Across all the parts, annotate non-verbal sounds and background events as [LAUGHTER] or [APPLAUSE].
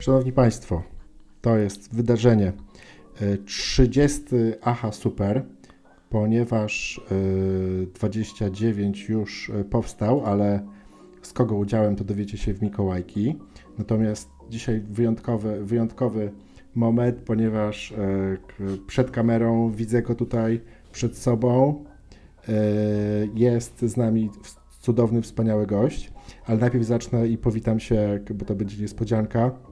Szanowni Państwo, to jest wydarzenie 30 AHA Super, ponieważ 29 już powstał, ale z kogo udziałem to dowiecie się w Mikołajki. Natomiast dzisiaj wyjątkowy, wyjątkowy moment, ponieważ przed kamerą widzę go tutaj przed sobą. Jest z nami cudowny, wspaniały gość, ale najpierw zacznę i powitam się, bo to będzie niespodzianka, e,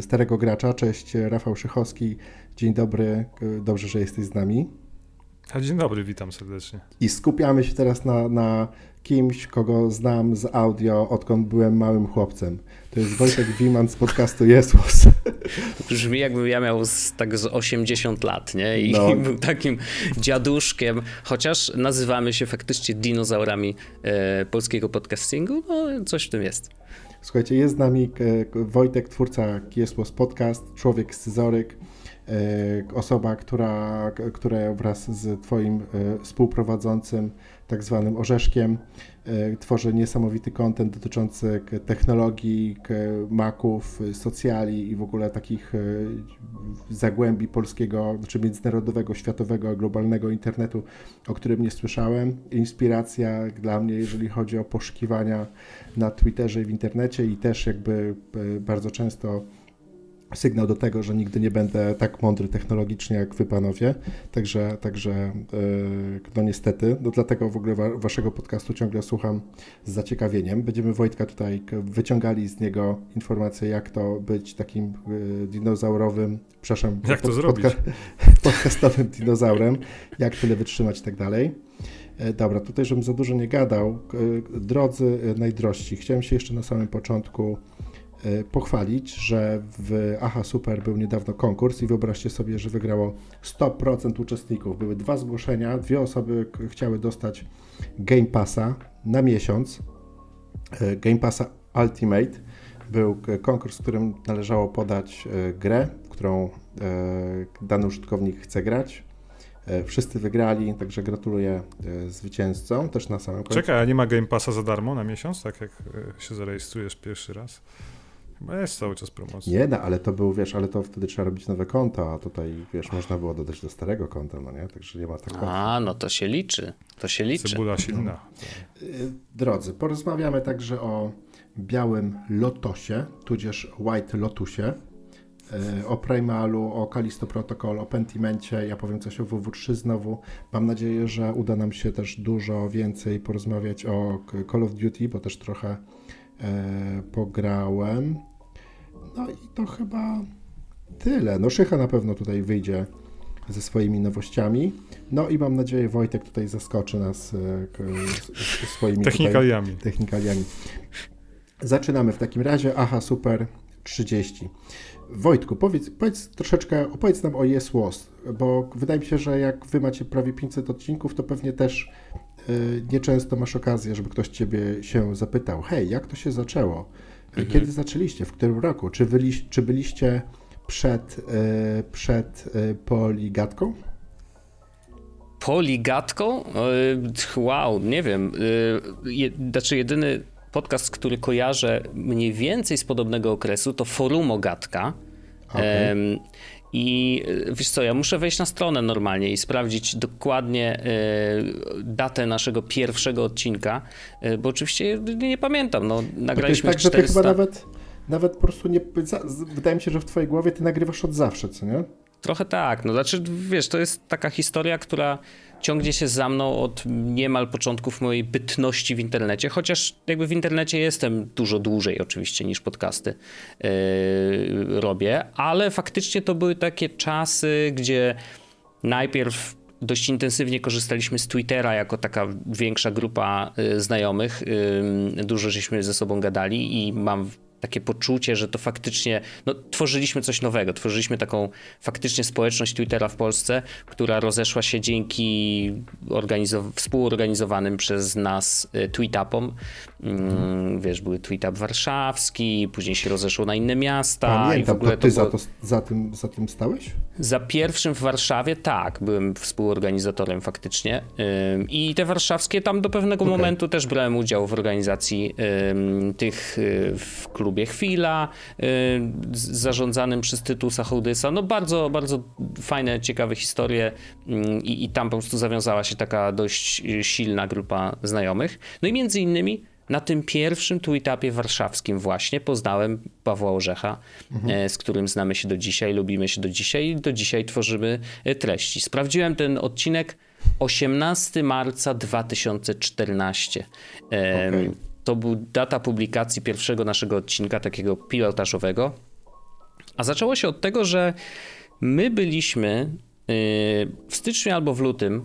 starego gracza. Cześć, Rafał Szychowski. Dzień dobry, dobrze, że jesteś z nami. dzień dobry, witam serdecznie. I skupiamy się teraz na, na kimś, kogo znam z audio, odkąd byłem małym chłopcem. To jest Wojtek Wiman z podcastu Jesłos. [LAUGHS] Brzmi jakbym ja miał z, tak z 80 lat, nie? I no. [LAUGHS] był takim dziaduszkiem, chociaż nazywamy się faktycznie dinozaurami e, polskiego podcastingu, no coś w tym jest. Słuchajcie, jest z nami e, Wojtek, twórca Kiesłos Podcast, człowiek scyzoryk, e, osoba, która, która wraz z twoim e, współprowadzącym tak zwanym orzeszkiem. E, tworzę niesamowity kontent dotyczący technologii, maków, socjali i w ogóle takich e, zagłębi polskiego, znaczy międzynarodowego, światowego, globalnego internetu, o którym nie słyszałem. Inspiracja dla mnie, jeżeli chodzi o poszukiwania na Twitterze i w internecie i też jakby e, bardzo często sygnał do tego, że nigdy nie będę tak mądry technologicznie jak wy panowie, także, także e, no niestety, no dlatego w ogóle wa waszego podcastu ciągle słucham z zaciekawieniem. Będziemy Wojtka tutaj wyciągali z niego informacje, jak to być takim e, dinozaurowym, przepraszam, jak to zrobić? [LAUGHS] podcastowym dinozaurem, jak tyle wytrzymać i tak dalej. E, dobra, tutaj żebym za dużo nie gadał, drodzy najdrożsi, chciałem się jeszcze na samym początku pochwalić, że w Aha Super był niedawno konkurs i wyobraźcie sobie, że wygrało 100% uczestników. Były dwa zgłoszenia, dwie osoby chciały dostać Game Passa na miesiąc. E, Game Passa Ultimate był konkurs, w którym należało podać e, grę, w którą dany użytkownik chce grać. Wszyscy wygrali, także gratuluję zwycięzcom też na samym końcu. Czekaj, a nie ma Game Passa za darmo na miesiąc, tak jak się zarejestrujesz pierwszy raz? Bo jest cały czas promocja. Nie, no, ale to był, wiesz, ale to wtedy trzeba robić nowe konto, a tutaj, wiesz, można było dodać do starego konta, no nie? Także nie ma tak A, no to się liczy, to się liczy. Cebula silna. Y, drodzy, porozmawiamy także o białym Lotosie, tudzież White Lotusie, y, o Primalu, o Kalisto Protocol, o Pentimencie, ja powiem coś o WW3 znowu. Mam nadzieję, że uda nam się też dużo więcej porozmawiać o Call of Duty, bo też trochę e, pograłem. No i to chyba tyle. No Szycha na pewno tutaj wyjdzie ze swoimi nowościami. No i mam nadzieję Wojtek tutaj zaskoczy nas e, swoimi technikaliami. Tutaj, technikaliami. Zaczynamy w takim razie. Aha, super 30. Wojtku, powiedz, powiedz troszeczkę, opowiedz nam o Yes Was, bo wydaje mi się, że jak wy macie prawie 500 odcinków, to pewnie też y, nieczęsto masz okazję, żeby ktoś ciebie się zapytał, hej, jak to się zaczęło? Mhm. Kiedy zaczęliście? W którym roku? Czy, byli, czy byliście przed, y, przed y, poligatką? Poligatką? Wow, nie wiem. Znaczy jedyny podcast, który kojarzę mniej więcej z podobnego okresu, to Forumogatka. Okay. I wiesz co, ja muszę wejść na stronę normalnie i sprawdzić dokładnie y, datę naszego pierwszego odcinka, y, bo oczywiście nie, nie pamiętam. No, nagraliśmy to jest tak, 400... że ty chyba nawet, nawet po prostu nie. Wydaje mi się, że w twojej głowie ty nagrywasz od zawsze, co nie? Trochę tak. No, znaczy, wiesz, to jest taka historia, która ciągnie się za mną od niemal początków mojej bytności w internecie, chociaż jakby w internecie jestem dużo dłużej oczywiście niż podcasty yy, robię, ale faktycznie to były takie czasy, gdzie najpierw dość intensywnie korzystaliśmy z Twittera jako taka większa grupa y, znajomych. Y, dużo żeśmy ze sobą gadali i mam takie poczucie, że to faktycznie, no, tworzyliśmy coś nowego, tworzyliśmy taką faktycznie społeczność Twittera w Polsce, która rozeszła się dzięki współorganizowanym przez nas y, tweetupom. Mm, wiesz, były tweetup warszawski, później się rozeszło na inne miasta. Pamiętam, i w ogóle to ty to było... za, to, za, tym, za tym stałeś? Za pierwszym w Warszawie tak, byłem współorganizatorem faktycznie i te warszawskie tam do pewnego okay. momentu też brałem udział w organizacji tych w klubie Chwila, zarządzanym przez Tytusa Hołdysa. No bardzo, bardzo fajne, ciekawe historie mm, i, i tam po prostu zawiązała się taka dość silna grupa znajomych. No i między innymi na tym pierwszym tweetupie warszawskim właśnie poznałem Pawła Orzecha, mhm. E, z którym znamy się do dzisiaj, lubimy się do dzisiaj i do dzisiaj tworzymy e, treści. Sprawdziłem ten odcinek 18 marca 2014. Okay. To był data publikacji pierwszego naszego odcinka, takiego pilotażowego. A zaczęło się od tego, że my byliśmy e, w styczniu albo w lutym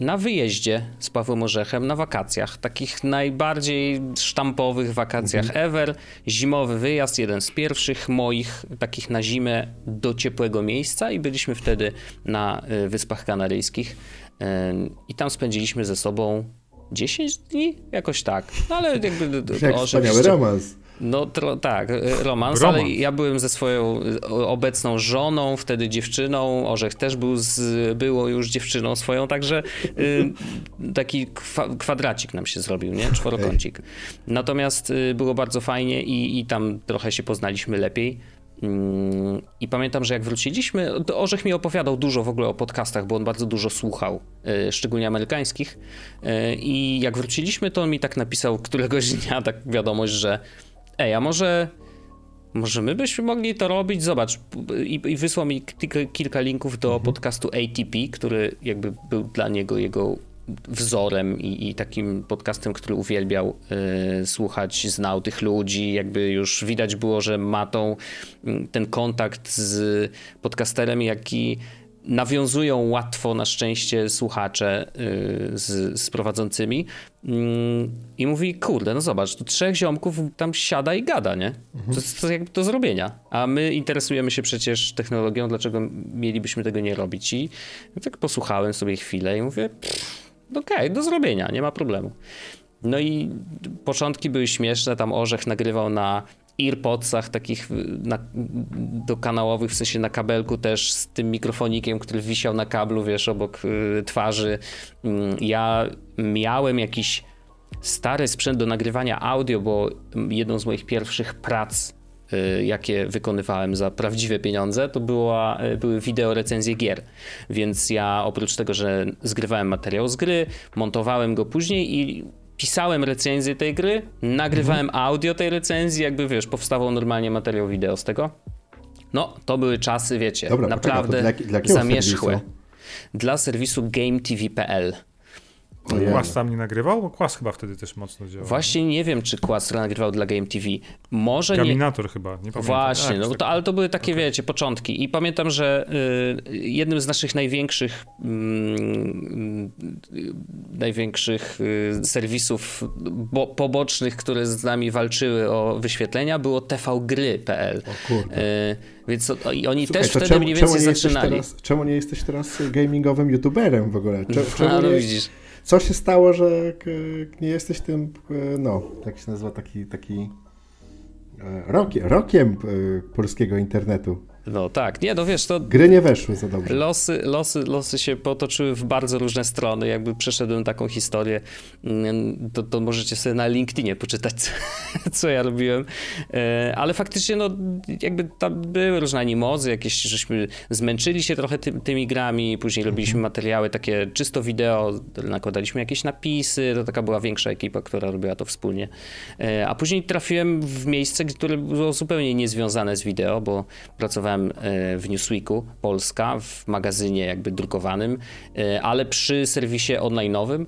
na wyjeździe z Pawłem Orzechem, na wakacjach, takich najbardziej sztampowych wakacjach mhm. ever. Zimowy wyjazd, jeden z pierwszych moich, takich na zimę do ciepłego miejsca i byliśmy wtedy na y, Wyspach Kanaryjskich i tam spędziliśmy ze sobą 10 dni? Jakoś tak. No ale jakby... Jak wspaniały romans. No tro, tak, y, romans, romans, ale ja byłem ze swoją y, obecną żoną, wtedy dziewczyną, Orzech też był z, było już dziewczyną swoją, także y, taki kwa, kwadracik nam się zrobił, nie? Czworokącik. Natomiast y, było bardzo fajnie i, i tam trochę się poznaliśmy lepiej. Mm, I pamiętam, że jak wróciliśmy, Orzech mi opowiadał dużo w ogóle o podcastach, bo on bardzo dużo słuchał, szczególnie amerykańskich. I jak wróciliśmy, to on mi tak napisał któregoś dnia tak wiadomość, że ej, a może, może my byśmy mogli to robić? Zobacz, i, i wysłał mi kilka, linków do mhm. podcastu ATP, który jakby był dla niego jego wzorem i, i, takim podcastem, który uwielbiał y, słuchać, znał tych ludzi, jakby już widać było, że ma tą, ten kontakt z podcasterem, jaki nawiązują łatwo na szczęście słuchacze y, z, z prowadzącymi mm, i mówi, kurde, no zobacz, tu trzech ziomków tam siada i gada, nie? To jest jakby do zrobienia. A my interesujemy się przecież technologią, dlaczego mielibyśmy tego nie robić? I tak posłuchałem sobie chwilę i mówię, okej, okay, do zrobienia, nie ma problemu. No i początki były śmieszne, tam Orzech nagrywał na earpodsach takich na, do kanałowych, w sensie na kabelku też z tym mikrofonikiem, który wisiał na kablu, wiesz, obok y, twarzy. Y, ja miałem jakiś stary sprzęt do nagrywania audio, bo jedną z moich pierwszych prac y, jakie wykonywałem za prawdziwe pieniądze, to była, y, były wideo recenzje gier. Więc ja oprócz tego, że zgrywałem materiał z gry, montowałem go później i pisałem recenzję tej gry, nagrywałem mhm. audio tej recenzji, jakby wiesz, powstawał normalnie materiał wideo z tego. No, to były czasy, wiecie, Dobra, naprawdę poczekaj, dla, dla zamierzchłe. Serwisu? Dla serwisu GameTV.pl. Kłas tam nie nagrywał? Bo Kłas chyba wtedy też mocno działał. Właśnie nie wiem, czy Kłas nagrywał dla Game TV. Może Gaminator nie... chyba, nie pamiętam. Właśnie, no, to, ale to były takie, okay. wiecie, początki. I pamiętam, że y, jednym z naszych największych y, największych y, serwisów bo, pobocznych, które z nami walczyły o wyświetlenia, było tvgry.pl. O kurde. Y, więc oni Słuchaj, też wtedy czemu, mniej więcej zaczynali. Teraz, czemu nie jesteś teraz gamingowym youtuberem w ogóle? [LAUGHS] Czemu, czemu A, no nie... widzisz co się stało, że nie jesteś tym, no, jak się nazywa taki, taki e, rokiem, rokiem polskiego internetu? No tak, nie, no wiesz, to... Gry nie weszły za dobrze. Losy, losy, losy się potoczyły w bardzo różne strony, jakby przeszedłem taką historię, mm, to, to możecie sobie na LinkedInie poczytać, [LAUGHS] co, co ja robiłem, e, ale faktycznie, no, jakby tam były różne animozy, jakieś, żeśmy zmęczyli się trochę ty, tymi grami, później robiliśmy mhm. materiały takie czysto wideo, nakładaliśmy jakieś napisy, to taka była większa ekipa, która robiła to wspólnie, e, a później trafiłem w miejsce, które było zupełnie niezwiązane z wideo, bo pracowałem E, w Newsweeku Polska, w magazynie jakby drukowanym, e, ale przy serwisie online'owym,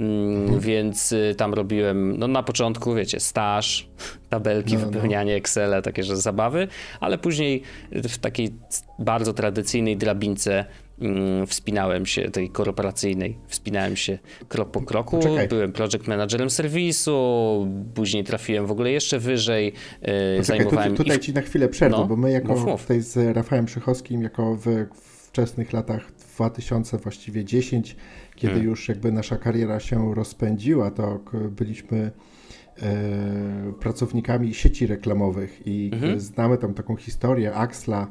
mm, mhm. więc e, tam robiłem, no na początku wiecie, staż, [LAUGHS] tabelki, no, no. wypełnianie no. Excela, takie że zabawy, ale później w takiej bardzo tradycyjnej drabince wspinałem się, tej korporacyjnej, wspinałem się krok po kroku, Poczekaj. byłem project managerem serwisu, później trafiłem w ogóle jeszcze wyżej, Poczekaj, zajmowałem... Tu, tutaj ci na chwilę przerwę, no, bo my jako mów, mów. tutaj z Rafałem Przychowskim, jako w wczesnych latach 2000, właściwie 10, kiedy hmm. już jakby nasza kariera się rozpędziła, to byliśmy e, pracownikami sieci reklamowych i mhm. znamy tam taką historię Axla,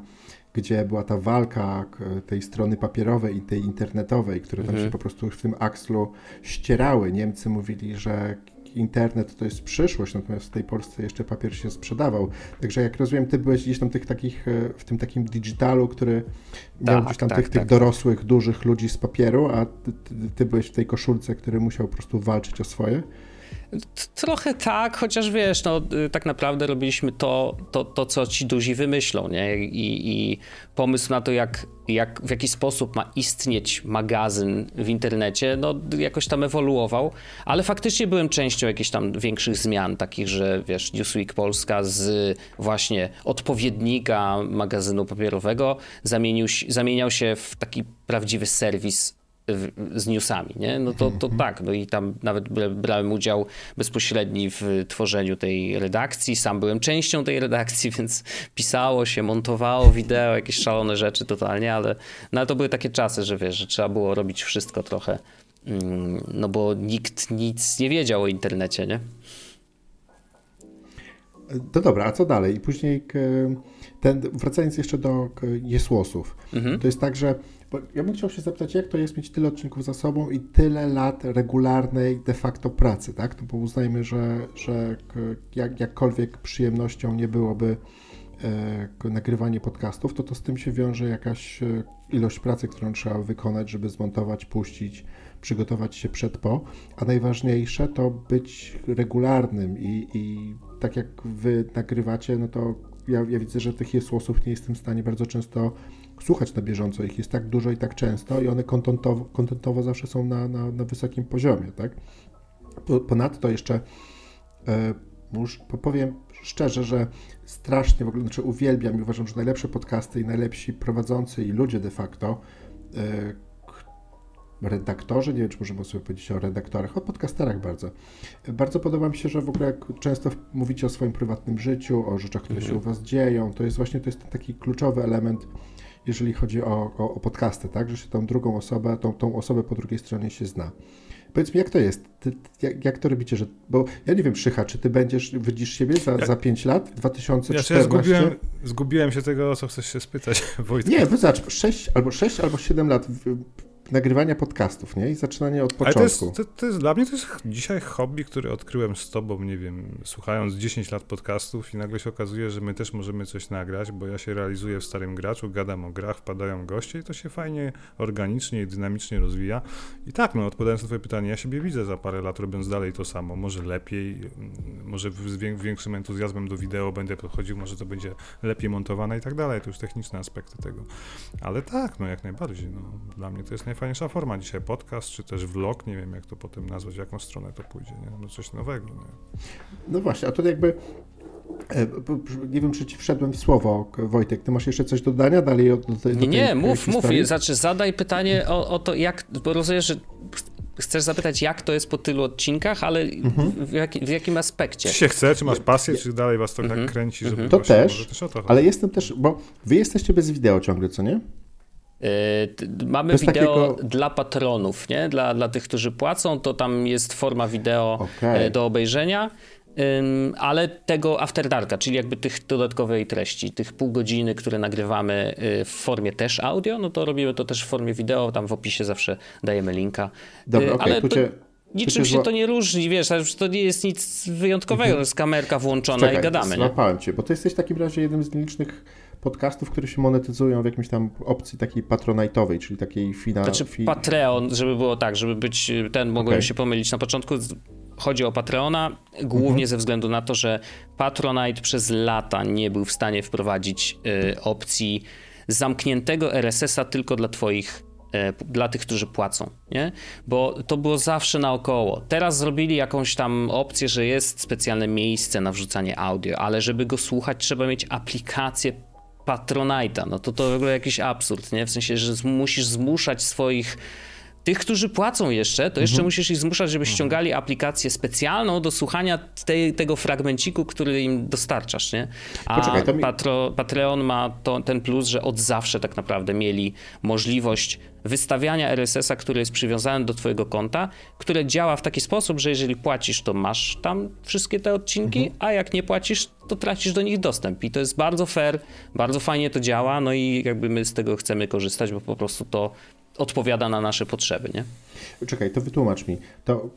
gdzie była ta walka tej strony papierowej i tej internetowej, które tam mhm. się po prostu w tym Axlu ścierały. Niemcy mówili, że internet to jest przyszłość, natomiast w tej Polsce jeszcze papier się sprzedawał. Także jak rozumiem, ty byłeś gdzieś tam tych takich, e, w tym takim digitalu, który miał tak, gdzieś tam tak, tych, tak. tych dorosłych, dużych ludzi z papieru, a ty, ty byłeś w tej koszulce, który musiał po prostu walczyć o swoje. Trochę tak, chociaż wiesz, no y, tak naprawdę robiliśmy to, to, to co ci duzi wymyślą, nie? I, i pomysł na to, jak, jak, w jaki sposób ma istnieć magazyn w internecie, no jakoś tam ewoluował, ale faktycznie byłem częścią jakichś tam większych zmian, takich, że wiesz, Newsweek Polska z właśnie odpowiednika magazynu papierowego zamienił, zamieniał się w taki prawdziwy serwis z newsami, nie? No to, to tak, no i tam nawet brałem udział bezpośredni w tworzeniu tej redakcji, sam byłem częścią tej redakcji, [LAUGHS] więc pisało się, montowało wideo, jakieś szalone rzeczy totalnie, ale, no ale to były takie czasy, że wiesz, że trzeba było robić wszystko trochę, mm, no bo nikt nic nie wiedział o internecie, nie? No dobra, a co dalej? I później ten, wracając jeszcze do Jesłosów, mhm. to jest tak, że ja bym chciał się zapytać, jak to jest mieć tyle odcinków za sobą i tyle lat regularnej de facto pracy, tak? No bo uznajmy, że, że jak, jakkolwiek przyjemnością nie byłoby e, nagrywanie podcastów, to to z tym się wiąże jakaś e, ilość pracy, którą trzeba wykonać, żeby zmontować, puścić, przygotować się przed po, a najważniejsze to być regularnym i, i tak jak wy nagrywacie, no to ja, ja widzę, że tych jesłosów nie jestem w stanie bardzo często słuchać na bieżąco. Ich jest tak dużo i tak często i one kontentowo, kontentowo zawsze są na, na, na wysokim poziomie, tak? Ponadto jeszcze e, powiem szczerze, że strasznie w ogóle, znaczy uwielbiam i uważam, że najlepsze podcasty i najlepsi prowadzący i ludzie de facto e, redaktorzy, nie wiem, czy możemy sobie powiedzieć o redaktorach, o podcasterach bardzo. Bardzo podoba mi się, że w ogóle jak często mówicie o swoim prywatnym życiu, o rzeczach, które się u Was dzieją, to jest właśnie to jest taki kluczowy element jeżeli chodzi o, o, o podcasty, tak? Że się tą drugą osobę, tą, tą osobę po drugiej stronie się zna. Powiedz mi, jak to jest? Ty, jak, jak, to robicie? Że, bo ja nie wiem, Szycha, czy ty będziesz, widzisz siebie za, za 5 lat? 2014? Ja, zgubiłem, zgubiłem się tego, o co chcesz się spytać, [LAUGHS] Wojtek. Nie, wystarczy 6 albo 6 albo 7 lat nagrywania podcastów, nie? I zaczynanie od początku. Ale to jest, to, to jest, dla mnie to jest dzisiaj hobby, który odkryłem z tobą, nie wiem, słuchając 10 lat podcastów i nagle się okazuje, że my też możemy coś nagrać, bo ja się realizuję w Starym Graczu, gadam o grach, wpadają goście i to się fajnie, organicznie i dynamicznie rozwija. I tak, no odpowiadając na twoje pytanie, ja siebie widzę za parę lat robiąc dalej to samo, może lepiej, może z większym entuzjazmem do wideo będę podchodził, może to będzie lepiej montowane i tak dalej, to już techniczne aspekty tego. Ale tak, no jak najbardziej, no, dla mnie to jest najfajniejsza forma dzisiaj, podcast, czy też vlog, nie wiem jak to potem nazwać, w jaką stronę to pójdzie, nie? no coś nowego. Nie? No właśnie, a to jakby e, nie wiem, czy ci wszedłem w słowo, Wojtek. Ty masz jeszcze coś do dodania dalej? Do tej, nie, nie, mów, mów. Znaczy, zadaj pytanie o, o to, jak, bo rozumiem, że chcesz zapytać, jak to jest po tylu odcinkach, ale mhm. w, jak, w, jakim aspekcie? Czy się chce, czy masz pasję, czy dalej was to tak mhm. tak kręci, żeby To też, też ale jestem też, bo wy jesteście bez wideo ciągle, co nie? Yy, mamy wideo takiego... dla patronów, nie? Dla, dla tych, którzy płacą, to tam jest forma wideo okay. do obejrzenia, ale tego After Darka, czyli jakby tych dodatkowej treści, tych pół godziny, które nagrywamy y, w formie też audio, no to robimy to też w formie wideo, tam w opisie zawsze dajemy linka. Dobra, y, okay, ale. Niczym się to nie różni, wiesz, to nie jest nic wyjątkowego, mhm. to jest kamerka włączona Czekaj, i gadamy. Złapałem cię, bo to jesteś w takim razie jednym z nielicznych podcastów, które się monetyzują w jakimś tam opcji takiej patronajtowej, czyli takiej fina... Znaczy fi... Patreon, żeby było tak, żeby być ten, mogłem okay. się pomylić na początku, chodzi o Patreona, głównie mhm. ze względu na to, że Patronite przez lata nie był w stanie wprowadzić y, opcji zamkniętego RSS-a tylko dla twoich y, dla tych, którzy płacą, nie? Bo to było zawsze naokoło. Teraz zrobili jakąś tam opcję, że jest specjalne miejsce na wrzucanie audio, ale żeby go słuchać, trzeba mieć aplikację Patronite'a, no to to w ogóle jakiś absurd, nie? W sensie, że musisz zmuszać swoich tych, którzy płacą jeszcze, to jeszcze mhm. musisz ich zmuszać, żeby mhm. ściągali aplikację specjalną do słuchania tej, tego fragmenciku, który im dostarczasz, nie? A Poczekaj, mi... Patro, Patreon ma to, ten plus, że od zawsze tak naprawdę mieli możliwość wystawiania RSS-a, który jest przywiązany do twojego konta, które działa w taki sposób, że jeżeli płacisz, to masz tam wszystkie te odcinki, mhm. a jak nie płacisz, to tracisz do nich dostęp. I to jest bardzo fair, bardzo fajnie to działa, no i jakby my z tego chcemy korzystać, bo po prostu to odpowiada na nasze potrzeby, nie? Czekaj, to wytłumacz mi. To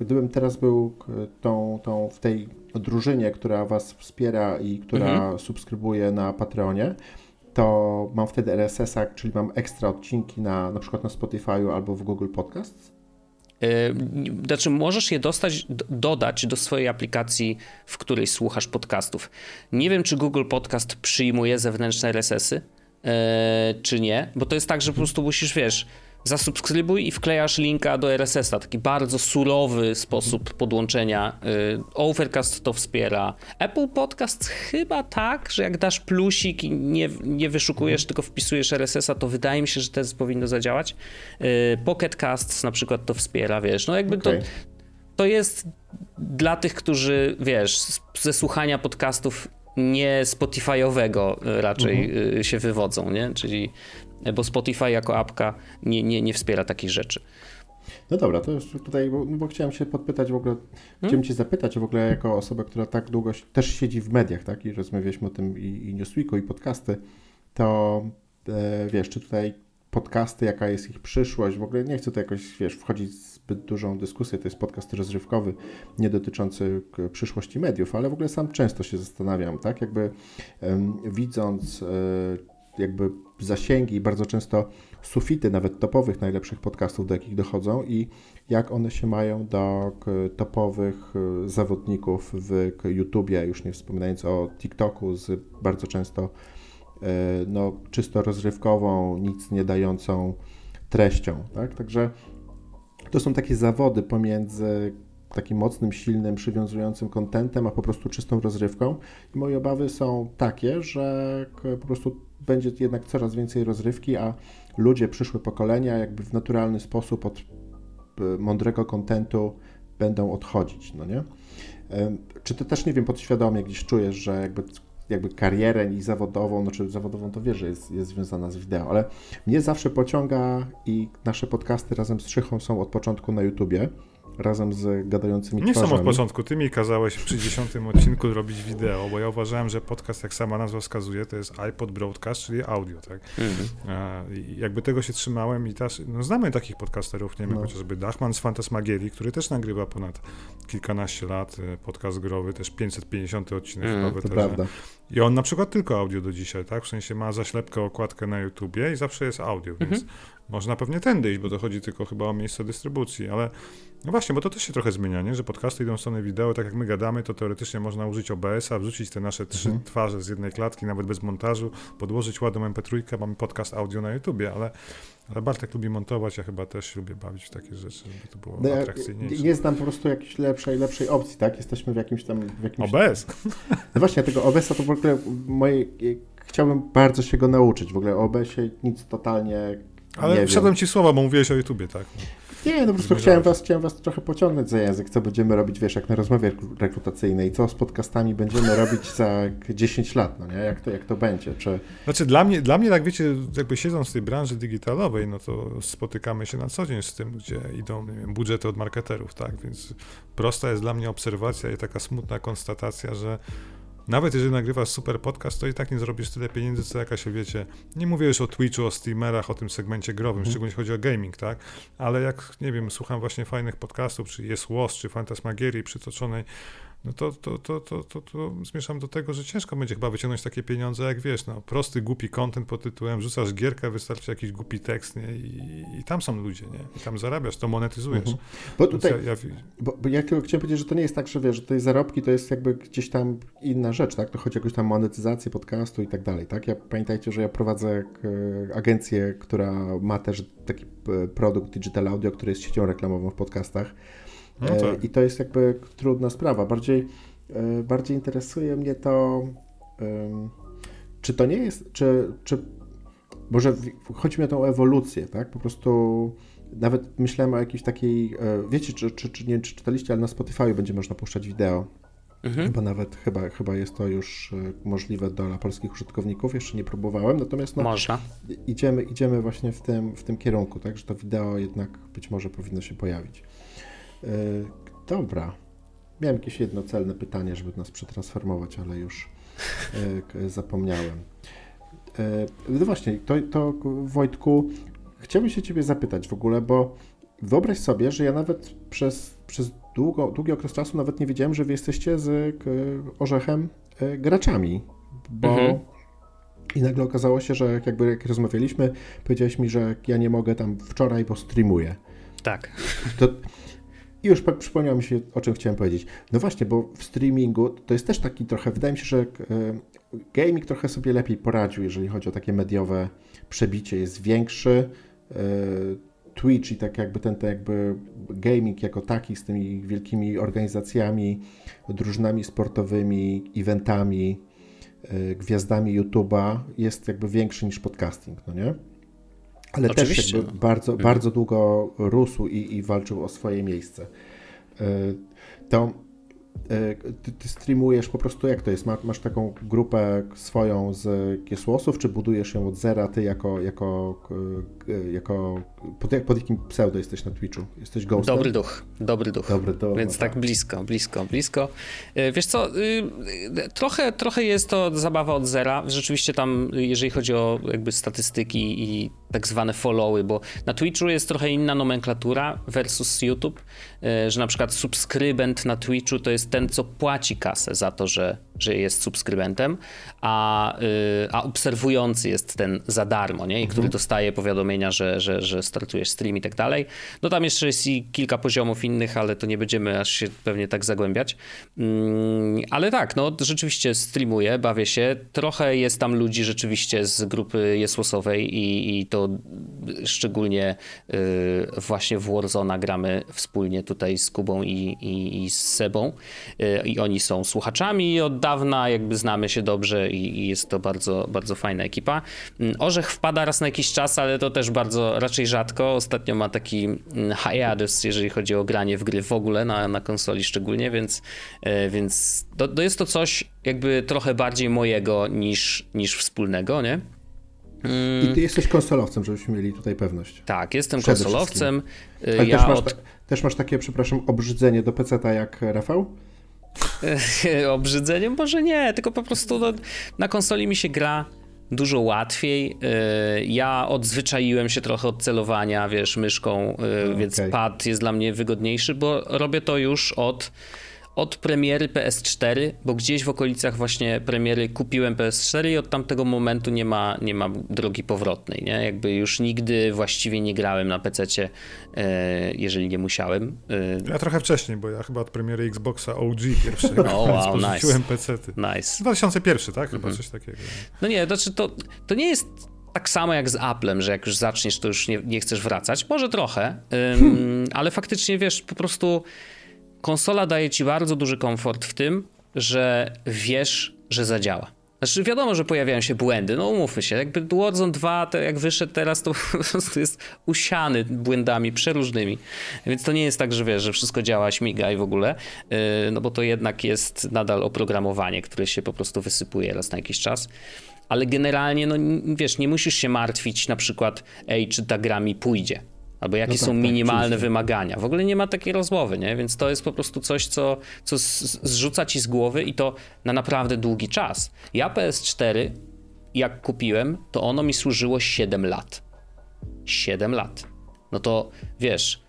gdybym teraz był tą, tą w tej drużynie, która was wspiera i która mhm. subskrybuje na Patreonie, to mam wtedy RSS-a, czyli mam ekstra odcinki na na przykład na Spotify'u albo w Google Podcasts? Yy, znaczy, możesz je dostać, dodać do swojej aplikacji, w której słuchasz podcastów. Nie wiem, czy Google Podcast przyjmuje zewnętrzne RSS-y, yy, czy nie, bo to jest tak, że po prostu musisz, wiesz, zasubskrybuj i wklejasz linka do RSS-a. Taki bardzo surowy sposób podłączenia. Y, Overcast to wspiera. Apple Podcast chyba tak, że jak dasz plusik i nie, nie wyszukujesz, tylko wpisujesz RSS-a, to wydaje mi się, że to powinno zadziałać. Y, Pocket Casts na przykład to wspiera, wiesz. No jakby okay. to, to jest dla tych, którzy, wiesz, ze słuchania podcastów nie Spotify'owego raczej mhm. się wywodzą, nie? Czyli bo Spotify jako apka nie, nie, nie wspiera takich rzeczy. No dobra, to już tutaj, bo, bo chciałem się podpytać w ogóle, hmm? chciałem Cię zapytać w ogóle jako osoba, która tak długo też siedzi w mediach, tak, i rozmawialiśmy o tym i, i Newsweeku, i podcasty, to e, wiesz, czy tutaj podcasty, jaka jest ich przyszłość, w ogóle nie chcę tu jakoś, wiesz, wchodzić w zbyt dużą dyskusję, to jest podcast rozrywkowy, nie dotyczący przyszłości mediów, ale w ogóle sam często się zastanawiam, tak, jakby widząc e, jakby zasięgi, bardzo często sufity nawet topowych najlepszych podcastów, do jakich dochodzą i jak one się mają do topowych e, zawodników w YouTubie, już nie wspominając o TikToku z bardzo często e, no, czysto rozrywkową, nic nie dającą treścią. Tak? Także to są takie zawody pomiędzy takim mocnym, silnym, przywiązującym kontentem, a po prostu czystą rozrywką. I moje obawy są takie, że po prostu będzie jednak coraz więcej rozrywki, a ludzie, przyszłe pokolenia jakby w naturalny sposób od e, mądrego kontentu będą odchodzić, no nie? Czy ty też, nie wiem, podświadomie gdzieś czujesz, że jakby, jakby karierę i zawodową, znaczy zawodową to wiesz, że jest, jest związana z wideo, ale mnie zawsze pociąga i nasze podcasty razem z Szychą są od początku na YouTubie, razem z gadającymi Nie twarzami. są od początku. Ty mi kazałeś w 30 odcinku robić wideo, bo ja uważałem, że podcast, jak sama nazwa wskazuje, to jest iPod Broadcast, czyli audio, tak? Mhm. I jakby tego się trzymałem i też, no znamy takich podcasterów, nie wiem, no. chociażby Dachman z Fantasmagierii, który też nagrywa ponad kilkanaście lat, y, podcast growy, też 550 odcinek mm, to prawda. I on na przykład tylko audio do dzisiaj, tak? W sensie ma zaślepkę, okładkę na YouTubie i zawsze jest audio, więc mhm. można pewnie tędy iść, bo to chodzi tylko chyba o miejsce dystrybucji, ale no właśnie, bo to też się trochę zmienia, nie? że podcasty idą w stronę wideo, tak jak my gadamy, to teoretycznie można użyć OBS-a, wrzucić te nasze trzy mhm. twarze z jednej klatki, nawet bez montażu, podłożyć ładną MP3, mamy podcast audio na YouTubie, ale, ale Bartek lubi montować, ja chyba też lubię bawić w takie rzeczy, żeby to było no atrakcyjniejsze. Nie znam po prostu jakiejś lepszej, lepszej opcji, tak? Jesteśmy w jakimś tam... W jakimś... OBS? [LAUGHS] No właśnie, tego OBS-a to w ogóle moje... Chciałbym bardzo się go nauczyć, w ogóle o OBS-ie nic totalnie ale wszedłem ci słowa, bo mówiłeś o YouTubie, tak? Nie, no po prostu chciałem was, chciałem was trochę pociągnąć za język, co będziemy robić, wiesz, jak na rozmowie rekrutacyjnej, co z podcastami będziemy [LAUGHS] robić za 10 lat, no nie? Jak to, jak to będzie? Czy... Znaczy dla mnie, dla mnie, jak wiecie, jakby siedząc w tej branży digitalowej, no to spotykamy się na co dzień z tym, gdzie idą wiem, budżety od marketerów, tak? Więc prosta jest dla mnie obserwacja i taka smutna konstatacja, że nawet jeżeli nagrywasz super podcast, to i tak nie zrobisz tyle pieniędzy, co jakaś, wiecie, nie mówię już o Twitchu, o streamerach, o tym segmencie growym, mm. szczególnie chodzi o gaming, tak? Ale jak, nie wiem, słucham właśnie fajnych podcastów, czy Jest Łos, czy Fantasmagierii przytoczonej, no to, to, to, to, to, to zmierzam do tego, że ciężko będzie chyba wyciągnąć takie pieniądze, jak wiesz, no, prosty, głupi content pod tytułem, rzucasz gierkę, wystarczy jakiś głupi tekst, nie? I, i tam są ludzie, nie? I tam zarabiasz, to monetyzujesz. Mhm. Bo tutaj, ja, ja... Bo, bo ja tylko chciałem powiedzieć, że to nie jest tak, że wiesz, że tutaj zarobki to jest jakby gdzieś tam inna rzecz, tak? To chodzi o jakąś tam monetyzację podcastu i tak dalej, tak? Ja pamiętajcie, że ja prowadzę agencję, która ma też taki e, produkt Digital Audio, który jest siecią reklamową w podcastach, no e, tak. I to jest jakby trudna sprawa. Bardziej, e, bardziej interesuje mnie to, czy to nie jest, czy, czy może chodzi mi o tą ewolucję, tak? Po prostu nawet myślałem o jakiejś takiej, e, wiecie, czy, czy, czy, nie, czy czytaliście, ale na Spotify będzie można puszczać wideo. Mhm. Bo nawet chyba, chyba jest to już możliwe dla polskich użytkowników, jeszcze nie próbowałem, natomiast no, Można. Idziemy, idziemy właśnie w tym, w tym kierunku, tak, że to wideo jednak być może powinno się pojawić. E, dobra. Miałem jakieś jedno celne pytanie, żeby nas przetransformować, ale już e, zapomniałem. E, no właśnie, to, to Wojtku, chciałbym się ciebie zapytać w ogóle, bo wyobraź sobie, że ja nawet przez, przez długo, długi okres czasu nawet nie wiedziałem, że wy jesteście z Orzechem graczami, bo mhm. i nagle okazało się, że jakby jak rozmawialiśmy, powiedziałeś mi, że ja nie mogę tam wczoraj, bo streamuję. Tak. To, i już przypomniało mi się, o czym chciałem powiedzieć. No właśnie, bo w streamingu to jest też taki trochę, wydaje mi się, że e, gaming trochę sobie lepiej poradził, jeżeli chodzi o takie mediowe przebicie, jest większy. E, Twitch i tak jakby ten, ten jakby gaming jako taki z tymi wielkimi organizacjami, drużynami sportowymi, eventami, e, gwiazdami YouTube'a jest jakby większy niż podcasting, no nie? Ale Oczywiście. też jakby bardzo, mhm. bardzo długo rósł i, i walczył o swoje miejsce. E, to e, ty, ty, streamujesz po prostu, jak to jest? Masz taką grupę swoją z Kiesłosów, czy budujesz ją od zera, ty jako, jako, jako pod, pod jakim pseudo jesteś na Twitchu? Jesteś Ghostem? Dobry duch, dobry duch. Dobry duch. Więc no tak, tak blisko, blisko, blisko. Wiesz co, trochę, trochę jest to zabawa od zera. Rzeczywiście tam, jeżeli chodzi o jakby statystyki i tak zwane followy, bo na Twitchu jest trochę inna nomenklatura versus YouTube, e, że na przykład subskrybent na Twitchu to jest ten, co płaci kasę za to, że, że jest subskrybentem, a, y, a obserwujący jest ten za darmo, nie? I który mhm. dostaje powiadomienia, że, że, że startujesz stream i tak dalej. No tam jeszcze jest i kilka poziomów innych, ale to nie będziemy aż się pewnie tak zagłębiać. Mm, ale tak, no rzeczywiście streamuję, bawię się. Trochę jest tam ludzi rzeczywiście z grupy Jesłosowej i, i to szczególnie y, właśnie w Warzona gramy wspólnie tutaj z Kubą i, i, i z Sebą y, i oni są słuchaczami od dawna, jakby znamy się dobrze i, i, jest to bardzo, bardzo fajna ekipa. Mm, Orzech wpada raz na jakiś czas, ale to też bardzo raczej rzadko. Ostatnio ma taki mm, hiatus, jeżeli chodzi o granie w gry w ogóle, na, na konsoli szczególnie, więc, y, więc to, to jest to coś jakby trochę bardziej mojego niż, niż wspólnego, nie? I ty jesteś konsolowcem, żebyśmy mieli tutaj pewność. Tak, jestem konsolowcem. Ale ja też, masz, od... też masz takie, przepraszam, obrzydzenie do PC-ta jak Rafał? [LAUGHS] obrzydzenie? Może nie, tylko po prostu no, na konsoli mi się gra dużo łatwiej. Y, ja odzwyczaiłem się trochę od celowania, wiesz, myszką, okay. Y, więc pad jest dla mnie wygodniejszy, bo robię to już od od premiery PS4, bo gdzieś w okolicach właśnie premiery kupiłem PS4 i od tamtego momentu nie ma, nie ma drogi powrotnej, nie? Jakby już nigdy właściwie nie grałem na PC, e, jeżeli nie musiałem. E, ja trochę wcześniej, bo ja chyba od premiery Xboxa OG pierwszego, [LAUGHS] oh, wow, nice. PC. Nice. 2001, tak? Chyba mhm. coś takiego. No nie, znaczy to, to nie jest tak samo jak z Applem, że jak już zaczniesz, to już nie, nie chcesz wracać. Może trochę, ym, ale faktycznie wiesz, po prostu konsola daje ci bardzo duży komfort w tym, że wiesz, że zadziała. Znaczy wiadomo, że pojawiają się błędy, no umówmy się, jakby Warzone 2, to jak wyszedł teraz, to [LAUGHS] po prostu jest usiany błędami przeróżnymi, więc to nie jest tak, że wiesz, że wszystko działa, śmiga i w ogóle, yy, no bo to jednak jest nadal oprogramowanie, które się po prostu wysypuje raz na jakiś czas, ale generalnie, no wiesz, nie musisz się martwić na przykład, ej, czy ta gra mi pójdzie, Albo jakie no tak, są tak, minimalne tak, wymagania. W ogóle nie ma takiej rozmowy, nie? Więc to jest po prostu coś, co, co zrzuca ci z głowy i to na naprawdę długi czas. Ja PS4, jak kupiłem, to ono mi służyło 7 lat. 7 lat. No to wiesz,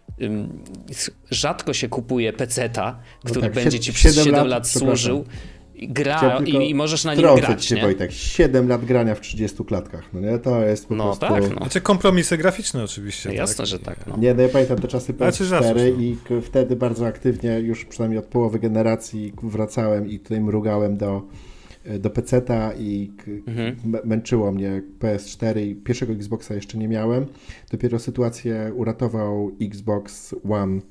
rzadko się kupuje peceta, no który no tak, będzie ci przez 7 lat, lat służył gra i, i, możesz na nim grać, się, nie? Wojtek, 7 lat grania w 30 klatkach, no nie? To jest po no, prostu... Tak, no. Znaczy kompromisy graficzne oczywiście. Jasne, tak? że tak, no. Nie, no ja pamiętam te czasy PS4 znaczy, i wtedy bardzo aktywnie, już przynajmniej od połowy generacji wracałem i tutaj mrugałem do do PC-ta i mhm. męczyło mnie PS4 i pierwszego Xboxa jeszcze nie miałem. Dopiero sytuację uratował Xbox One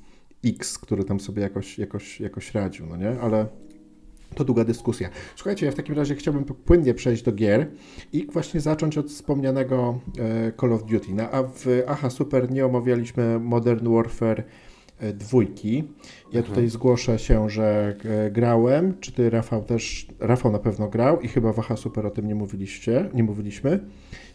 X, który tam sobie jakoś, jakoś, jakoś radził, no nie? Ale to długa dyskusja. Słuchajcie, ja w takim razie chciałbym płynnie przejść do gier i właśnie zacząć od wspomnianego e, Call of Duty. A w Aha Super nie omawialiśmy Modern Warfare e, dwójki. Ja mhm. tutaj zgłoszę się, że e, grałem. Czy ty, Rafał, też? Rafał na pewno grał i chyba w Aha Super o tym nie mówiliście, nie mówiliśmy.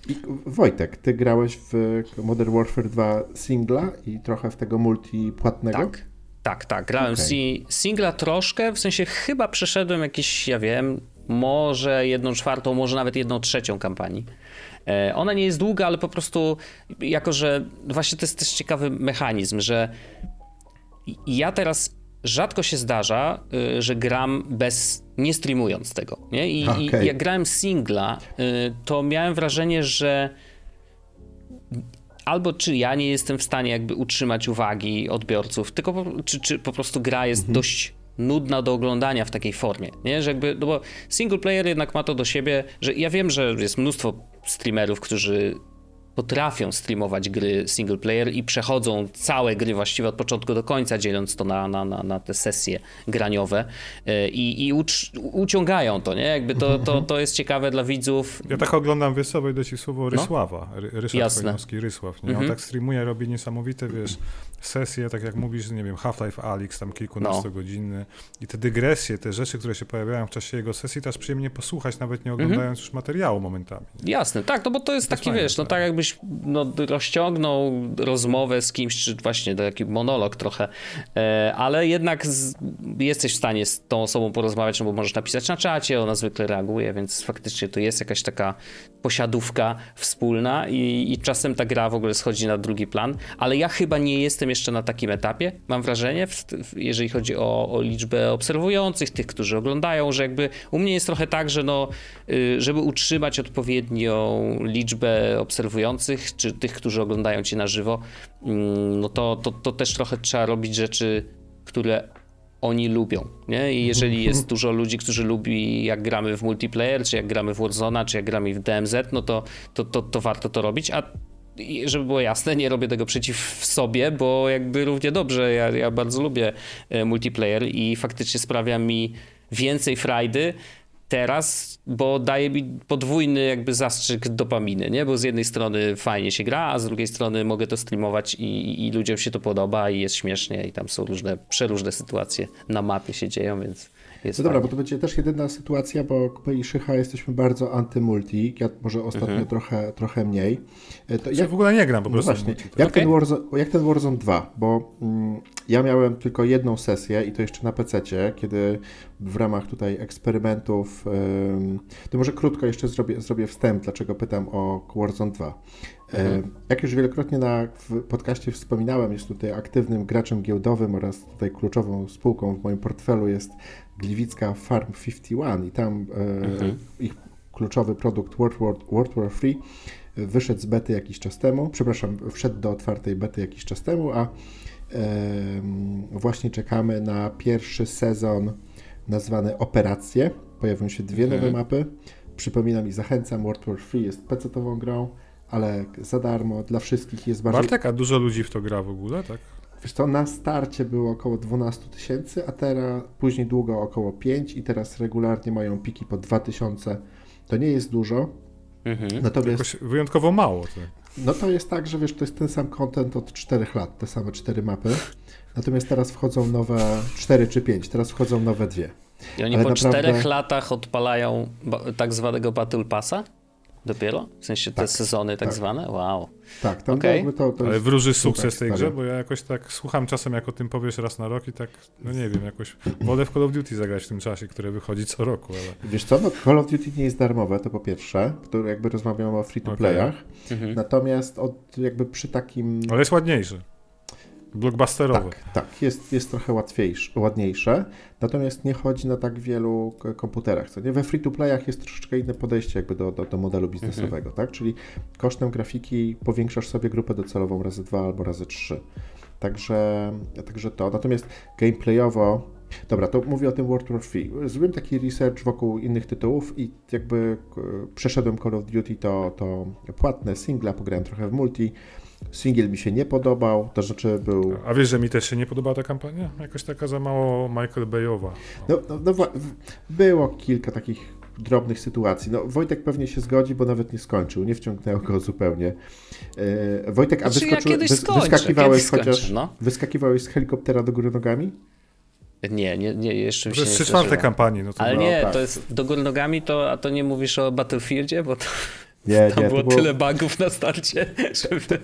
I Wojtek, ty grałeś w Modern Warfare 2 singla i trochę w tego multi płatnego? Tak. Tak, tak. Grałem okay. singla troszkę, w sensie chyba przeszedłem jakieś, ja wiem, może jedną czwartą, może nawet jedną trzecią kampanii. E, ona nie jest długa, ale po prostu jako, że właśnie to jest też ciekawy mechanizm, że ja teraz rzadko się zdarza, y, że gram bez, nie streamując tego, nie? I, okay. i jak grałem singla, y, to miałem wrażenie, że albo czy ja nie jestem w stanie jakby utrzymać uwagi odbiorców, tylko czy, czy po prostu gra jest mhm. dość nudna do oglądania w takiej formie, nie? Że jakby, no bo single player jednak ma to do siebie, że ja wiem, że jest mnóstwo streamerów, którzy potrafią streamować gry single player i przechodzą całe gry właściwie od początku do końca, dzieląc to na, na, na, na te sesje graniowe e, i, i ucz, uciągają to, nie? Jakby to, to, to jest ciekawe dla widzów. Ja tak oglądam, wiesz co, wejdę ci słowo, no. Rysława, no? Ryszard Rysław, nie? On mhm. tak streamuje, robi niesamowite, wiesz, sesje, tak jak mówisz, nie wiem, Half-Life Alyx, tam kilkunastogodzinny no. i te dygresje, te rzeczy, które się pojawiają w czasie jego sesji, też przyjemnie posłuchać, nawet nie oglądając mhm. już materiału momentami. Nie? Jasne, tak, no bo to jest to taki, fajne, wiesz, no tak jakbyś no, rozciągnął rozmowę z kimś, czy właśnie taki monolog trochę, e, ale jednak z, jesteś w stanie z tą osobą porozmawiać, no bo możesz napisać na czacie, ona zwykle reaguje, więc faktycznie to jest jakaś taka posiadówka wspólna i, i czasem ta gra w ogóle schodzi na drugi plan, ale ja chyba nie jestem jeszcze na takim etapie, mam wrażenie, w, jeżeli chodzi o, o, liczbę obserwujących, tych, którzy oglądają, że jakby u mnie jest trochę tak, że no, y, żeby utrzymać odpowiednią liczbę obserwujących, czy tych, którzy oglądają cię na żywo, mm, no to, to, to też trochę trzeba robić rzeczy, które oni lubią, nie? I jeżeli jest dużo ludzi, którzy lubi jak gramy w multiplayer, czy jak gramy w Warzone, czy jak gramy w DMZ, no to, to, to, to warto to robić, a żeby było jasne, nie robię tego przeciw sobie, bo jakby równie dobrze, ja, ja bardzo lubię e, multiplayer i faktycznie sprawia mi więcej frajdy teraz, bo daje mi podwójny jakby zastrzyk dopaminy, nie? Bo z jednej strony fajnie się gra, a z drugiej strony mogę to streamować i, i ludziom się to podoba i jest śmiesznie i tam są różne, przeróżne sytuacje na mapie się dzieją, więc jest no dobra, bo to będzie też jedyna sytuacja, bo my i Szycha jesteśmy bardzo anty-multi, ja może ostatnio mhm. trochę, trochę mniej. E, to ja w ogóle nie gram po no prostu. No właśnie, multi, jak, okay. ten Warzone, jak ten Warzone 2, bo mm, ja miałem tylko jedną sesję i to jeszcze na PC-cie, kiedy w ramach tutaj eksperymentów, ym, to może krótko jeszcze zrobię, zrobię wstęp, dlaczego pytam o Warzone 2. Mhm. Jak już wielokrotnie na w podcaście wspominałem, jest tutaj aktywnym graczem giełdowym oraz tutaj kluczową spółką w moim portfelu jest Gliwicka Farm 51 i tam mhm. ich kluczowy produkt World War, World War Free wyszedł z bety jakiś czas temu, przepraszam, wszedł do otwartej bety jakiś czas temu, a właśnie czekamy na pierwszy sezon nazwany Operacje. Pojawią się dwie mhm. nowe mapy. Przypominam i zachęcam, World War Free jest PC-tową grą, ale za darmo, dla wszystkich jest bardziej... Bartek, a dużo ludzi w to gra w ogóle, tak? Wiesz co, na starcie było około 12 tysięcy, a teraz później długo około 5 i teraz regularnie mają piki po 2000. To nie jest dużo. Mhm. Natomiast... Jakoś wyjątkowo mało. Tak. No to jest tak, że wiesz, to jest ten sam content od 4 lat, te same 4 mapy. Natomiast teraz wchodzą nowe 4 czy 5, teraz wchodzą nowe dwie. I oni Ale po naprawdę... 4 latach odpalają tak zwanego Battle Passa? Dopiero? W sensie te tak, sezony tak, tak, zwane? Wow. Tak, tam okay. to, to Ale wróży sukces tej grze, bo ja jakoś tak słucham czasem, jak o tym powiesz raz na rok i tak, no nie wiem, jakoś wolę w Call of Duty zagrać w tym czasie, które wychodzi co roku. Ale... Wiesz co, no Call of Duty nie jest darmowe, to po pierwsze, to jakby rozmawiamy o free-to-playach, okay. Mhm. natomiast od, jakby przy takim... Ale jest ładniejszy. Blockbusterowy. Tak, tak jest, jest trochę łatwiejsze, ładniejsze, natomiast nie chodzi na tak wielu komputerach. Co nie? We free-to-playach jest troszeczkę inne podejście jakby do, do, do modelu biznesowego, mhm. tak? Czyli kosztem grafiki powiększasz sobie grupę docelową razy dwa albo razy trzy. Także, także to. Natomiast gameplayowo Dobra, to mówię o tym World War Free. Zrobiłem taki research wokół innych tytułów i jakby przeszedłem Call of Duty to, to płatne singla, pograłem trochę w multi, Singiel mi się nie podobał, to znaczy był... A wiesz, że mi też się nie podobała ta kampania? Jakoś taka za mało Michael Bayowa. No, no, no było kilka takich drobnych sytuacji. No, Wojtek pewnie się zgodzi, bo nawet nie skończył, nie wciągnęło go zupełnie. E, Wojtek, a znaczy, wyskoczył, ja wys, wyskakiwałeś chociaż, no? wyskakiwałeś z helikoptera do góry nogami? Nie, nie, nie jeszcze mi się To jest trzy czwarte kampanii. No to Ale no, nie, tak. to jest do góry nogami, to, a to nie mówisz o Battlefieldzie, bo to... Nie, Tam nie, było, było tyle bugów na starcie, [LAUGHS] żeby...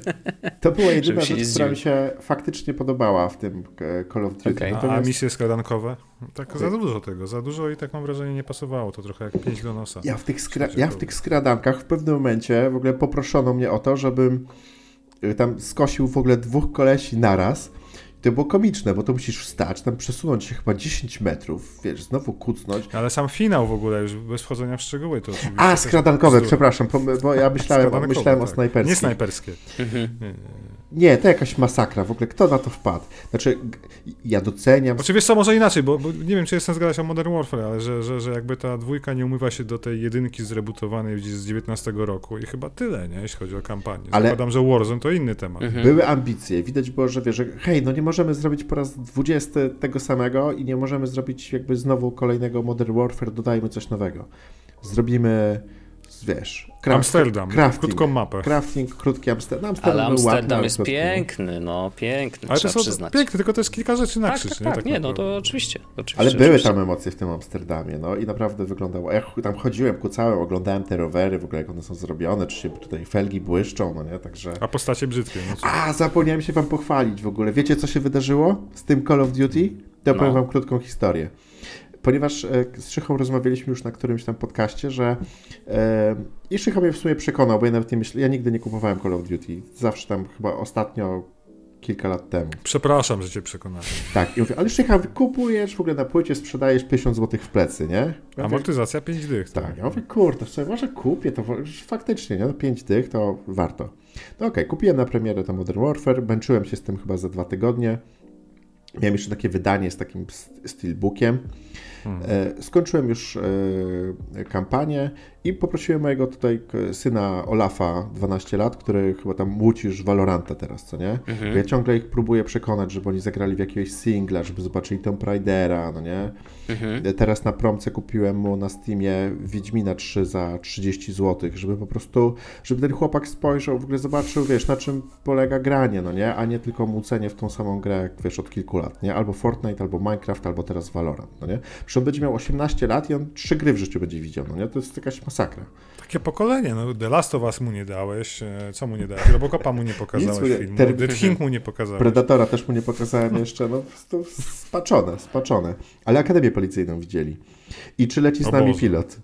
To była jedyna rzecz, która mi się faktycznie podobała w tym e, Call of Duty. Okay. Natomiast... A misje skradankowe? Tak okay. za dużo tego, za dużo i tak mam wrażenie nie pasowało, to trochę jak pięć do nosa. Ja w tych, skra... ja w tych skradankach w pewnym momencie w ogóle poproszono mnie o to, żebym y, tam skosił w ogóle dwóch kolesi naraz to było komiczne, bo to musisz wstać, tam przesunąć się chyba 10 metrów, wiesz, znowu kucnąć. Ale sam finał w ogóle, już bez wchodzenia w szczegóły to A, skradankowe, przepraszam, bo ja myślałem, myślałem tak. o snajperskie. Nie snajperskie. Mhm. Nie, nie, nie. Nie, to jakaś masakra w ogóle. Kto na to wpadł? Znaczy, ja doceniam. Oczywiście, może inaczej, bo, bo, nie wiem, czy jest sens gadać o Modern Warfare, ale że, że, że jakby ta dwójka nie umywa się do tej jedynki zrebootowanej gdzieś z 19 roku i chyba tyle, nie, jeśli chodzi o kampanię. Ale Zakładam, że Warzone to inny temat. Mhm. Były ambicje. Widać było, że wiesz, że hej, no nie możemy zrobić po raz 20 tego samego i nie możemy zrobić jakby znowu kolejnego Modern Warfare, dodajmy coś nowego. Zrobimy wiesz... Craft, Amsterdam, crafting, krótką mapę. Crafting, krótki Amsterdam. Amsterdam ale Amsterdam jest piękny, no piękny, ale trzeba to przyznać. Piękny, tylko to jest kilka rzeczy na tak, krzyż, tak, nie? Tak, tak nie, no to oczywiście, oczywiście. Ale były oczywiście. tam emocje w tym Amsterdamie, no i naprawdę wyglądało... Ja tam chodziłem, kucałem, oglądałem te rowery, w ogóle jak one są zrobione, czy się tutaj felgi błyszczą, no nie, także... A postacie brzydkie, no co? A, zapomniałem się wam pochwalić w ogóle. Wiecie, co się wydarzyło z tym Call of Duty? To no. powiem wam krótką historię ponieważ e, z Szychą rozmawialiśmy już na którymś tam podcaście, że e, i Szycha mnie w sumie przekonał, bo ja nawet nie myślę, ja nigdy nie kupowałem Call of Duty, zawsze tam chyba ostatnio kilka lat temu. Przepraszam, że cię przekonałem. Tak, i mówię, ale Szycha, kupujesz w ogóle na płycie, sprzedajesz 50 zł w plecy, nie? Ja Amortyzacja 5 dych. Tak, tak ja mówię, kurde, sobie może kupię to, faktycznie, nie? No 5 dych to warto. No okej, okay, kupiłem na premierę to Modern Warfare, męczyłem się z tym chyba za dwa tygodnie. Miałem jeszcze takie wydanie z takim steelbookiem. E, skończyłem już e, kampanię i poprosiłem mojego tutaj syna Olafa, 12 lat, który chyba tam już Valoranta teraz, co nie? Mhm. Ja ciągle ich próbuję przekonać, żeby oni zagrali w jakiegoś singla, żeby zobaczyli Tomb Raidera, no nie? Mhm. E, teraz na promce kupiłem mu na Steamie Wiedźmina 3 za 30 zł, żeby po prostu, żeby ten chłopak spojrzał, w ogóle zobaczył, wiesz, na czym polega granie, no nie? A nie tylko młócenie w tą samą grę, jak wiesz, od kilku lat, nie? Albo Fortnite, albo Minecraft, albo teraz Valorant, no nie? Przecież on będzie miał 18 lat i on trzy gry w życiu będzie widział, no nie? To jest jakaś masakra. Takie pokolenie, no The Last of Us mu nie dałeś, e, co mu nie dałeś? Robocopa mu nie pokazałeś filmu, King mu nie pokazałeś. Predatora też mu nie pokazałem jeszcze, no to spaczone, spaczone. Ale Akademię Policyjną widzieli. I czy leci z nami pilot?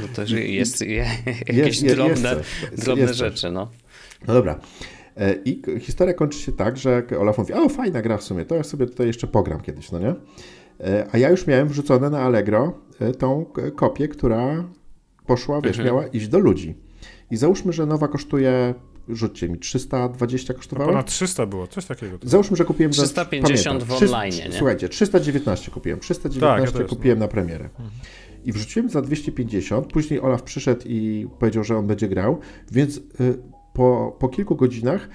No to jest, jakieś jest, drobne, jest, drobne jest rzeczy, no. No dobra. E, I historia kończy się tak, że Olaf mówi, o fajna gra w sumie, to ja sobie tutaj jeszcze pogram kiedyś, no nie? E, a ja już miałem wrzucone na Allegro tą kopię, która poszła, wiesz, mhm. miała iść do ludzi. I załóżmy, że nowa kosztuje, rzućcie mi, 320 kosztowała? No ponad 300 było, coś takiego. Załóżmy, że kupiłem 350 za, w online, nie? Słuchajcie, 319 kupiłem, 319 tak, ja kupiłem no. na premierę. Mhm. I wrzuciłem za 250, później Olaf przyszedł i powiedział, że on będzie grał, więc y, po, po kilku godzinach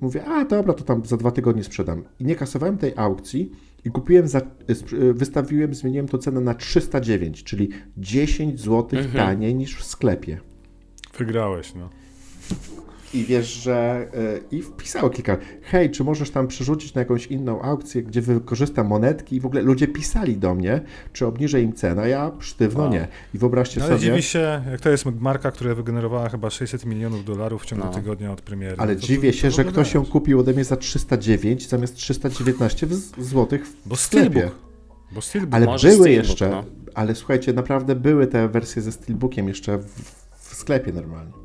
mówię, a dobra, to tam za dwa tygodnie sprzedam. I nie kasowałem tej aukcji, i kupiłem, za, wystawiłem, zmieniłem to cenę na 309, czyli 10 zł mhm. taniej niż w sklepie. Wygrałeś, no. I wiesz, że. Yy, I wpisało kilka. Hej, czy możesz tam przerzucić na jakąś inną aukcję, gdzie wykorzystam monetki? I w ogóle ludzie pisali do mnie, czy obniżę im cenę. Ja sztywno nie. I wyobraźcie no, ale sobie. Ale dziwi się, jak to jest marka, która wygenerowała chyba 600 milionów dolarów w ciągu no. tygodnia od premiery. Ale to, dziwię to, się, że ktoś ją kupił ode mnie za 309 zamiast 319 złotych w Bo sklepie. Bo Steelbook. Ale były Steelbook, jeszcze. No. Ale słuchajcie, naprawdę były te wersje ze Steelbookiem jeszcze w, w sklepie normalnie.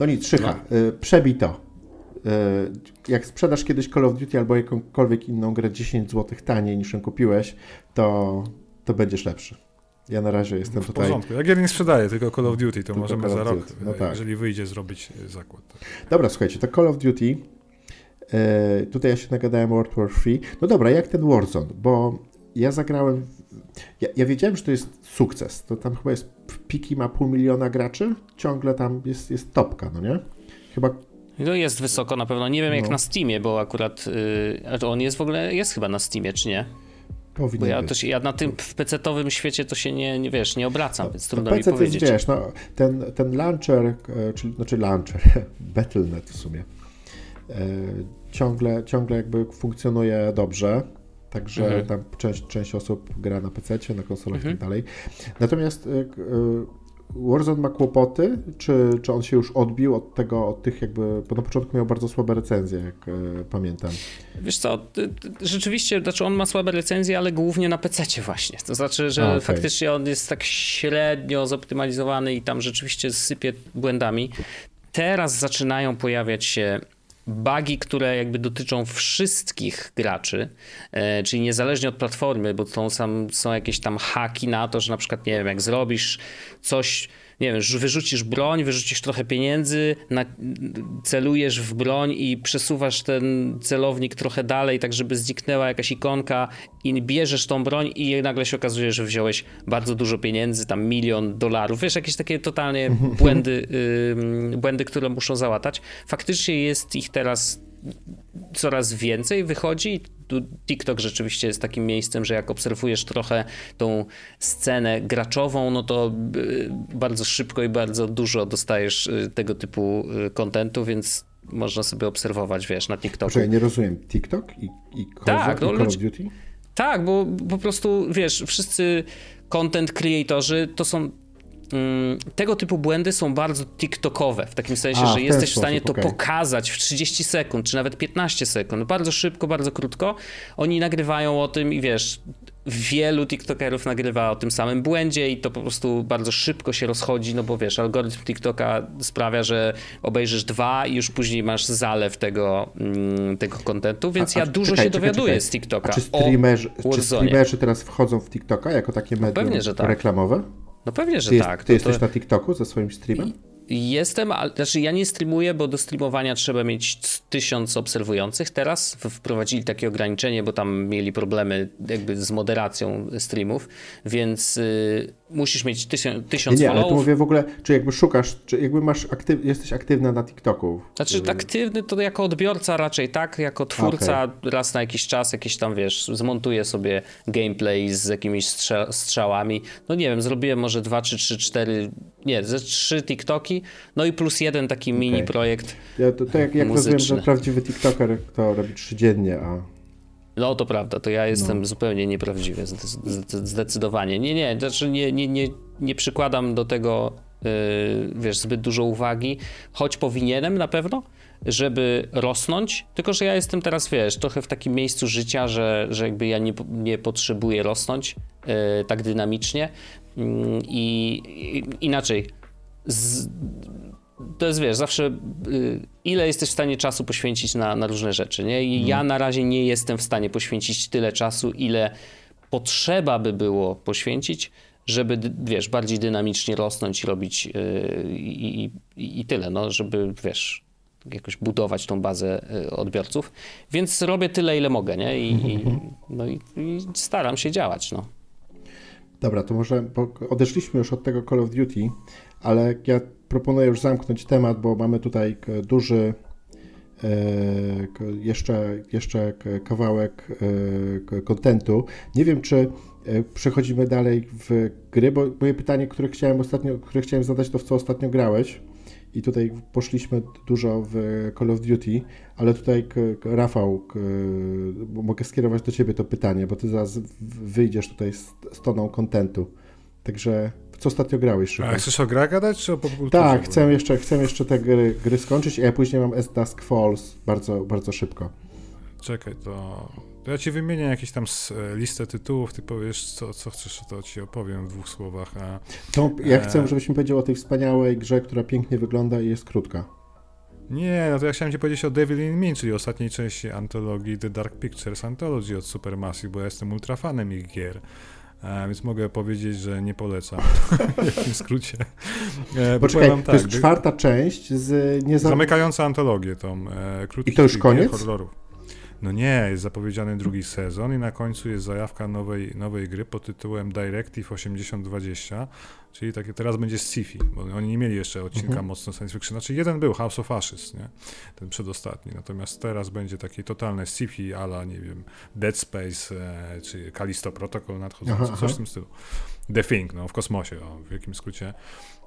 No nic, Szycha, no. Y, przebij to. Y, jak sprzedasz kiedyś Call of Duty albo jakąkolwiek inną grę 10 zł taniej niż ją kupiłeś, to, to będziesz lepszy. Ja na razie jestem w tutaj. W porządku. Jak ja nie sprzedaję, tylko Call of Duty, to tylko możemy za rok, no tak. jeżeli wyjdzie, zrobić zakład. Dobra, słuchajcie, to Call of Duty. Yy, tutaj ja się nagadałem World War 3. No dobra, jak ten Warzone, bo ja zagrałem. Ja, ja wiedziałem, że to jest sukces. To tam chyba jest Piki ma pół miliona graczy, ciągle tam jest, jest topka, no nie? Chyba no jest wysoko na pewno. Nie wiem jak no. na Steamie, bo akurat yy, on jest w ogóle, jest chyba na Steamie, czy nie? Powinien bo ja, to się, ja na tym w PC-owym świecie to się nie, nie wiesz, nie obracam, no, więc trudno PC mi powiedzieć. Jest, wiesz, no, ten, ten launcher, e, czyli, znaczy launcher, [LAUGHS] Battle.net w sumie, e, ciągle, ciągle jakby funkcjonuje dobrze. Także mhm. tam część, część osób gra na PC, na konsolach mhm. i tak dalej. Natomiast y, y, Warzone ma kłopoty, czy, czy on się już odbił od tego, od tych jakby, bo na początku miał bardzo słabe recenzje, jak e, pamiętam. Wiesz co, rzeczywiście, znaczy on ma słabe recenzje, ale głównie na PC właśnie. To znaczy, że A, okay. faktycznie on jest tak średnio zoptymalizowany i tam rzeczywiście sypie błędami. Teraz zaczynają pojawiać się bugi, które jakby dotyczą wszystkich graczy, e, czyli niezależnie od platformy, bo są, są jakieś tam haki na to, że na przykład, nie wiem, jak zrobisz coś nie wiem, wyrzucisz broń, wyrzucisz trochę pieniędzy, na, celujesz w broń i przesuwasz ten celownik trochę dalej, tak żeby zniknęła jakaś ikonka i bierzesz tą broń i nagle się okazuje, że wziąłeś bardzo dużo pieniędzy, tam milion dolarów. Wiesz, jakieś takie totalnie [LAUGHS] błędy, yy, błędy, które muszą załatać. Faktycznie jest ich teraz coraz więcej wychodzi. Tu TikTok rzeczywiście jest takim miejscem, że jak obserwujesz trochę tą scenę graczową, no to y, bardzo szybko i bardzo dużo dostajesz y, tego typu y, kontentu, więc można sobie obserwować, wiesz, na TikToku. ja nie rozumiem. TikTok i, i Call, tak, no, Call of Duty? Tak, bo po prostu, wiesz, wszyscy content creatorzy to są tego typu błędy są bardzo TikTokowe, w takim sensie, A, że jesteś w stanie to okay. pokazać w 30 sekund, czy nawet 15 sekund, bardzo szybko, bardzo krótko. Oni nagrywają o tym i wiesz, wielu TikTokerów nagrywa o tym samym błędzie i to po prostu bardzo szybko się rozchodzi, no bo wiesz, algorytm TikToka sprawia, że obejrzysz dwa i już później masz zalew tego, mm, tego kontentu, więc a, a, ja dużo czekaj, się czekaj, dowiaduję czekaj. z TikToka. A czy streamerzy, czy streamerzy teraz wchodzą w TikToka jako takie medium no pewnie, że tak. reklamowe? No pewnie, że ty tak. Ty jesteś to... na TikToku ze swoim streamem? Jestem, ale znaczy ja nie streamuję, bo do streamowania trzeba mieć tysiąc obserwujących teraz. Wprowadzili takie ograniczenie, bo tam mieli problemy jakby z moderacją streamów, więc y, musisz mieć tysiąc, tysiąc nie, nie, ale tu mówię w ogóle, czy jakby szukasz, czy jakby masz aktyw, jesteś aktywna na TikToku? Znaczy aktywny to jako odbiorca raczej tak, jako twórca okay. raz na jakiś czas jakieś tam, wiesz, zmontuję sobie gameplay z jakimiś strzałami. No nie wiem, zrobiłem może dwa, czy trzy, cztery, nie, ze trzy TikToki, no i plus jeden taki okay. mini projekt ja, to, to jak, jak rozumiem, że prawdziwy TikToker to robi trzy dziennie, a no to prawda, to ja jestem no. zupełnie nieprawdziwy, zdecydowanie. Nie, nie, znaczy nie, nie, nie, nie przykładam do tego, yy, wiesz, zbyt dużo uwagi, choć powinienem na pewno, żeby rosnąć, tylko że ja jestem teraz, wiesz, trochę w takim miejscu życia, że, że jakby ja nie, nie potrzebuję rosnąć yy, tak dynamicznie yy, i inaczej. Z, to jest, wiesz, zawsze y, ile jesteś w stanie czasu poświęcić na, na różne rzeczy, nie? I ja mhm. na razie nie jestem w stanie poświęcić tyle czasu, ile potrzeba by było poświęcić, żeby, wiesz, bardziej dynamicznie rosnąć i robić yy, i, i, i tyle, no, żeby, wiesz, jakoś budować tą bazę y, odbiorców. Więc robię tyle, ile mogę, nie? I, i mhm. no i, i, staram się działać, no. Dobra, to może odeszliśmy już od tego Call of Duty, ale ja proponuję już zamknąć temat, bo mamy tutaj duży e, jeszcze, jeszcze kawałek e, kontentu. Nie wiem, czy e, przechodzimy dalej w gry, bo moje pytanie, które chciałem ostatnio, które chciałem zadać, to w co ostatnio grałeś. I tutaj poszliśmy dużo w Call of Duty, ale tutaj Rafał, mogę skierować do Ciebie to pytanie, bo Ty zaraz wyjdziesz tutaj z, z toną kontentu. Także co ostatnio grałeś? Szybko? A chcesz o grach gadać, czy o popkulturze? Tak, chcę jeszcze, chcę jeszcze te gry, gry skończyć, a ja później mam S Dusk Falls bardzo, bardzo szybko. Czekaj, to, to ja ci wymienię jakieś tam e, listę tytułów, ty powiesz, co, co chcesz, to ci opowiem w dwóch słowach. A, to ja e... chcę, żebyś mi powiedział o tej wspaniałej grze, która pięknie wygląda i jest krótka. Nie, no to ja chciałem ci powiedzieć o Devil in Me, czyli ostatniej części antologii The Dark Pictures Anthology od Supermassive, bo ja jestem ultrafanem ich gier. E, więc mogę powiedzieć, że nie polecam. [LAUGHS] w jakim skrócie. E, Poczekaj, tak, to jest czwarta część z... Nie Zamykająca antologię tą e, I to już koniec? horrorów. No nie, jest zapowiedziany drugi sezon i na końcu jest zajawka nowej, nowej gry pod tytułem Directive 8020, czyli takie teraz będzie sci-fi, bo oni nie mieli jeszcze odcinka mhm. mocno science fiction. Znaczy jeden był, House of Ashes, nie? ten przedostatni, natomiast teraz będzie takie totalne sci-fi ala, nie wiem, Dead Space, e, czy Callisto Protocol nadchodzący, aha, coś aha. w tym stylu. The Thing, no, w kosmosie, o, w wielkim skrócie.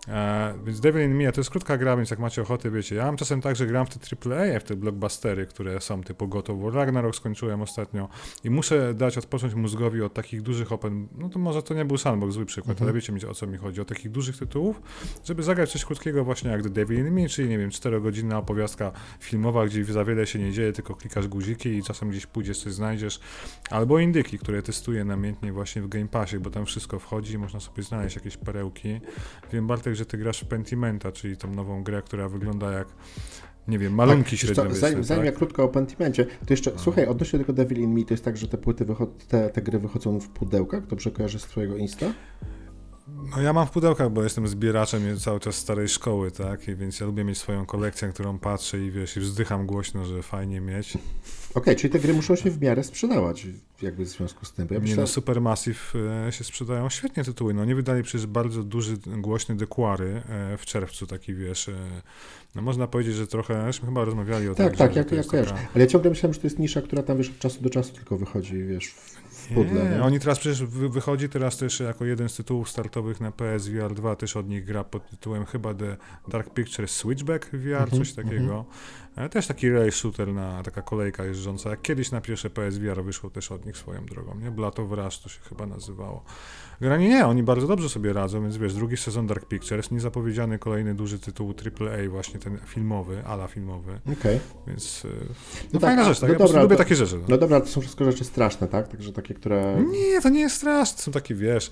E, więc Devil in Me to jest krótka gra, więc jak macie ochotę, wiecie, ja mam czasem tak, że gram w te AAA, w te blockbustery, które są typu War Ragnarok skończyłem ostatnio i muszę dać odpocząć mózgowi od takich dużych open, no to może to nie był sandbox, zły przykład, mhm. ale wiecie o co mi chodzi, o takich dużych tytułów, żeby zagrać coś krótkiego właśnie jak The Devil in Me, czyli nie wiem, czterogodzinna opowiastka filmowa, gdzie za wiele się nie dzieje, tylko klikasz guziki i czasem gdzieś pójdziesz, coś znajdziesz, albo indyki, które testuję namiętnie właśnie w Game Passie, bo tam wszystko wchodzi i można sobie znaleźć jakieś perełki. Wiem, Bartek, że ty grasz Pentimenta, czyli tą nową grę, która wygląda jak nie wiem, malunki tak, średniowieczne. Zanim, zanim tak? ja krótko o Pentimencie, to jeszcze, no. słuchaj, odnośnie tego Devil in Me, to jest tak, że te płyty, te, te gry wychodzą w pudełkach, dobrze kojarzę z twojego Insta? No ja mam w pudełkach, bo jestem zbieraczem cały czas starej szkoły, tak? I więc ja lubię mieć swoją kolekcję, którą patrzę i wiesz, i wzdycham głośno, że fajnie mieć. Okej, okay, czyli te gry muszą się w miarę sprzedawać, jakby w związku z tym. Ja myślę... Nie no, Supermassive e, się sprzedają świetnie tytuły. No nie wydali przecież bardzo duży, głośny Dequary e, w czerwcu, taki wiesz, e, no można powiedzieć, że trochę, myśmy chyba rozmawiali o tak, tym. Tak, tak, ja, ja kojarzę. Taka... Ale ja ciągle myślałem, że to jest nisza, która tam wiesz, od czasu do czasu tylko wychodzi, wiesz, pudle. Nie? Oni teraz przecież wychodzi teraz też jako jeden z tytułów startowych na PSVR 2 też od nich gra pod tytułem chyba The Dark Pictures Switchback VR, mm -hmm, coś takiego. Mm -hmm. Też taki race shooter na taka kolejka jeżdżąca. Jak kiedyś na pierwsze PSVR wyszło też od nich swoją drogą, nie? Blood of Rush to się chyba nazywało. Granie nie, oni bardzo dobrze sobie radzą, więc wiesz, drugi sezon Dark Pictures, niezapowiedziany kolejny duży tytuł AAA, właśnie ten filmowy, ala filmowy. Okej. Okay. Więc e, no, no fajna tak, rzecz, tak? No ja dobra, lubię to, takie rzeczy. No. no dobra, to są wszystko rzeczy straszne, tak? Także takie, które... Nie, to nie jest straszne, są takie, wiesz,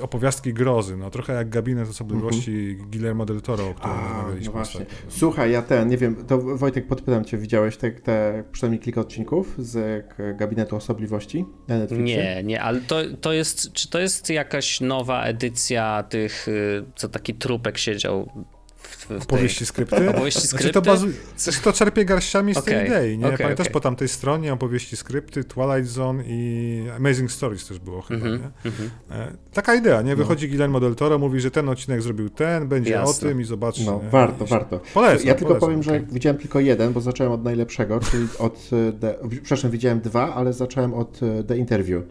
opowiastki grozy, no trochę jak Gabinet Osobliwości -hmm. Guillermo del Toro, o którym A, rozmawialiśmy. No właśnie. Słuchaj, ja ten, nie wiem, to Wojtek, podpytam cię, widziałeś te, te przynajmniej kilka odcinków z Gabinetu Osobliwości na Netflixie? Nie, nie, ale to, to jest, czy to jest jakaś nowa edycja tych, y, co taki trupek siedział w, w opowieści tej... skrypty? Opowieści skrypty? Znaczy to, bazu... znaczy to czerpie garściami z okay. tej idei, nie? Okay, Pamiętasz okay. po tamtej stronie opowieści skrypty, Twilight Zone i Amazing Stories też było chyba, mm -hmm, nie? Mm -hmm. taka idea, nie? No. Wychodzi no. Guillermo del Toro, mówi, że ten odcinek zrobił ten, będzie Jasne. o tym i zobacz. No, warto, I warto. Polecam, ja tylko polecam, powiem, że widziałem tylko jeden, bo zacząłem od najlepszego, czyli od, e, the... przepraszam, widziałem dwa, ale zacząłem od e, The Interview.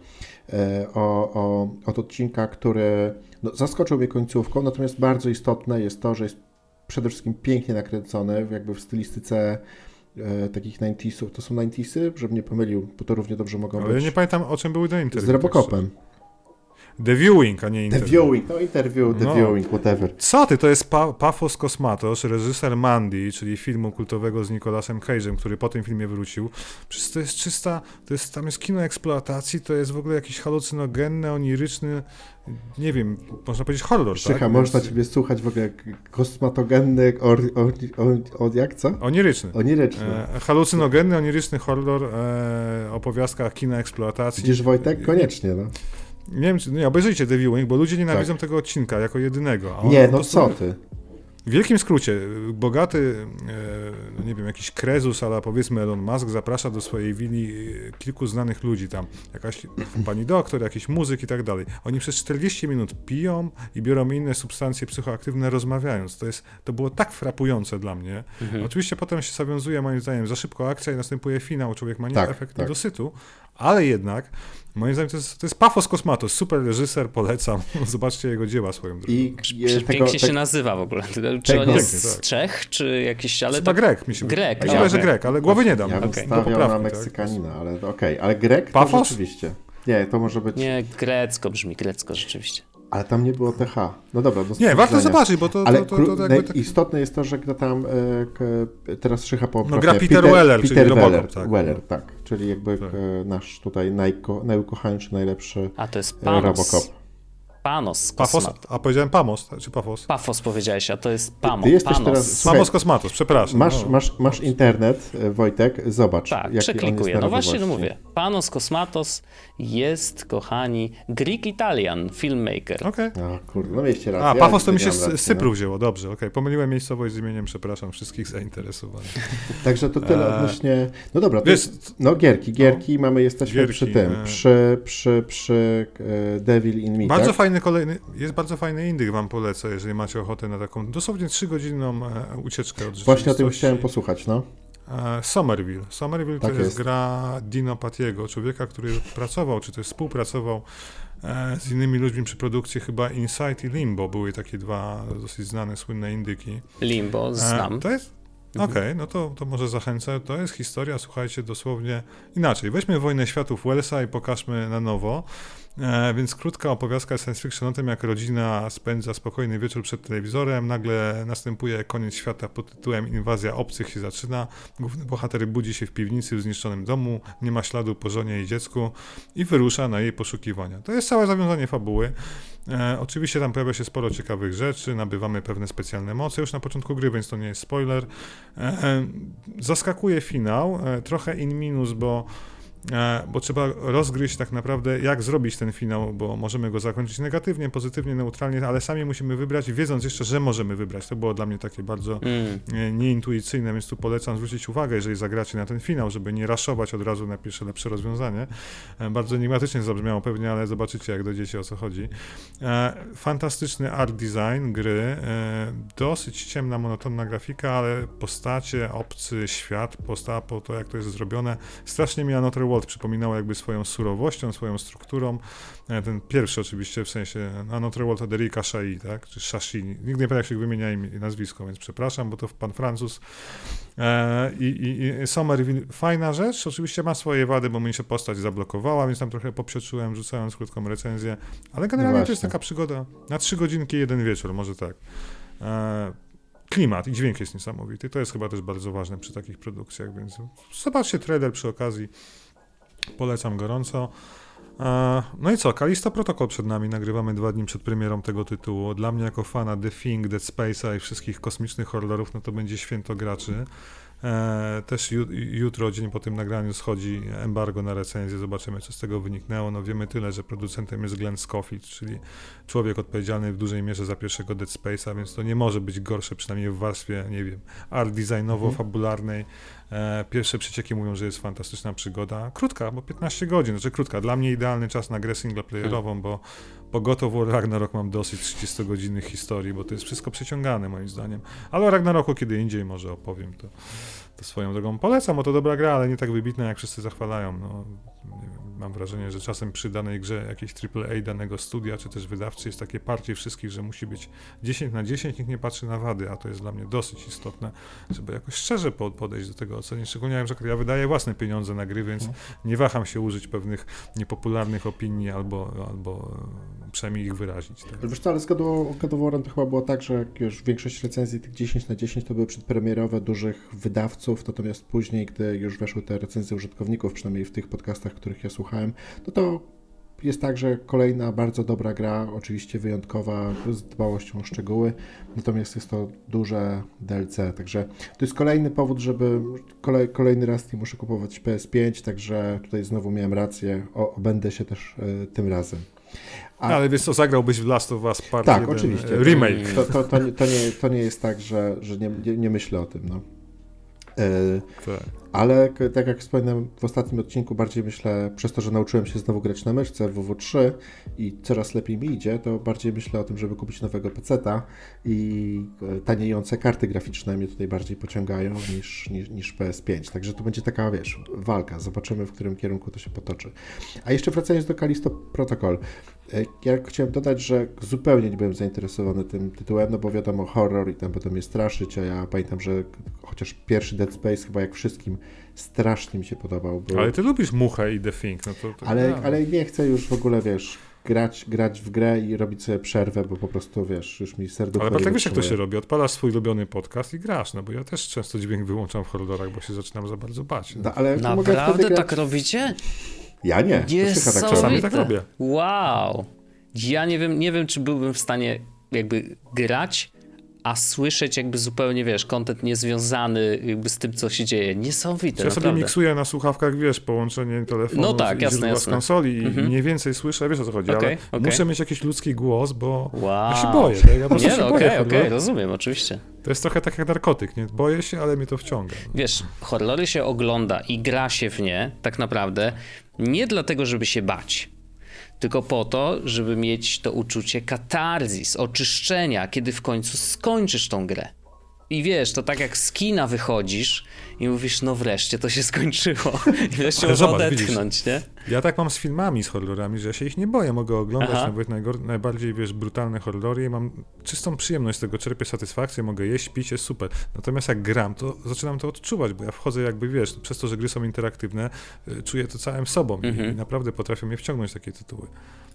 O, o, od odcinka, który no, zaskoczył mnie końcówką, natomiast bardzo istotne jest to, że jest przede wszystkim pięknie nakręcony, jakby w stylistyce e, takich 90sów. To są 90sy, żebym nie pomylił, bo to równie dobrze mogą Ale być. Ale ja nie pamiętam, o czym były te interwiu. Z Robocopem. The Viewing, a nie interview. The Viewing, no interview, The no. Viewing, whatever. Co ty, to jest pa Pafos Kosmatos, reżyser Mandy, czyli filmu kultowego z Nicolasem Cage'em, który po tym filmie wrócił. Przecież to jest czysta, to jest, tam jest kino eksploatacji, to jest w ogóle jakiś halucynogenny, oniryczny, nie wiem, można powiedzieć horror, Szycha, tak? można Więc... ciebie słuchać w ogóle jak kosmatogenny, or, or, or, jak co? Oniryczny. Oniryczny. E, halucynogenny, oniryczny horror, e, opowiastka kina eksploatacji. Widzisz Wojtek? Koniecznie, no. Nie wiem, czy, nie, obejrzyjcie The Viewing, bo ludzie nienawidzą tak. tego odcinka jako jedynego. nie, no co ty? W wielkim skrócie, bogaty, e, no nie wiem, jakiś krezus, ale powiedzmy Elon Musk zaprasza do swojej willi e, kilku znanych ludzi tam, jakaś pani doktor, jakiś muzyk i tak dalej. Oni przez 40 minut piją i biorą inne substancje psychoaktywne rozmawiając. To jest, to było tak frapujące dla mnie. Mhm. Oczywiście potem się zawiązuje moim zdaniem za szybko akcja i następuje finał, człowiek ma nie tak, efekt tak. niedosytu, ale jednak Moim zdaniem to jest, to jest Pafos Kosmatos, super reżyser, polecam. [LAUGHS] Zobaczcie jego dzieła swoją drogą. I tego, pięknie się nazywa w ogóle. Czy tego, on jest z tak. Czech, czy jakiś, ale Chyba. Grek, mi się Grek. Ja, że Grek, ale głowy nie dam. Ja bym okay. stawiał poprawki, na tak? Meksykanina, tak? ale okej. Okay. Ale Grek Pafos? to rzeczywiście. Nie, to może być... Nie, grecko brzmi, grecko rzeczywiście. Ale tam nie było TH. No dobra, do Nie, warto zobaczyć, bo to, Ale to, to, to, tak... istotne jest to, że kto tam e, teraz szycha po No gra Peter, Peter Weller, Peter czyli Weller, tak. Weller, tak. Czyli jakby tak. E, nasz tutaj najko, najukochańszy, najlepszy A to jest Panos. Robocop. Panos Pafos, A powiedziałem Pamos, czy Pafos? Pafos powiedziałeś, a to jest Pamos. Ty jesteś Panos. Teraz, słuchaj, Pamos Kosmatos, przepraszam. Masz, no. masz, masz internet, e, Wojtek, zobacz. Tak, jaki przeklikuję. no właśnie, no mówię. Panos Kosmatos jest, kochani, Greek Italian filmmaker. Okej. Okay. A, kurde, no mieliście rację. A, Pafos to mi się z Cypru no. wzięło, dobrze, okej. Okay. Pomyliłem miejscowość z imieniem, przepraszam wszystkich zainteresowanych. [LAUGHS] Także to tyle e, odnośnie... No dobra, to jest, no gierki, gierki, no, mamy, jesteśmy gierki, przy tym, e... przy, przy, przy Devil in Me, Bardzo tak? fajny kolejny, jest bardzo fajny indyk wam polecę, jeżeli macie ochotę na taką dosłownie trzygodzinną e, ucieczkę od Właśnie o tym chciałem posłuchać, no. E, Somerville. Somerville tak to jest, jest gra Dino Patiego, człowieka, który pracował, czy też współpracował e, z innymi ludźmi przy produkcji chyba Insight i Limbo. Były takie dwa dosyć znane, słynne indyki. Limbo, znam. To jest mhm. Okej, okay, no to, to może zachęcę. To jest historia, słuchajcie, dosłownie inaczej. Weźmy Wojnę Światów Wellsa i pokażmy na nowo. E, więc krótka opowiastka science fiction o tym, jak rodzina spędza spokojny wieczór przed telewizorem, nagle następuje koniec świata pod tytułem Inwazja obcych się zaczyna, główny bohater budzi się w piwnicy w zniszczonym domu, nie ma śladu po żonie i dziecku i wyrusza na jej poszukiwania. To jest całe zawiązanie fabuły. E, oczywiście tam pojawia się sporo ciekawych rzeczy, nabywamy pewne specjalne moce już na początku gry, więc to nie jest spoiler. E, e, zaskakuje finał, e, trochę in minus, bo bo trzeba rozgryźć tak naprawdę, jak zrobić ten finał, bo możemy go zakończyć negatywnie, pozytywnie, neutralnie, ale sami musimy wybrać, wiedząc jeszcze, że możemy wybrać. To było dla mnie takie bardzo mm. E, nieintuicyjne, więc tu polecam zwrócić uwagę, jeżeli zagracie na ten finał, żeby nie raszować od razu na pierwsze lepsze rozwiązanie. E, bardzo enigmatycznie zabrzmiało pewnie, ale zobaczycie, jak dojdziecie o co chodzi. Fantastyczny art design gry, dosyć ciemna, monotonna grafika, ale postacie, obcy świat, posta po to, jak to jest zrobione, strasznie mi Another Przypominało jakby swoją surowością, swoją strukturą. E, ten pierwszy oczywiście, w sensie Another World od Erika Shai, tak, czy Shashi. Nigdy nie pamiętam jak się wymienia imię, nazwisko, więc przepraszam, bo to pan Francuz. E, I, i, i Somerville, fajna rzecz, oczywiście ma swoje wady, bo mi się postać zablokowała, więc tam trochę popsioczyłem, rzucając krótką recenzję, ale generalnie no to jest taka przygoda na trzy godzinki, jeden wieczór, może tak. E, klimat i dźwięk jest niesamowity. To jest chyba też bardzo ważne przy takich produkcjach, więc zobaczcie trailer przy okazji. Polecam gorąco. E, no i co, Kalisto Protocol przed nami, nagrywamy dwa dni przed premierą tego tytułu. Dla mnie jako fana The Thing, Dead Space'a i wszystkich kosmicznych horrorów, no to będzie święto graczy. E, też jutro, dzień po tym nagraniu, schodzi embargo na recenzję. Zobaczymy, co z tego wyniknęło. No wiemy tyle, że producentem jest Glenn Scofield, czyli człowiek odpowiedzialny w dużej mierze za pierwszego Dead Space'a, więc to nie może być gorsze, przynajmniej w warstwie, nie wiem, art designowo-fabularnej. Pierwsze przecieki mówią, że jest fantastyczna przygoda. Krótka, bo 15 godzin, znaczy krótka. Dla mnie idealny czas na grę singleplayerową, bo po God of Ragnarok mam dosyć 30-godzinnych historii, bo to jest wszystko przeciągane moim zdaniem. Ale o Ragnaroku kiedy indziej może opowiem to, to swoją drogą. Polecam, bo to dobra gra, ale nie tak wybitna jak wszyscy zachwalają. No, mam wrażenie, że czasem przy danej grze jakiejś AAA danego studia, czy też wydawcy jest takie parcie wszystkich, że musi być 10 na 10, nikt nie patrzy na wady, a to jest dla mnie dosyć istotne, żeby jakoś szczerze podejść do tego oceny. Szczególnie, że ja wydaję własne pieniądze na gry, więc nie waham się użyć pewnych niepopularnych opinii albo, albo przynajmniej ich wyrazić. Tak. Wiesz co, ale z God to chyba było tak, że już większość recenzji tych 10 na 10 to były przedpremierowe dużych wydawców, natomiast później, gdy już weszły te recenzje użytkowników, przynajmniej w tych podcastach, których ja słuchałem, no to jest tak, że kolejna bardzo dobra gra, oczywiście wyjątkowa, z dbałością o szczegóły, natomiast jest to duże DLC, także to jest kolejny powód, żeby kolej, kolejny raz nie muszę kupować PS5, także tutaj znowu miałem rację, o, obędę się też y, tym razem. A... Ale wiesz co, zagrałbyś w Last of Us Part Tak, oczywiście. Remake. To, to, to, nie, to, nie, to nie jest tak, że, że nie, nie, nie myślę o tym. No. E, tak. Ale tak jak wspomniałem w ostatnim odcinku, bardziej myślę, przez to, że nauczyłem się znowu grać na myszce w WW3 i coraz lepiej mi idzie, to bardziej myślę o tym, żeby kupić nowego peceta i e, taniejące karty graficzne mnie tutaj bardziej pociągają niż, niż, niż PS5. Także to będzie taka, wiesz, walka. Zobaczymy, w którym kierunku to się potoczy. A jeszcze wracając do Kalisto Protocol. E, ja chciałem dodać, że zupełnie nie byłem zainteresowany tym tytułem, no bo wiadomo, horror i tam potem mnie straszyć, a ja pamiętam, że chociaż pierwszy Dead Space chyba jak wszystkim strasznie mi się podobał. Bo... Ale ty lubisz Muchę i The Thing, no to... to ale, no. ale nie chcę już w ogóle, wiesz, grać, grać w grę i robić sobie przerwę, bo po prostu, wiesz, już mi serducho... Ale tak wiesz, jak to się robi, odpalasz swój ulubiony podcast i grasz, no bo ja też często dźwięk wyłączam w horrorach, bo się zaczynam za bardzo bać. No. No, ale Naprawdę grać... tak robicie? Ja nie. Jest tak czasami tak robię. Wow. Ja nie wiem, nie wiem, czy byłbym w stanie jakby grać a słyszeć jakby zupełnie, wiesz, kontent niezwiązany jakby z tym, co się dzieje. Niesamowite, Ja sobie miksuję na słuchawkach, wiesz, połączenie telefonu no tak, z, jasne, jasne. z konsoli i mhm. mniej więcej słyszę, wiesz o co chodzi, okay, ale okay. muszę mieć jakiś ludzki głos, bo wow. ja się boję. Tak? Ja po nie, no, okej, okej, okay, rozumiem, oczywiście. To jest trochę tak jak narkotyk, nie? Boję się, ale mnie to wciąga. Wiesz, horrory się ogląda i gra się w nie, tak naprawdę, nie dlatego, żeby się bać, tylko po to, żeby mieć to uczucie katarzis, oczyszczenia, kiedy w końcu skończysz tą grę. I wiesz, to tak jak z kina wychodzisz i mówisz, no wreszcie to się skończyło. I wreszcie można odetchnąć, nie? Ja tak mam z filmami, z horrorami, że ja się ich nie boję. Mogę oglądać Aha. nawet najbardziej, wiesz, brutalne horrory i mam czystą przyjemność z tego, czerpię satysfakcję, mogę jeść, pić, jest super. Natomiast jak gram, to zaczynam to odczuwać, bo ja wchodzę jakby, wiesz, przez to, że gry są interaktywne, y, czuję to całym sobą mhm. i naprawdę potrafią mnie wciągnąć takie tytuły.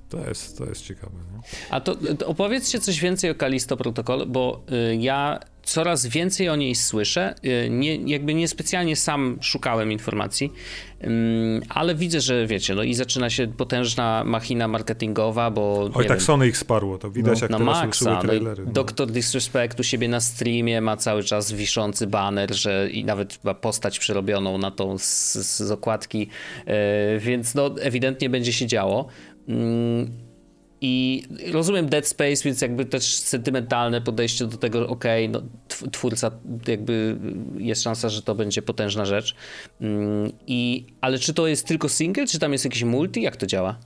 To jest, to jest ciekawe. Nie? A to, to opowiedzcie coś więcej o Kalisto Protocol, bo y, ja coraz więcej o niej słyszę. Y, nie, jakby niespecjalnie sam szukałem informacji, ale widzę, że wiecie, no i zaczyna się potężna machina marketingowa, bo... Oj, tak wiem, Sony ich sparło, to widać no, jak no teraz maksa, no trailery. No. Doktor Disrespect u siebie na streamie ma cały czas wiszący baner, że i nawet postać przerobioną na tą z, z okładki, y, więc no ewidentnie będzie się działo. I rozumiem Dead Space, więc jakby też sentymentalne podejście do tego, ok, no, twórca, jakby jest szansa, że to będzie potężna rzecz. Mm, I, ale czy to jest tylko single, czy tam jest jakiś multi? Jak to działa?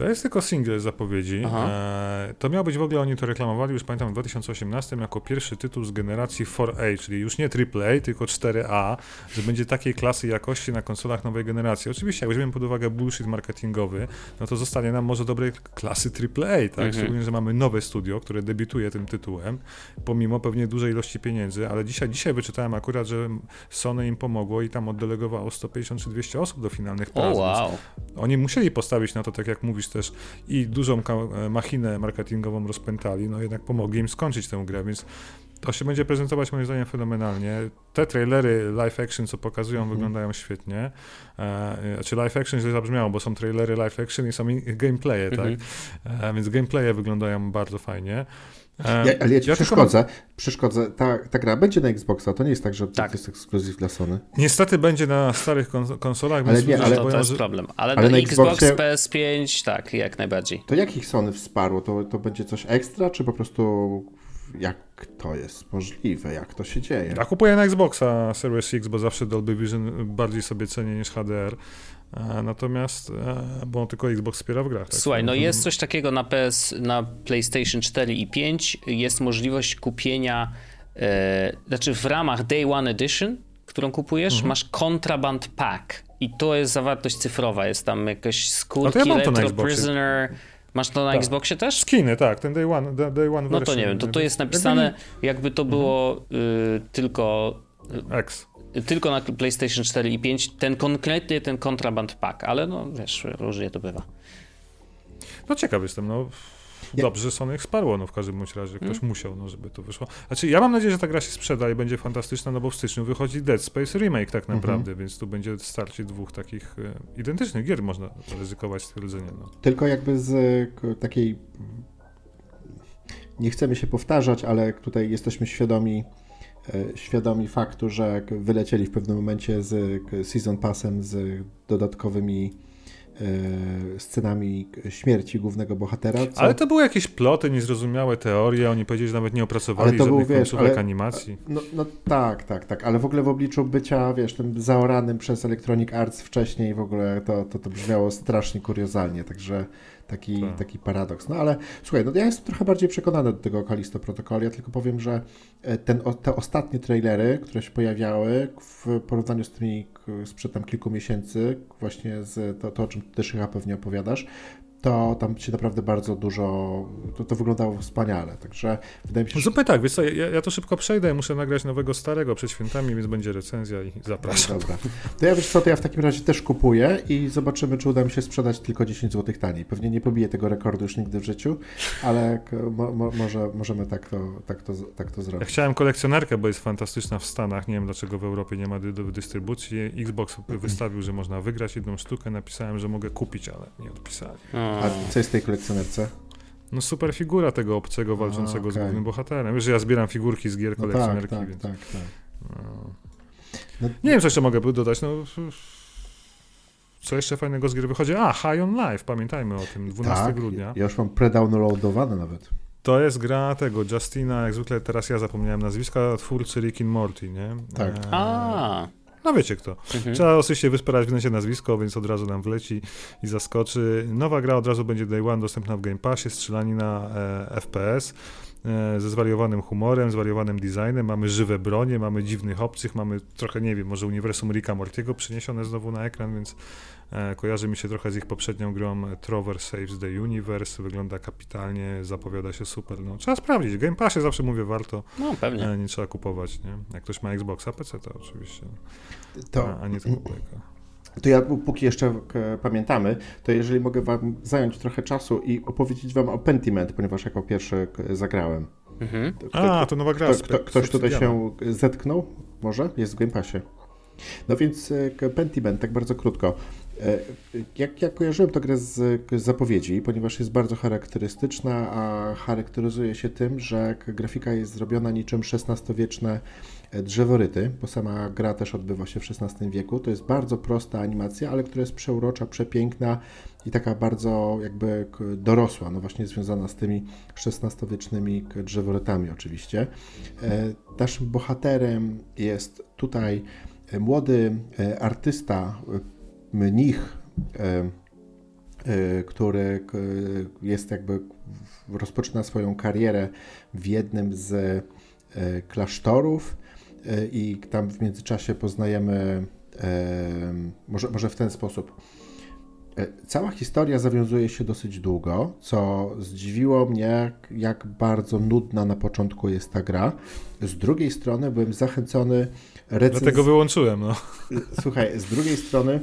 To jest tylko single zapowiedzi. E, to miał być w ogóle, oni to reklamowali już pamiętam w 2018 jako pierwszy tytuł z generacji 4A, czyli już nie AAA, tylko 4A, że będzie takiej klasy jakości na konsolach nowej generacji. Oczywiście, jak weźmiemy pod uwagę bullshit marketingowy, no to zostanie nam może dobrej klasy AAA, tak? Mhm. Szczególnie, że mamy nowe studio, które debiutuje tym tytułem, pomimo pewnie dużej ilości pieniędzy, ale dzisiaj, dzisiaj wyczytałem akurat, że Sony im pomogło i tam oddelegowało 150 czy 200 osób do finalnych prac. Oh, wow. Oni musieli postawić na to, tak jak mówisz, też i dużą e, machinę marketingową rozpętali, no jednak pomogli im skończyć tę grę, więc to się będzie prezentować moim zdaniem fenomenalnie. Te trailery live action, co pokazują, mm. wyglądają świetnie. E, znaczy live action źle zabrzmiało, bo są trailery live action i są gameplaye, tak? Mhm. E, więc gameplaye wyglądają bardzo fajnie. E, ja, ale ja ci ja przeszkodzę. Tylko... przeszkodzę. Ta, ta gra będzie na Xboxa, to nie jest tak, że tak. to jest ekskluzyw dla Sony. Niestety będzie na starych konsolach, ale nie, ale, to, jest problem. Ale, ale na, na Xbox, Xboxie... PS5 tak, jak najbardziej. To jak ich Sony wsparło? To, to będzie coś ekstra, czy po prostu jak to jest możliwe, jak to się dzieje? Ja kupuję na Xboxa Series X, bo zawsze Dolby Vision bardziej sobie cenię niż HDR. E, natomiast, e, bo tylko Xbox wspiera w grach. Tak? Słuchaj, no jest coś takiego na PS, na PlayStation 4 i 5. Jest możliwość kupienia, e, znaczy w ramach Day One Edition, którą kupujesz, mhm. masz Contraband Pack. I to jest zawartość cyfrowa. Jest tam jakieś skórki, ja Retro Prisoner. Masz to na tak. Xboxie też? Skiny, tak, ten Day One, day one No to nie wiem, to to jest napisane, jakby to było mhm. y, tylko... Y, X tylko na PlayStation 4 i 5 ten konkretnie ten kontraband pack, ale no wiesz, różnie to bywa. No ciekaw jestem, no dobrze, że Sony ich sparło, no w każdym bądź razie ktoś hmm. musiał, no żeby to wyszło. Znaczy ja mam nadzieję, że ta gra się sprzeda i będzie fantastyczna, no bo w styczniu wychodzi Dead Space Remake tak mhm. naprawdę, więc tu będzie starcie dwóch takich e, identycznych gier, można ryzykować stwierdzenie. No. Tylko jakby z e, takiej nie chcemy się powtarzać, ale tutaj jesteśmy świadomi świadomi faktu, że wylecieli w pewnym momencie z Season Passem, z dodatkowymi e, scenami śmierci głównego bohatera. Co... Ale to były jakieś ploty, niezrozumiałe teorie, oni powiedzieli, że nawet nie opracowali ale to żadnych był, wiesz, ale, animacji. No, no, tak, tak, tak, ale w ogóle w obliczu bycia, wiesz, tym zaoranym przez Electronic Arts wcześniej w ogóle to, to, to brzmiało strasznie kuriozalnie, także taki, tak. taki paradoks. No ale słuchaj, no ja jestem trochę bardziej przekonany do tego Kalisto Protocol. Ja tylko powiem, że e, ten, te ostatnie trailery, które się pojawiały w porównaniu z tymi sprzed tam kilku miesięcy, właśnie z to, to o czym ty też chyba pewnie opowiadasz, to tam się naprawdę bardzo dużo, to, to wyglądało wspaniale, także wydaje mi się, że... Zróbmy tak, wiesz co, ja, ja, to szybko przejdę, muszę nagrać nowego starego przed świętami, więc będzie recenzja i zapraszam. Dobra, to ja wiesz co, to ja w takim razie też kupuję i zobaczymy, czy uda mi się sprzedać tylko 10 zł taniej. Pewnie nie pobiję tego rekordu już nigdy w życiu, ale mo, mo, może możemy tak to, tak, to, tak to zrobić. Ja chciałem kolekcjonerkę, bo jest fantastyczna w Stanach, nie wiem dlaczego w Europie nie ma dy, dystrybucji. Xbox wystawił, że można wygrać jedną sztukę, napisałem, że mogę kupić, ale nie odpisali. A co jest w tej kolekcjonerce? No super figura tego obcego walczącego A, okay. z głównym bohaterem. Wiesz, że ja zbieram figurki z gier kolekcjonerki. No tak, tak, więc... tak, tak. No. No. Nie wiem, co jeszcze mogę dodać. No, co jeszcze fajnego z gier wychodzi? A, High on Life, pamiętajmy o tym, 12 tak, grudnia. Ja już mam predownloadowane nawet. To jest gra tego Justina, jak zwykle teraz ja zapomniałem nazwiska, twórcy Rick and Morty, nie? Tak. E... A. No wiecie kto. Mhm. Trzeba oczywiście wysperać w necie nazwisko, więc od razu nam wleci i zaskoczy. Nowa gra od razu będzie day one dostępna w Game Passie, strzelani na e, FPS. E, ze zwariowanym humorem, zwariowanym designem, mamy żywe bronie, mamy dziwnych obcych, mamy trochę, nie wiem, może uniwersum Ricka Mortiego przeniesione znowu na ekran, więc e, kojarzy mi się trochę z ich poprzednią grą Trover Saves the Universe, wygląda kapitalnie, zapowiada się super, no trzeba sprawdzić, Game Passie zawsze mówię warto, no pewnie, e, nie trzeba kupować, nie? Jak ktoś ma Xboxa, PC to oczywiście, to... a, a nie tylko. To ja, póki jeszcze e, pamiętamy, to jeżeli mogę Wam zająć trochę czasu i opowiedzieć Wam o Pentiment, ponieważ jako pierwszy zagrałem. Mhm. Kto, A, to nowa gra. Kto, kto, ktoś tutaj się zetknął? Może? Jest w Game Passie. No więc e, Pentiment, tak bardzo krótko. E, jak ja kojarzyłem tę grę z, z zapowiedzi, ponieważ jest bardzo charakterystyczna, a charakteryzuje się tym, że grafika jest zrobiona niczym XVI-wieczne drzeworyty, bo sama gra też odbywa się w XVI wieku. To jest bardzo prosta animacja, ale która jest przeurocza, przepiękna i taka bardzo jakby dorosła, no właśnie związana z tymi XVI-wiecznymi drzeworytami oczywiście. E, naszym bohaterem jest tutaj młody e, artysta, mnich, e, który jest jakby rozpoczyna swoją karierę w jednym z klasztorów E, i tam w międzyczasie poznajemy, e, może, może w ten sposób. E, cała historia zawiązuje się dosyć długo, co zdziwiło mnie, jak bardzo nudna na początku jest ta gra. Z drugiej strony byłem zachęcony recenzją. Dlatego wyłączyłem. No. Słuchaj, z drugiej strony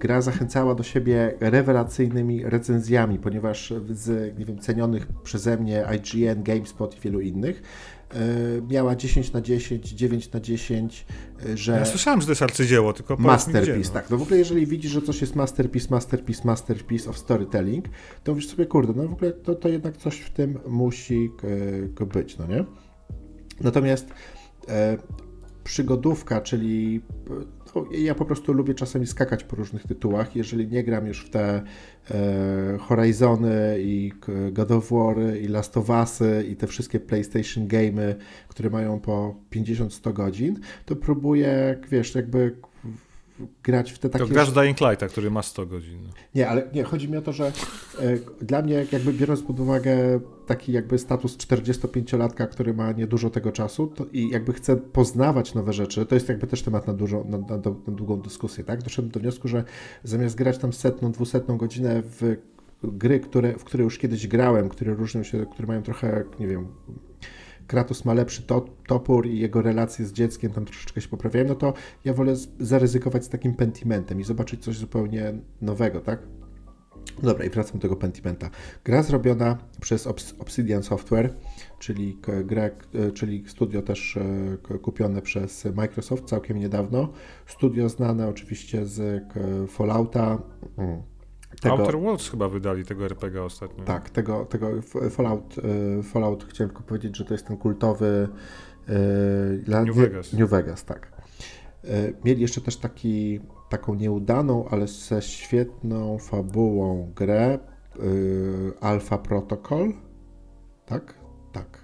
gra zachęcała do siebie rewelacyjnymi recenzjami, ponieważ z nie wiem, cenionych przeze mnie IGN, GameSpot i wielu innych E, miała 10 na 10, 9 na 10, e, że... Ja słyszałem, że to jest arcydzieło, tylko Masterpiece, gdzie, no. tak. No w ogóle jeżeli widzisz, że coś jest masterpiece, masterpiece, masterpiece of storytelling, to mówisz sobie, kurde, no w ogóle to, to jednak coś w tym musi e, być, no nie? Natomiast e, przygodówka, czyli no, ja po prostu lubię czasami skakać po różnych tytułach. Jeżeli nie gram już w te e, Horizony i God of War i Last of Us i te wszystkie PlayStation gamey, które mają po 50-100 godzin, to próbuję, wiesz, jakby grać w te takie... To grasz Dying Lighta, który ma 100 godzin. No. Nie, ale nie, chodzi mi o to, że e, dla mnie jakby biorąc pod uwagę taki jakby status 45-latka, który ma niedużo tego czasu i jakby chce poznawać nowe rzeczy, to jest jakby też temat na, dużo, na, na, na długą dyskusję, tak? Doszedłem do wniosku, że zamiast grać tam setną, dwusetną godzinę w gry, które, w które już kiedyś grałem, które różnią się, które mają trochę, nie wiem, Kratos ma lepszy to, topór i jego relacje z dzieckiem tam troszeczkę się poprawiają, no to ja wolę zaryzykować z takim pentimentem i zobaczyć coś zupełnie nowego, tak? Dobra, i wracam do tego Pentimenta. Gra zrobiona przez Obsidian Software, czyli, gra, czyli studio też e, kupione przez Microsoft całkiem niedawno. Studio znane oczywiście z Fallouta. Mm, tego, Outer Worlds chyba wydali tego RPG ostatnio. Tak, tego, tego Fallout, e, Fallout chciałem tylko powiedzieć, że to jest ten kultowy e, New Vegas. New Vegas, tak. Mieli jeszcze też taki taką nieudaną, ale ze świetną fabułą grę yy, Alpha Protocol. Tak? Tak.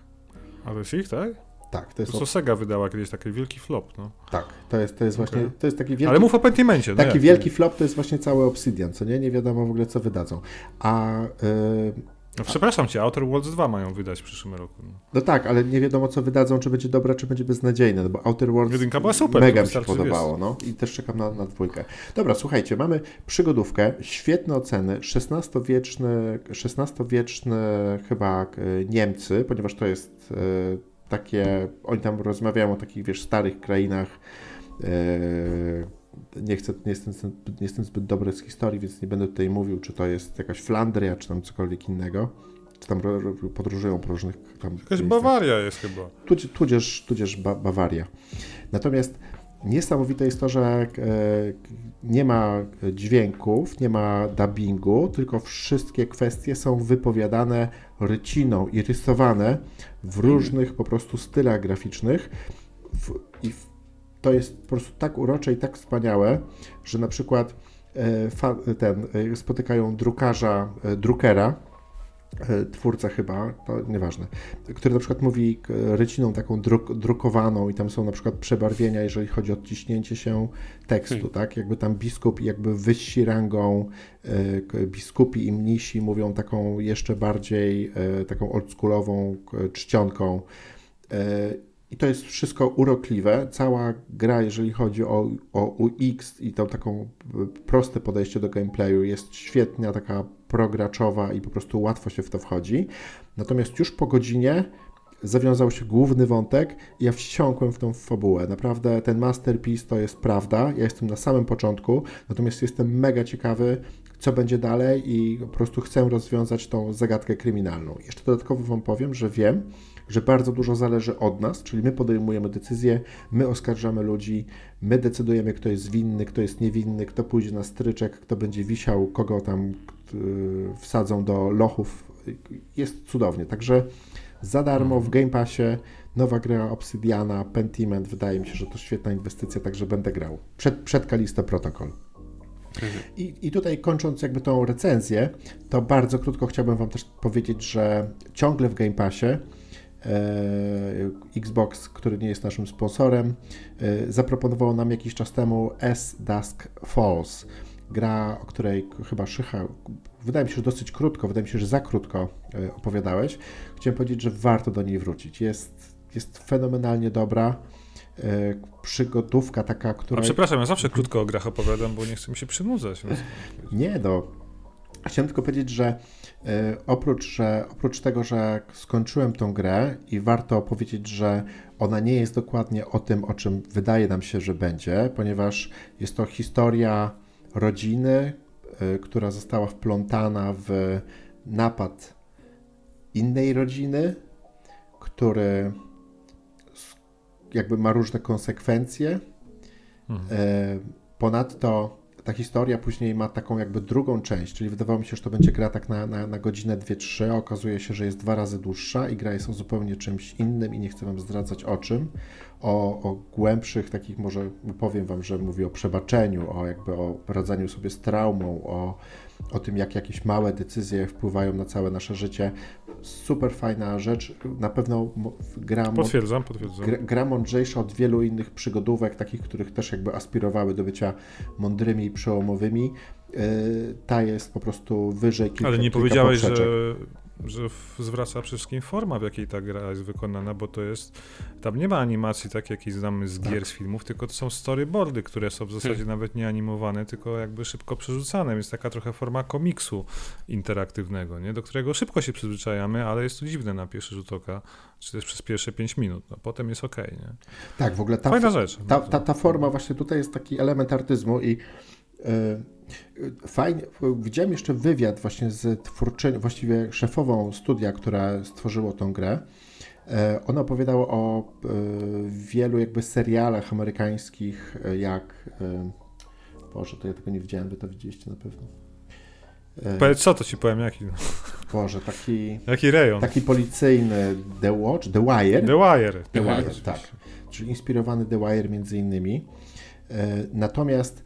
A to jest ich, tak? Tak, to jest. To co Sega wydała kiedyś taki wielki flop, no. Tak, to jest, to jest okay. właśnie, to jest taki wielki... Ale mów o Pentimencie. No taki wielki flop to jest właśnie cały Obsidian, co nie? Nie wiadomo w ogóle, co wydadzą. A yy, no przepraszam cię, Outer Worlds 2 mają wydać w przyszłym roku. No. no tak, ale nie wiadomo co wydadzą, czy będzie dobre, czy będzie beznadziejne, no bo Outer Worlds Jedynka była super, mega mi się podobało, no i też czekam na, na dwójkę. Dobra, słuchajcie, mamy przygodówkę, świetne oceny, XVI-wieczny, XVI-wieczny chyba e, Niemcy, ponieważ to jest e, takie, oni tam rozmawiają o takich, wiesz, starych krainach, e, nie, chcę, nie, jestem, nie jestem zbyt dobry z historii, więc nie będę tutaj mówił, czy to jest jakaś Flandria, czy tam cokolwiek innego. Czy tam podróżują po różnych tam. Jakaś miejscach. Bawaria jest chyba. Tudzież, tudzież, tudzież ba Bawaria. Natomiast niesamowite jest to, że e, nie ma dźwięków, nie ma dubbingu, tylko wszystkie kwestie są wypowiadane ryciną i rysowane w różnych po prostu stylach graficznych. W, I w, to jest po prostu tak urocze i tak wspaniałe, że na przykład e, ten, e, spotykają drukarza, e, drukera, twórca chyba, to nieważne, który na przykład mówi ryciną taką druk, drukowaną i tam są na przykład przebarwienia, jeżeli chodzi o odciśnięcie się tekstu, hmm. tak? Jakby tam biskup jakby wyżsi rangą, biskupi i mnisi mówią taką jeszcze bardziej taką oldschoolową czcionką. I to jest wszystko urokliwe. Cała gra, jeżeli chodzi o, o UX i to taką proste podejście do gameplayu, jest świetna, taka prograczowa i po prostu łatwo się w to wchodzi. Natomiast już po godzinie zawiązał się główny wątek i ja wsiąkłem w tą fabułę. Naprawdę ten masterpiece to jest prawda. Ja jestem na samym początku, natomiast jestem mega ciekawy, co będzie dalej i po prostu chcę rozwiązać tą zagadkę kryminalną. Jeszcze dodatkowo Wam powiem, że wiem, że bardzo dużo zależy od nas, czyli my podejmujemy decyzje, my oskarżamy ludzi, my decydujemy, kto jest winny, kto jest niewinny, kto pójdzie na stryczek, kto będzie wisiał, kogo tam Y, wsadzą do lochów. Jest cudownie. Także za darmo w Game Passie nowa gra Obsidiana, Pentiment. Wydaje mi się, że to świetna inwestycja, także będę grał. Przed, przed Kalisto Protocol. Mhm. I, I tutaj kończąc jakby tą recenzję, to bardzo krótko chciałbym Wam też powiedzieć, że ciągle w Game Passie e, Xbox, który nie jest naszym sponsorem, e, zaproponował nam jakiś czas temu S Dusk Falls gra, o której chyba Szycha, wydaje mi się, że dosyć krótko, wydaje mi się, że za krótko e, opowiadałeś. Chciałem powiedzieć, że warto do niej wrócić. Jest, jest fenomenalnie dobra e, przygodówka taka, która... A przepraszam, ja zawsze krótko o grach opowiadam, bo nie chcę mi się przynudzać. Więc... Nie, no. Chciałem tylko powiedzieć, że e, oprócz, że oprócz tego, że skończyłem tą grę i warto powiedzieć, że ona nie jest dokładnie o tym, o czym wydaje nam się, że będzie, ponieważ jest to historia rodziny, y, która została wplątana w napad innej rodziny, który jakby ma różne konsekwencje. Mhm. Y, ponadto ta historia później ma taką jakby drugą część, czyli wydawało mi się, że to będzie gra tak na, na, na godzinę, dwie, trzy, a okazuje się, że jest dwa razy dłuższa i gra jest o zupełnie czymś innym i nie chcę Wam zdradzać o czym, o, o głębszych takich, może powiem Wam, że mówi o przebaczeniu, o jakby o radzeniu sobie z traumą, o, o tym, jak jakieś małe decyzje wpływają na całe nasze życie. Super fajna rzecz, na pewno gra, potwierdzam, potwierdzam. Gra, gra mądrzejsza od wielu innych przygodówek, takich, których też jakby aspirowały do bycia mądrymi i przełomowymi. Yy, ta jest po prostu wyżej kilka Ale nie powiedziałeś, poprzeczek. że że zwraca przede wszystkim forma, w jakiej ta gra jest wykonana, bo to jest, tam nie ma animacji tak, jakiej znamy z gier, tak. z filmów, tylko to są storyboardy, które są w zasadzie hmm. nawet nie animowane, tylko jakby szybko przerzucane, więc taka trochę forma komiksu interaktywnego, nie? do którego szybko się przyzwyczajamy, ale jest to dziwne na pierwszy rzut oka, czy też przez pierwsze 5 minut, no potem jest ok. Nie? Tak, w ogóle ta, Fajna rzecz. Ta, ta, ta forma właśnie tutaj jest taki element artyzmu i Fajnie, widziałem jeszcze wywiad właśnie z twórczynią, właściwie szefową studia, która stworzyło tą grę. E, ona opowiadała o e, wielu jakby serialach amerykańskich, e, jak Boże, to ja tego nie widziałem, wy to widzieliście na pewno. Powiedz co, to ci powiem, jaki. Boże, taki... Jaki rejon? Taki policyjny The Watch, The Wire. The Wire. The Wire, tak. Czyli inspirowany The Wire między innymi. Natomiast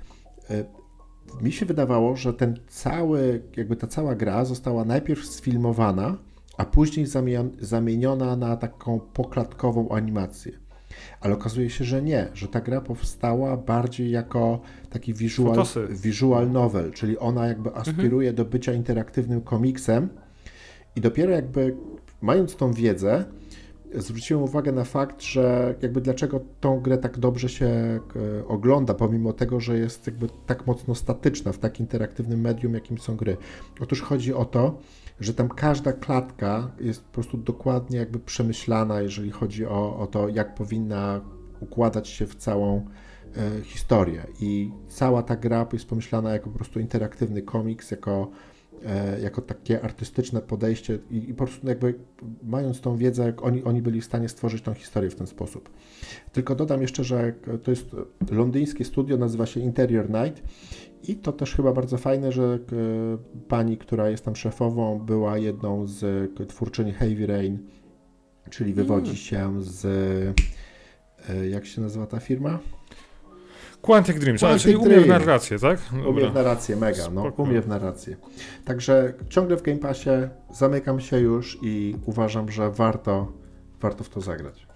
mi się wydawało, że ten cały, jakby ta cała gra została najpierw sfilmowana, a później zamieniona na taką poklatkową animację. Ale okazuje się, że nie, że ta gra powstała bardziej jako taki visual, visual novel, czyli ona jakby mhm. aspiruje mhm. do bycia interaktywnym komiksem i dopiero jakby mając tą wiedzę, zwróciłem uwagę na fakt, że jakby dlaczego tą grę tak dobrze się e, ogląda, pomimo tego, że jest jakby tak mocno statyczna w tak interaktywnym medium, jakim są gry. Otóż chodzi o to, że tam każda klatka jest po prostu dokładnie jakby przemyślana, jeżeli chodzi o, o to, jak powinna układać się w całą e, historię. I cała ta gra jest pomyślana jako po prostu interaktywny komiks, jako jako takie artystyczne podejście i, i, po prostu jakby mając tą wiedzę, oni, oni byli w stanie stworzyć tą historię w ten sposób. Tylko dodam jeszcze, że to jest londyńskie studio, nazywa się Interior Night i to też chyba bardzo fajne, że e, pani, która jest tam szefową, była jedną z twórczyni Heavy Rain, czyli wywodzi mm. się z, e, jak się nazywa ta firma? Quantic Dreams, Quantic czyli umie w narrację, tak? Dobra. Umie w narrację, mega, no, umie w narrację. Także ciągle w Game Passie, zamykam się już i uważam, że warto, warto w to zagrać.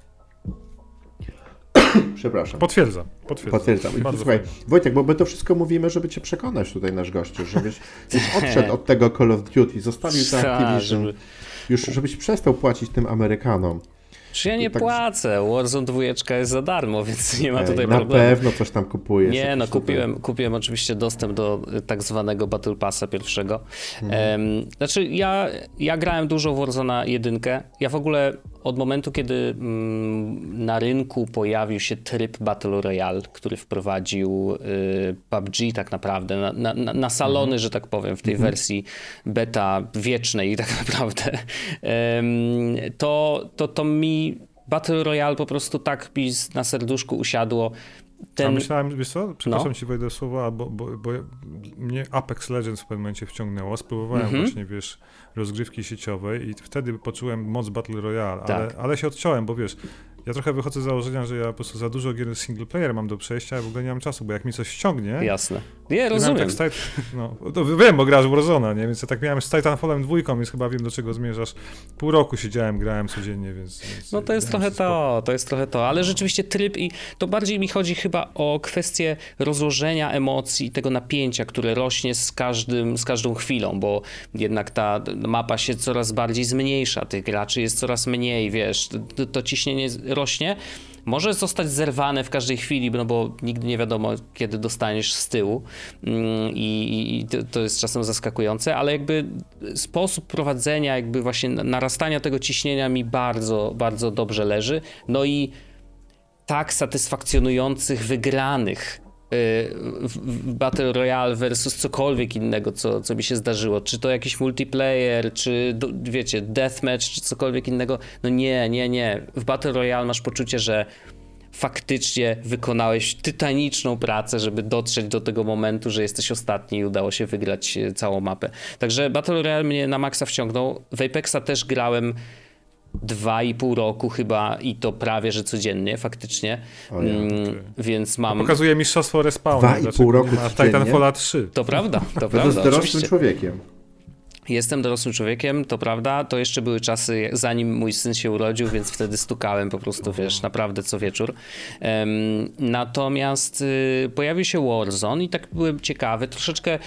[COUGHS] Przepraszam. Potwierdzam. Potwierdzam. Potwierdzam. Słuchaj, Wojtek, bo my to wszystko mówimy, żeby cię przekonać tutaj nasz gościu, żebyś [LAUGHS] już odszedł od tego Call of Duty, zostawił to Activision, już żebyś przestał płacić tym Amerykanom. Czy ja nie tak... płacę? Warzone 2 jest za darmo, [LAUGHS] więc nie ma tutaj na problemu. Na pewno coś tam kupujesz. Nie, no kupiłem, kupiłem oczywiście dostęp do y, tak zwanego Battle Passa pierwszego. Mhm. Um, znaczy ja, ja grałem dużo w Warzona jedynkę. Ja w ogóle od momentu, kiedy mm, na rynku pojawił się tryb Battle Royale, który wprowadził y, PUBG tak naprawdę na, na, na salony, mhm. że tak powiem, w tej mhm. wersji beta wiecznej tak [LAUGHS] naprawdę, to, to, to mi Battle Royale po prostu tak mi na serduszku usiadło. Ten... A myślałem, wiesz co, przepraszam no. ci wejdę słowa, bo, bo, bo mnie Apex Legends w pewnym momencie wciągnęło. Spróbowałem mm -hmm. właśnie, wiesz, rozgrywki sieciowej i wtedy poczułem moc Battle Royale, tak. ale, ale się odciąłem, bo wiesz, ja trochę wychodzę z założenia, że ja po prostu za dużo gier single player mam do przejścia, a w ogóle nie mam czasu, bo jak mi coś ściągnie... Jasne. Nie, rozumiem. Tak [LAUGHS] no, to wiem, bo grasz w Warzona, nie? Więc ja tak miałem z Titanfallem dwójką, więc chyba wiem, do czego zmierzasz. Pół roku siedziałem, grałem codziennie, więc... więc no to jest trochę to, to jest trochę to, ale rzeczywiście tryb i to bardziej mi chodzi chyba o kwestię rozłożenia emocji, tego napięcia, które rośnie z, każdym, z każdą chwilą, bo jednak ta mapa się coraz bardziej zmniejsza, tych graczy jest coraz mniej, wiesz, to, to ciśnienie rośnie, może zostać zerwane w każdej chwili, no bo nigdy nie wiadomo, kiedy dostaniesz z tyłu mm, i, i to jest czasem zaskakujące, ale jakby sposób prowadzenia, jakby właśnie narastania tego ciśnienia mi bardzo, bardzo dobrze leży. No i tak satysfakcjonujących wygranych Battle Royale versus cokolwiek innego, co, co mi się zdarzyło. Czy to jakiś multiplayer, czy wiecie, deathmatch, czy cokolwiek innego. No nie, nie, nie. W Battle Royale masz poczucie, że faktycznie wykonałeś tytaniczną pracę, żeby dotrzeć do tego momentu, że jesteś ostatni i udało się wygrać e, całą mapę. Także Battle Royale mnie na maksa wciągnął. W Apexa też grałem dwa i pół roku chyba i to prawie, że codziennie faktycznie. O ja, mm, Więc mam... To pokazuje mistrzostwo respawnu. Dwa i pół roku w Titanfalla 3. To prawda, to prawda. Z dorosłym człowiekiem. Jestem dorosłym człowiekiem, to prawda. To jeszcze były czasy, zanim mój syn się urodził, więc wtedy stukałem po prostu, wiesz, naprawdę co wieczór. Natomiast y, pojawił się Warzone i tak byłem ciekawy. Troszeczkę y,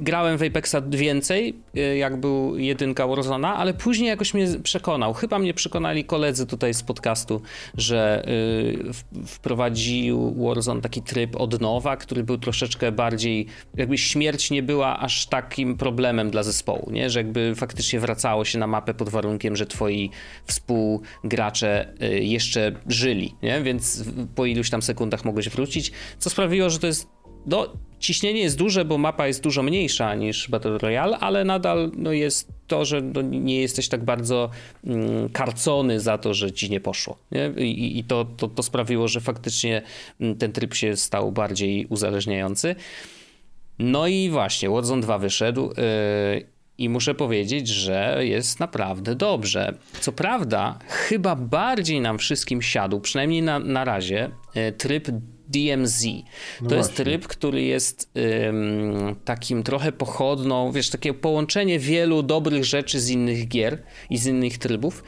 grałem w Apexa więcej, y, jak był jedynka Warzona, ale później jakoś mnie przekonał. Chyba mnie przekonali koledzy tutaj z podcastu, że y, wprowadził Warzone taki tryb od nowa, który był troszeczkę bardziej, jakby śmierć nie była aż takim problemem dla zespołu zespołu, nie? że jakby faktycznie wracało się na mapę pod warunkiem, że twoi współgracze y, jeszcze żyli, nie? więc po iluś tam sekundach mogłeś wrócić, co sprawiło, że to jest no, ciśnienie jest duże, bo mapa jest dużo mniejsza niż Battle Royale, ale nadal no, jest to, że no, nie jesteś tak bardzo mm, karcony za to, że ci nie poszło. Nie? I, i to, to, to sprawiło, że faktycznie mm, ten tryb się stał bardziej uzależniający. No i właśnie, Warzone 2 wyszedł yy, i muszę powiedzieć, że jest naprawdę dobrze. Co prawda, chyba bardziej nam wszystkim siadł, przynajmniej na, na razie, yy, tryb DMZ. No to jest tryb, który jest ym, takim trochę pochodną, wiesz, takie połączenie wielu dobrych rzeczy z innych gier i z innych trybów.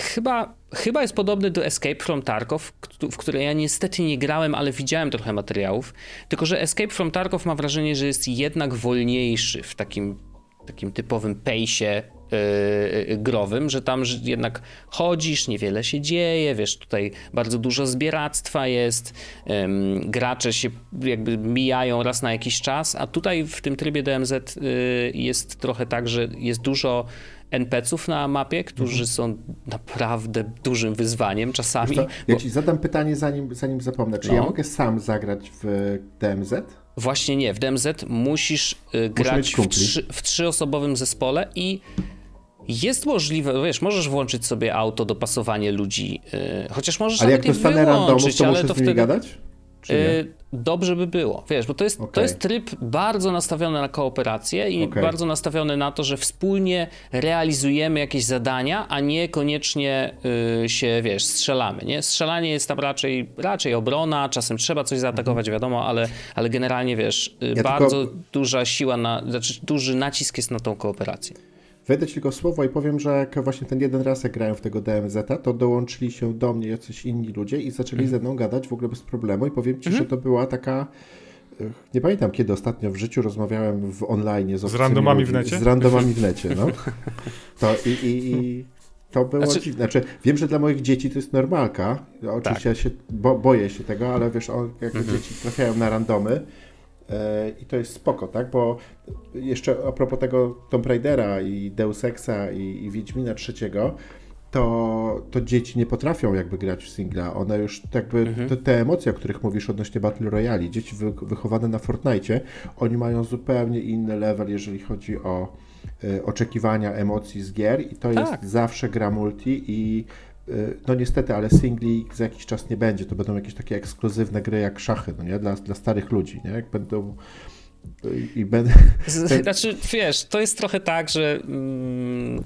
Chyba, chyba jest podobny do Escape from Tarkov, w które ja niestety nie grałem, ale widziałem trochę materiałów. Tylko, że Escape from Tarkov mam wrażenie, że jest jednak wolniejszy w takim, takim typowym pejsie yy, growym, że tam jednak chodzisz, niewiele się dzieje, wiesz, tutaj bardzo dużo zbieractwa jest, yy, gracze się jakby mijają raz na jakiś czas, a tutaj w tym trybie DMZ yy, jest trochę tak, że jest dużo NPC-ów na mapie, którzy mhm. są naprawdę dużym wyzwaniem czasami. Co, ja ci zadam pytanie, zanim, zanim zapomnę. Czy no. ja mogę sam zagrać w DMZ? Właśnie nie. W DMZ musisz y, grać w, trzy, w trzyosobowym zespole i jest możliwe, wiesz, możesz włączyć sobie auto, dopasowanie ludzi, yy, chociaż możesz ale jak dostanę randomu, to ale muszę to z wtedy gadać? Yy, dobrze by było, wiesz, bo to jest, okay. to jest tryb bardzo nastawiony na kooperację i okay. bardzo nastawiony na to, że wspólnie realizujemy jakieś zadania, a nie koniecznie y, się, wiesz, strzelamy, nie? Strzelanie jest tam raczej, raczej obrona, czasem trzeba coś zaatakować, mhm. wiadomo, ale, ale generalnie, wiesz, y, ja bardzo tylko... duża siła, na, znaczy duży nacisk jest na tą kooperację. Wejdę ci tylko słowo i powiem, że jak właśnie ten jeden raz jak grałem w tego DMZ, to dołączyli się do mnie jacyś inni ludzie i zaczęli mm. ze mną gadać w ogóle bez problemu i powiem ci, mm. że to była taka nie pamiętam kiedy ostatnio w życiu rozmawiałem w online z, z randomami w necie? Z randomami w necie, no. [LAUGHS] To i, i, i to było znaczy... dziwne. Znaczy, wiem, że dla moich dzieci to jest normalka. Oczywiście tak. ja się bo, boję się tego, ale wiesz, on, jak mhm. dzieci trafiają na randomy, E, I to jest spoko, tak? Bo jeszcze a propos tego Tomb Raidera i Deus Exa i, i Wiedźmina trzeciego, to, to dzieci nie potrafią jakby grać w singla. One już jakby mhm. te, te, emocje, o których mówisz odnośnie Battle Royale, dzieci wy, wychowane na Fortnite, oni mają zupełnie inny level, jeżeli chodzi o y, oczekiwania emocji z gier i to tak. jest zawsze gra multi i no niestety, ale singli za jakiś czas nie będzie. To będą jakieś takie ekskluzywne gry jak szachy, no nie? Dla, dla starych ludzi, nie? Jak będą i będę... Znaczy, wiesz, to jest trochę tak, że mm,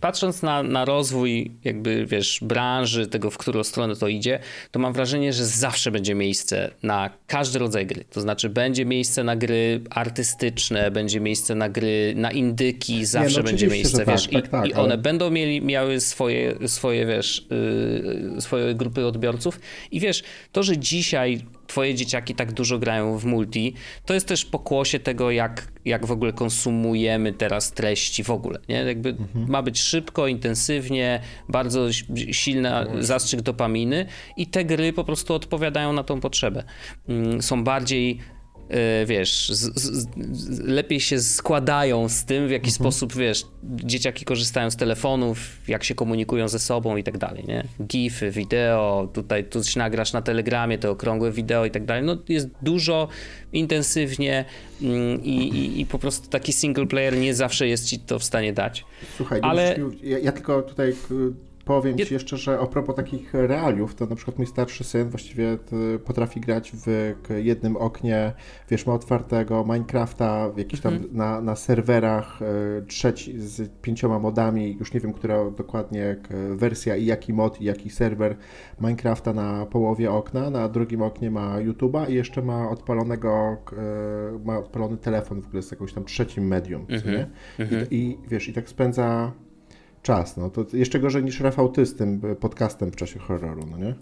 patrząc na, na rozwój jakby, wiesz, branży, tego, w którą stronę to idzie, to mam wrażenie, że zawsze będzie miejsce na każdy rodzaj gry. To znaczy, będzie miejsce na gry artystyczne, będzie miejsce na gry, na indyki, zawsze Nie, no będzie miejsce, wiesz, tak, i, tak, tak, i, one ale... będą mieli, miały swoje, swoje, wiesz, yy, swoje grupy odbiorców i wiesz, to, że dzisiaj twoje dzieciaki tak dużo grają w multi, to jest też pokłosie tego, jak, jak w ogóle konsumujemy teraz treści w ogóle, nie? Jakby mhm. ma być szybko, intensywnie, bardzo silny zastrzyk dopaminy i te gry po prostu odpowiadają na tą potrzebę. Mm, są bardziej wiesz, z, z, lepiej się składają z tym, w jaki mhm. sposób, wiesz, dzieciaki korzystają z telefonów, jak się komunikują ze sobą i tak dalej, nie? Gify, wideo, tutaj tu się nagrasz na telegramie, te okrągłe wideo i tak dalej. No jest dużo, intensywnie mm, i, i, i, po prostu taki single player nie zawsze jest ci to w stanie dać. Słuchaj, ale... ja, ja tylko tutaj Powiem Ci jeszcze, że a propos takich realiów, to na przykład mój starszy syn właściwie potrafi grać w jednym oknie, wiesz, ma otwartego Minecrafta, jakiś tam mhm. na, na serwerach e, trzeci z pięcioma modami, już nie wiem, która dokładnie wersja i jaki mod i jaki serwer Minecrafta na połowie okna, na drugim oknie ma YouTube'a i jeszcze ma odpalonego, e, ma odpalony telefon w ogóle z jakimś tam trzecim medium, mhm. I, mhm. I wiesz, i tak spędza czas. No to jeszcze gorzej niż Rafał Ty z tym podcastem w czasie horroru, no nie?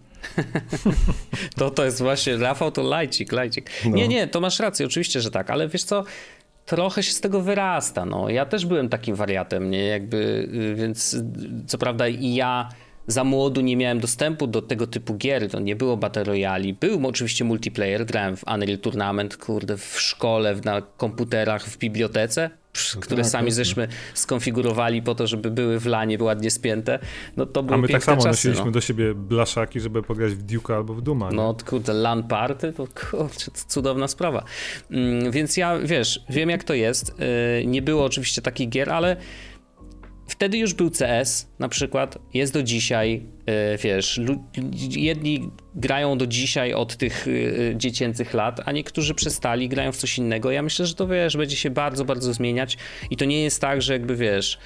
[LAUGHS] to to jest właśnie, Rafał to lajcik, lajcik. No. Nie, nie, to masz rację, oczywiście, że tak, ale wiesz co, trochę się z tego wyrasta, no. Ja też byłem takim wariatem, nie, jakby, y, więc co prawda i ja za młodu nie miałem dostępu do tego typu gier, to nie było Battle Royale. Był oczywiście multiplayer, grałem w Unreal Tournament, kurde, w szkole, na komputerach, w bibliotece, no które tak, sami żeśmy skonfigurowali po to, żeby były w lanie ładnie spięte, no to były A my tak samo czasy, nosiliśmy no. do siebie blaszaki, żeby pograć w Duke'a albo w Duma. No kurde, LAN party, to kurczę, to cudowna sprawa. Mm, więc ja, wiesz, wiem jak to jest. Y, nie było oczywiście takich gier, ale Wtedy już był CS na przykład, jest do dzisiaj, e, wiesz, jedni grają do dzisiaj od tych e, dziecięcych lat, a niektórzy przestali, grają w coś innego. Ja myślę, że to wiesz, będzie się bardzo, bardzo zmieniać i to nie jest tak, że jakby wiesz,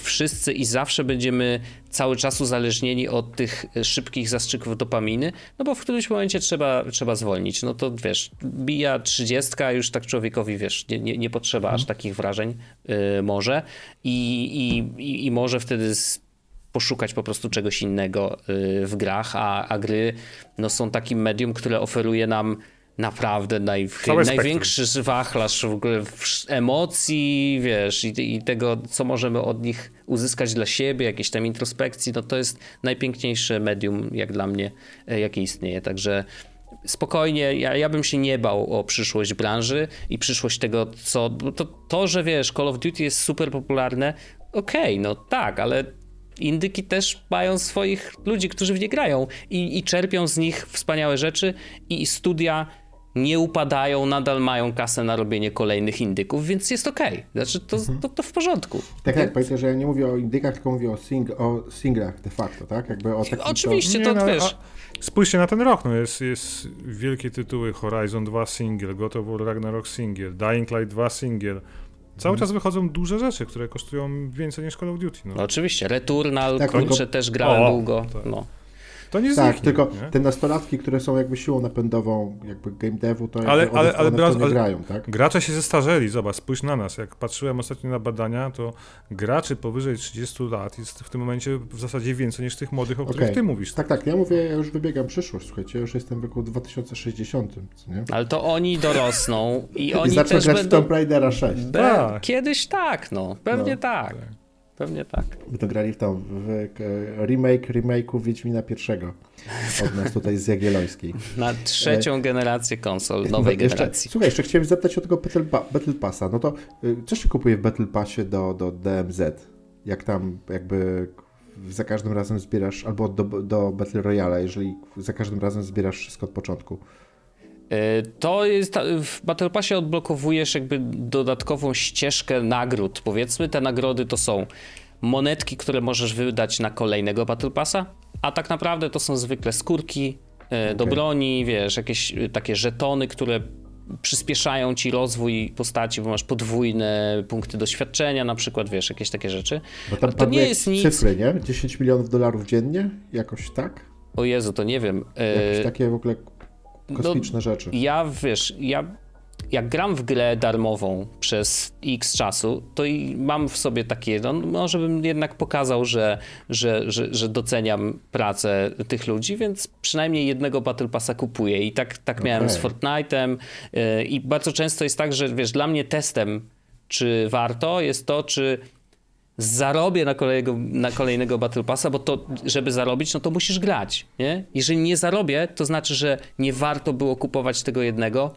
wszyscy i zawsze będziemy cały czas uzależnieni od tych szybkich zastrzyków dopaminy, no bo w którymś momencie trzeba, trzeba zwolnić. No to wiesz, bija trzydziestka, już tak człowiekowi, wiesz, nie, nie, nie potrzeba aż mhm. takich wrażeń yy, może i, i, i może wtedy poszukać po prostu czegoś innego yy, w grach, a, a gry no, są takim medium, które oferuje nam naprawdę naj, największy wachlarz w ogóle emocji, wiesz, i, i, tego, co możemy od nich uzyskać dla siebie, jakiejś tam introspekcji, no to jest najpiękniejsze medium, jak dla mnie, e, jakie istnieje. Także spokojnie, ja, ja bym się nie bał o przyszłość branży i przyszłość tego, co. To, to że wiesz, Call of Duty jest super popularne, okej, okay, no tak, ale indyki też mają swoich ludzi, którzy w nie grają i, i czerpią z nich wspaniałe rzeczy i studia nie upadają, nadal mają kasę na robienie kolejnych indyków, więc jest okej. Okay. Znaczy, to, mhm. to, to, w porządku. Tak, tak, pamiętaj, że ja nie mówię o indykach, tylko mówię o, sing o singlach de facto, tak? Jakby o takim, Oczywiście, to, to no, wiesz... Spójrzcie na ten rok, no jest, jest wielkie tytuły, Horizon 2 single, God of War Ragnarok single, Dying Light 2 single, Cały mhm. czas wychodzą duże rzeczy, które kosztują więcej niż Call of Duty. No. no oczywiście, Returnal, tak, kurczę, też grałem o, długo. Tak. No. To nie Tak, tylko nie? te nastolatki, które są jakby siłą napędową jakby game devu, to ale, ale, ale, ale, nie grają, tak? Gracze się zestarzeli, zobacz, spójrz na nas. Jak patrzyłem ostatnio na badania, to graczy powyżej 30 lat jest w tym momencie w zasadzie więcej niż tych młodych, o okay. których ty mówisz. Tak, tak, ja mówię, ja już wybiegam przyszłość, słuchajcie, ja już jestem w wieku 2060, nie? Ale to oni dorosną i oni I zaczną też grać będą... w Tomb Raidera 6. Be... Tak. Kiedyś tak, no, pewnie no. tak. tak. Pewnie tak. My to grali w tą w remake remake'u Wiedźmina pierwszego od nas tutaj z Jagiellońskiej. Na trzecią e... generację konsol, nowej no, jeszcze, generacji. Słuchaj, jeszcze chciałem zapytać o tego Battle, Battle Passa. No to y, co się kupuje w Battle Passie do, do DMZ? Jak tam jakby za każdym razem zbierasz, albo do, do Battle Royale, jeżeli za każdym razem zbierasz wszystko od początku? E, to jest, w Battle Passie odblokowujesz jakby dodatkową ścieżkę nagród. Powiedzmy, te nagrody to są monetki, które możesz wydać na kolejnego Battle Passa, a tak naprawdę to są zwykle skórki okay. E, do broni, wiesz, jakieś e, takie żetony, które przyspieszają ci rozwój postaci, bo masz podwójne punkty doświadczenia, na przykład, wiesz, jakieś takie rzeczy. Bo tam to nie jest nic. Cyfry, nie? 10 milionów dolarów dziennie? Jakoś tak? O Jezu, to nie wiem. Jakieś takie w ogóle kosmiczne no, rzeczy. Ja, wiesz, ja jak gram w grę darmową przez x czasu, to i mam w sobie takie, no może bym jednak pokazał, że, że, że, że doceniam pracę tych ludzi, więc przynajmniej jednego Battle Passa kupuję i tak, tak miałem okay. z Fortnite'em yy, i bardzo często jest tak, że wiesz, dla mnie testem, czy warto, jest to, czy zarobię na kolejnego, na kolejnego Battle Passa, bo to, żeby zarobić, no to musisz grać, nie? Jeżeli nie zarobię, to znaczy, że nie warto było kupować tego jednego,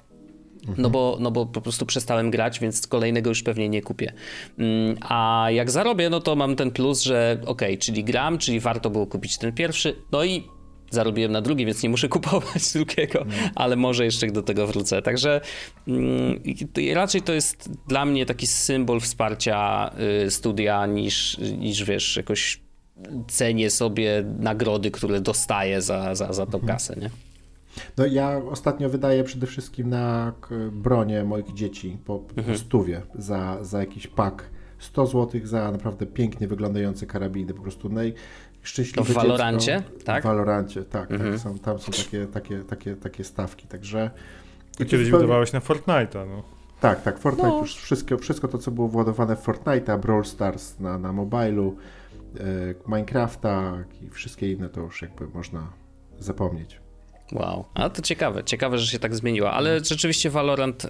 no bo, no bo po prostu przestałem grać, więc kolejnego już pewnie nie kupię. Mm, a jak zarobię, no to mam ten plus, że ok, czyli gram, czyli warto było kupić ten pierwszy, no i zarobiłem na drugi, więc nie muszę [LAUGHS] kupować drugiego, no. ale może jeszcze do tego wrócę. Także mm, raczej to jest dla mnie taki symbol wsparcia y, studia niż, niż wiesz, jakoś cenię sobie nagrody, które dostaję za, za, za tą mhm. kasę, nie? No ja ostatnio wydaję przede wszystkim na bronię moich dzieci po, mhm. stówie za, za jakiś pak. 100 zł za naprawdę pięknie wyglądające karabiny, po prostu najszczęśliwsze W Valorancie, tak? W Valorancie, tak, tak mhm. tak są, tam są takie, takie, takie, takie stawki, także... Ty kiedyś zupełnie... wydawałeś na Fortnite'a, no. Tak, tak, Fortnite no. już wszystko, wszystko to, co było władowane w Fortnite'a, Brawl Stars na, na mobilu, e, Minecrafta i wszystkie inne, to już jakby można zapomnieć. Wow, a to ciekawe, ciekawe, że się tak zmieniła, ale no. rzeczywiście Valorant y,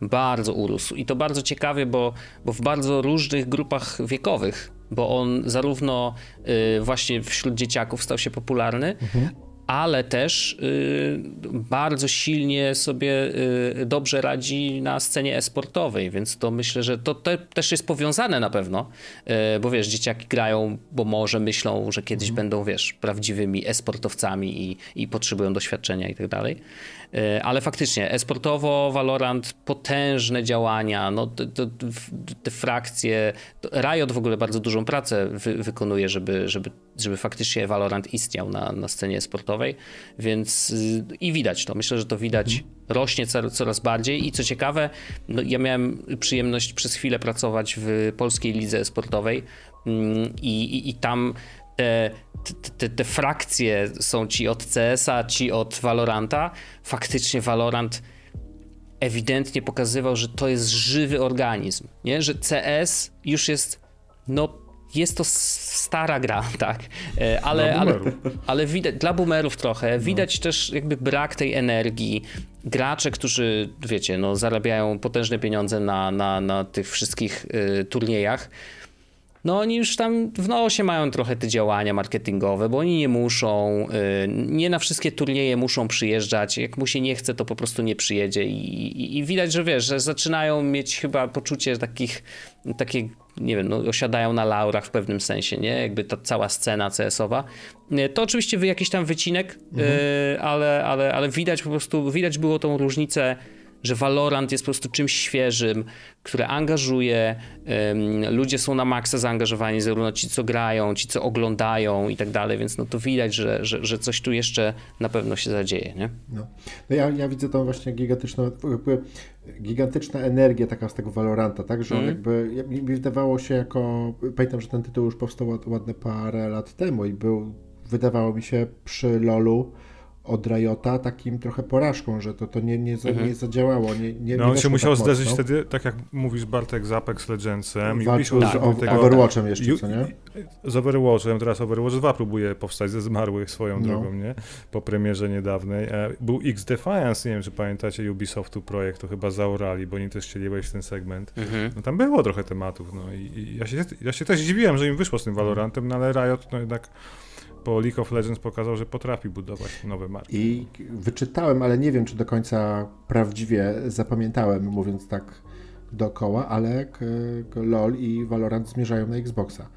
bardzo urósł i to bardzo ciekawie, bo, bo w bardzo różnych grupach wiekowych, bo on zarówno y, właśnie wśród dzieciaków stał się popularny, mhm ale też y, bardzo silnie sobie y, dobrze radzi na scenie e-sportowej, więc to myślę, że to te, też jest powiązane na pewno, y, bo wiesz, dzieciaki grają, bo może myślą, że kiedyś mhm. będą, wiesz, prawdziwymi e-sportowcami i, i potrzebują doświadczenia i tak dalej. E, ale faktycznie, esportowo Valorant, potężne działania, no te, te, te frakcje, Riot w ogóle bardzo dużą pracę wy, wykonuje, żeby, żeby, żeby faktycznie Valorant istniał na, na scenie sportowej, więc y, i widać to, myślę, że to widać, mhm. rośnie coraz bardziej i co ciekawe, no, ja miałem przyjemność przez chwilę pracować w polskiej lidze sportowej mm, i, i, i tam te, te, te, frakcje są ci od CS-a, ci od Valoranta. Faktycznie Valorant ewidentnie pokazywał, że to jest żywy organizm, nie? że CS już jest, no jest to stara gra, [LAUGHS] tak, e, ale, ale, ale widać, dla boomerów trochę, no. widać też jakby brak tej energii. Gracze, którzy, wiecie, no, zarabiają potężne pieniądze na, na, na tych wszystkich y, turniejach, no oni już tam w nosie mają trochę te działania marketingowe, bo oni nie muszą, y, nie na wszystkie turnieje muszą przyjeżdżać. Jak mu się nie chce, to po prostu nie przyjedzie i, i, i widać, że wiesz, że zaczynają mieć chyba poczucie takich, takiej nie wiem, no, osiadają na laurach w pewnym sensie, nie? Jakby ta cała scena CS-owa. To oczywiście jakiś tam wycinek, mhm. ale, ale, ale widać po prostu, widać było tą różnicę że Valorant jest po prostu czymś świeżym, które angażuje, ludzie są na maksa zaangażowani, zarówno ci, co grają, ci, co oglądają i tak dalej, więc no to widać, że, że, że coś tu jeszcze na pewno się zadzieje, nie? No, no ja, ja widzę tą właśnie gigantyczną, gigantyczna energia taka z tego Valoranta, tak, że mm. jakby mi wydawało się jako, pamiętam, że ten tytuł już powstał ładne parę lat temu i był, wydawało mi się przy LoLu, od Riota takim trochę porażką, że to, to nie, nie, za, mhm. nie zadziałało. Nie, nie, no on się musiał tak zderzyć mocno. wtedy, tak jak mówisz Bartek, z Apex Legendsem. Walczył tak, z tego, Overwatchem jeszcze, co nie? Z Overwatchem, teraz Overwatch 2 próbuje powstać ze zmarłych swoją no. drogą, nie? Po premierze niedawnej. E, był X Defiance, nie wiem czy pamiętacie, Ubisoftu projekt, to chyba zaorali, bo oni też chcieli wejść w ten segment. Mhm. No tam było trochę tematów, no i, i ja, się, ja się też dziwiłem, że im wyszło z tym Valorantem, no ale Riot no jednak po League of Legends pokazał, że potrafi budować nowe marki. I wyczytałem, ale nie wiem, czy do końca prawdziwie zapamiętałem, mówiąc tak dookoła, ale LOL i Valorant zmierzają na Xboxa.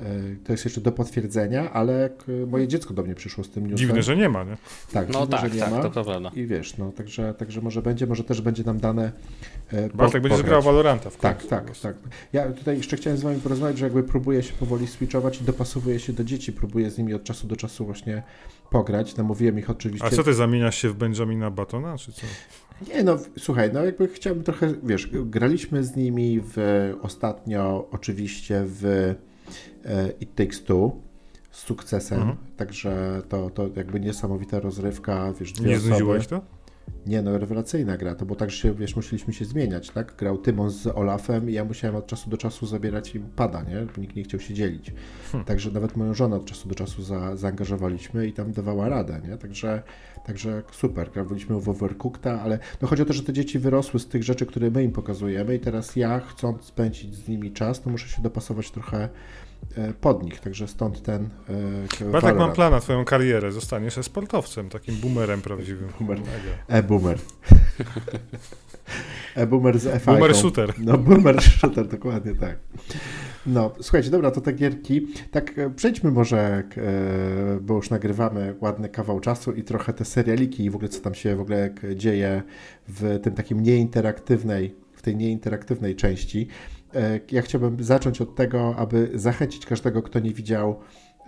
E, to jest jeszcze do potwierdzenia, ale moje dziecko do mnie przyszło z tym newsem. Dziwne, że nie ma, nie? Tak, no dziwne, tak, że nie tak, ma. to prawda. I wiesz, no także, także może będzie, może też będzie nam dane e, Bartek będziesz grał Valoranta w Tak, tak, tak. Ja tutaj jeszcze chciałem z wami porozmawiać, że jakby próbuję się powoli switchować i dopasowuję się do dzieci, próbuję z nimi od czasu do czasu właśnie pograć. Namówiłem ich oczywiście. A co ty zamieniasz się w Benjamina Batona, czy co? Nie, no słuchaj, no jakby chciałbym trochę, wiesz, graliśmy z nimi w ostatnio oczywiście w E, It Takes Two z sukcesem, mhm. także to, to jakby niesamowita rozrywka, wiesz, dwie Nie znudziłeś to? Nie, no rewelacyjna gra, to bo tak, że wiesz, musieliśmy się zmieniać, tak? Grał Tymon z Olafem i ja musiałem od czasu do czasu zabierać im pada, nie? Bo nikt nie chciał się dzielić. Hmm. Także nawet moją żonę od czasu do czasu za, zaangażowaliśmy i tam dawała radę, nie? Także, także super, graliśmy w Overcookta, ale no chodzi o to, że te dzieci wyrosły z tych rzeczy, które my im pokazujemy i teraz ja, chcąc spędzić z nimi czas, to muszę się dopasować trochę E, pod nich, także stąd ten e, tak mam plan na twoją karierę, zostaniesz sportowcem, takim boomerem prawdziwym. Boomer. E-boomer. [LAUGHS] E-boomer z f Boomer shooter. No, boomer [LAUGHS] shooter, dokładnie tak. No, słuchajcie, dobra, to te gierki. Tak, e, przejdźmy może, e, bo już nagrywamy ładny kawał czasu i trochę te serialiki i w ogóle co tam się w ogóle dzieje w tym takim nieinteraktywnej, w tej nieinteraktywnej części. E, ja chciałbym zacząć od tego, aby zachęcić każdego, kto nie widział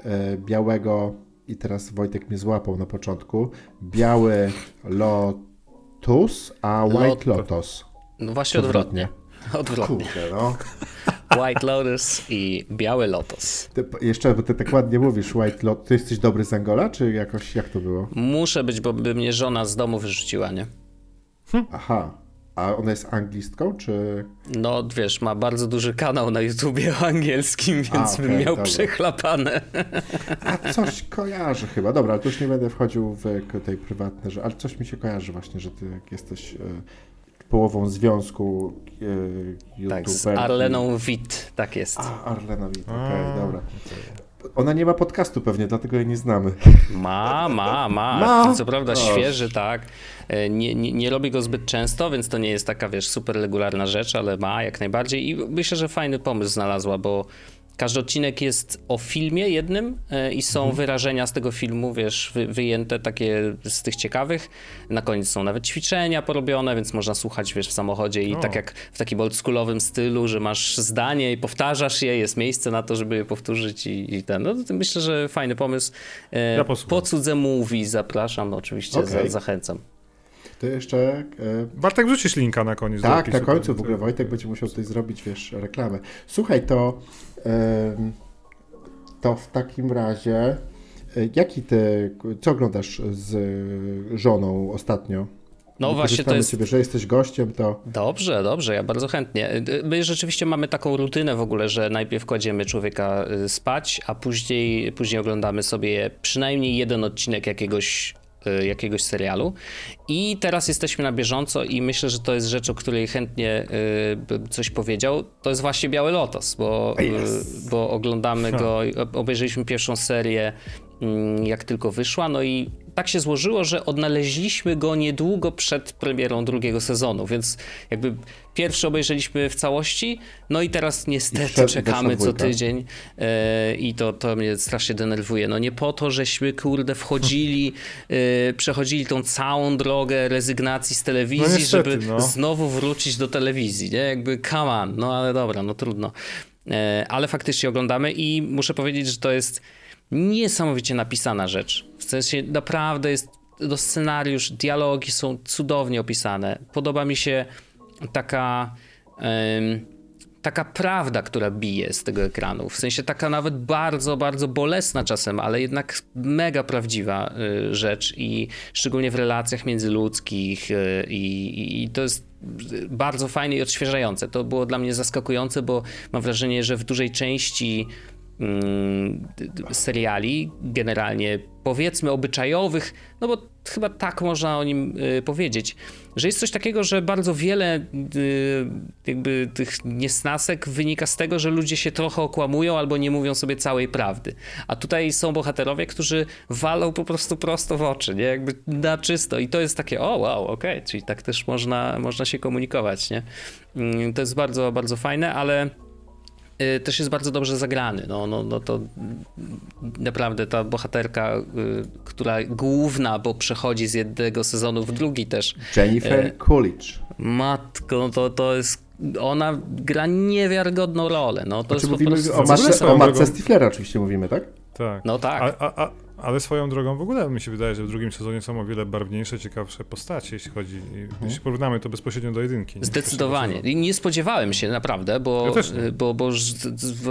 e, białego, i teraz Wojtek mnie złapał na początku, biały Lotus, a White Lot Lotus. No właśnie odwrotnie. Odwrotnie. Kurde, no. [LAUGHS] White Lotus i Biały Lotus. Ty, jeszcze, bo ty tak ładnie mówisz White Lotus. Ty jesteś dobry z Angola, czy jakoś, jak to było? Muszę być, bo by mnie żona z domu wyrzuciła, nie? Aha. A ona jest anglistką, czy... No, wiesz, ma bardzo duży kanał na YouTubie [LAUGHS] angielskim, więc A, okay, bym miał dobra. przechlapane. A [LAUGHS] coś kojarzy chyba. Dobra, ale tu już nie będę wchodził w tej prywatne, że, ale coś mi się kojarzy właśnie, że ty jak jesteś e, połową związku e, Tak, z Arleną Witt, tak jest. A, Arlena Witt, okej, okay, dobra. Ona nie ma podcastu pewnie, dlatego jej nie znamy. Ma, ma, ma. ma? Co prawda świeży, tak. E, nie, nie, nie robi go zbyt często, więc to nie jest taka, wiesz, super regularna rzecz, ale ma jak najbardziej i myślę, że fajny pomysł znalazła, bo każdy odcinek jest o filmie jednym e, i są mhm. wyrażenia z tego filmu, wiesz, wy, wyjęte takie z tych ciekawych. Na koniec są nawet ćwiczenia porobione, więc można słuchać, wiesz, w samochodzie i tak jak w takim oldschoolowym stylu, że masz zdanie i powtarzasz je, jest miejsce na to, żeby je powtórzyć i, i ten. No to myślę, że fajny pomysł. E, ja po cudze mówi, zapraszam, no, oczywiście okay. za, zachęcam. To jeszcze... E... Bartek, wrzucisz linka na koniec. Tak, na końcu w ogóle Wojtek będzie musiał tutaj zrobić, wiesz, reklamę. Słuchaj, to to w takim razie, e, jaki ty, co oglądasz z żoną ostatnio? No właśnie to jest... Ciebie, że jesteś gościem, to... Dobrze, dobrze, ja bardzo chętnie. My rzeczywiście mamy taką rutynę w ogóle, że najpierw kładziemy człowieka spać, a później, później oglądamy sobie przynajmniej jeden odcinek jakiegoś jakiegoś serialu. I teraz jesteśmy na bieżąco i myślę, że to jest rzecz, o której chętnie y, coś powiedział. To jest właśnie Biały Lotos, bo, yes. bo oglądamy go, obejrzeliśmy pierwszą serię mm, jak tylko wyszła, no i tak się złożyło, że odnaleźliśmy go niedługo przed premierą drugiego sezonu, więc jakby pierwszy obejrzeliśmy w całości, no i teraz niestety I przed, czekamy co tydzień yy, i to, to mnie strasznie denerwuje. No nie po to, żeśmy kurde wchodzili, yy, przechodzili tą całą drogę rezygnacji z telewizji, no niestety, żeby no. znowu wrócić do telewizji, nie? Jakby come on, no ale dobra, no trudno. Yy, ale faktycznie oglądamy i muszę powiedzieć, że to jest niesamowicie napisana rzecz. W sensie naprawdę jest do scenariusz, dialogi są cudownie opisane. Podoba mi się taka. Taka prawda, która bije z tego ekranu. W sensie taka nawet bardzo, bardzo bolesna czasem, ale jednak mega prawdziwa y, rzecz i szczególnie w relacjach międzyludzkich y, i, i to jest bardzo fajne i odświeżające. To było dla mnie zaskakujące, bo mam wrażenie, że w dużej części seriali, generalnie powiedzmy obyczajowych, no bo chyba tak można o nim y, powiedzieć, że jest coś takiego, że bardzo wiele y, jakby tych niesnasek wynika z tego, że ludzie się trochę okłamują albo nie mówią sobie całej prawdy. A tutaj są bohaterowie, którzy walą po prostu prosto w oczy, nie? Jakby na czysto. I to jest takie, o wow, okej, okay. czyli tak też można, można się komunikować, nie? Mm, to jest bardzo, bardzo fajne, ale też jest bardzo dobrze zagrany. No, no, no to naprawdę ta bohaterka, y, która główna, bo przechodzi z jednego sezonu w drugi też. Jennifer y, Coolidge. Matko, no to, to jest ona gra niewiarygodną rolę. No, to znaczy, jest mówimy po prostu... o matce, Stiflera oczywiście mówimy, tak? Tak. No tak. A, a, ale swoją drogą w ogóle mi się wydaje, że w drugim sezonie są o wiele barwniejsze, ciekawsze postacie, jeśli chodzi, mhm. jeśli porównamy to bezpośrednio do jedynki. Zdecydowanie. I nie spodziewałem się naprawdę, bo, ja bo, bo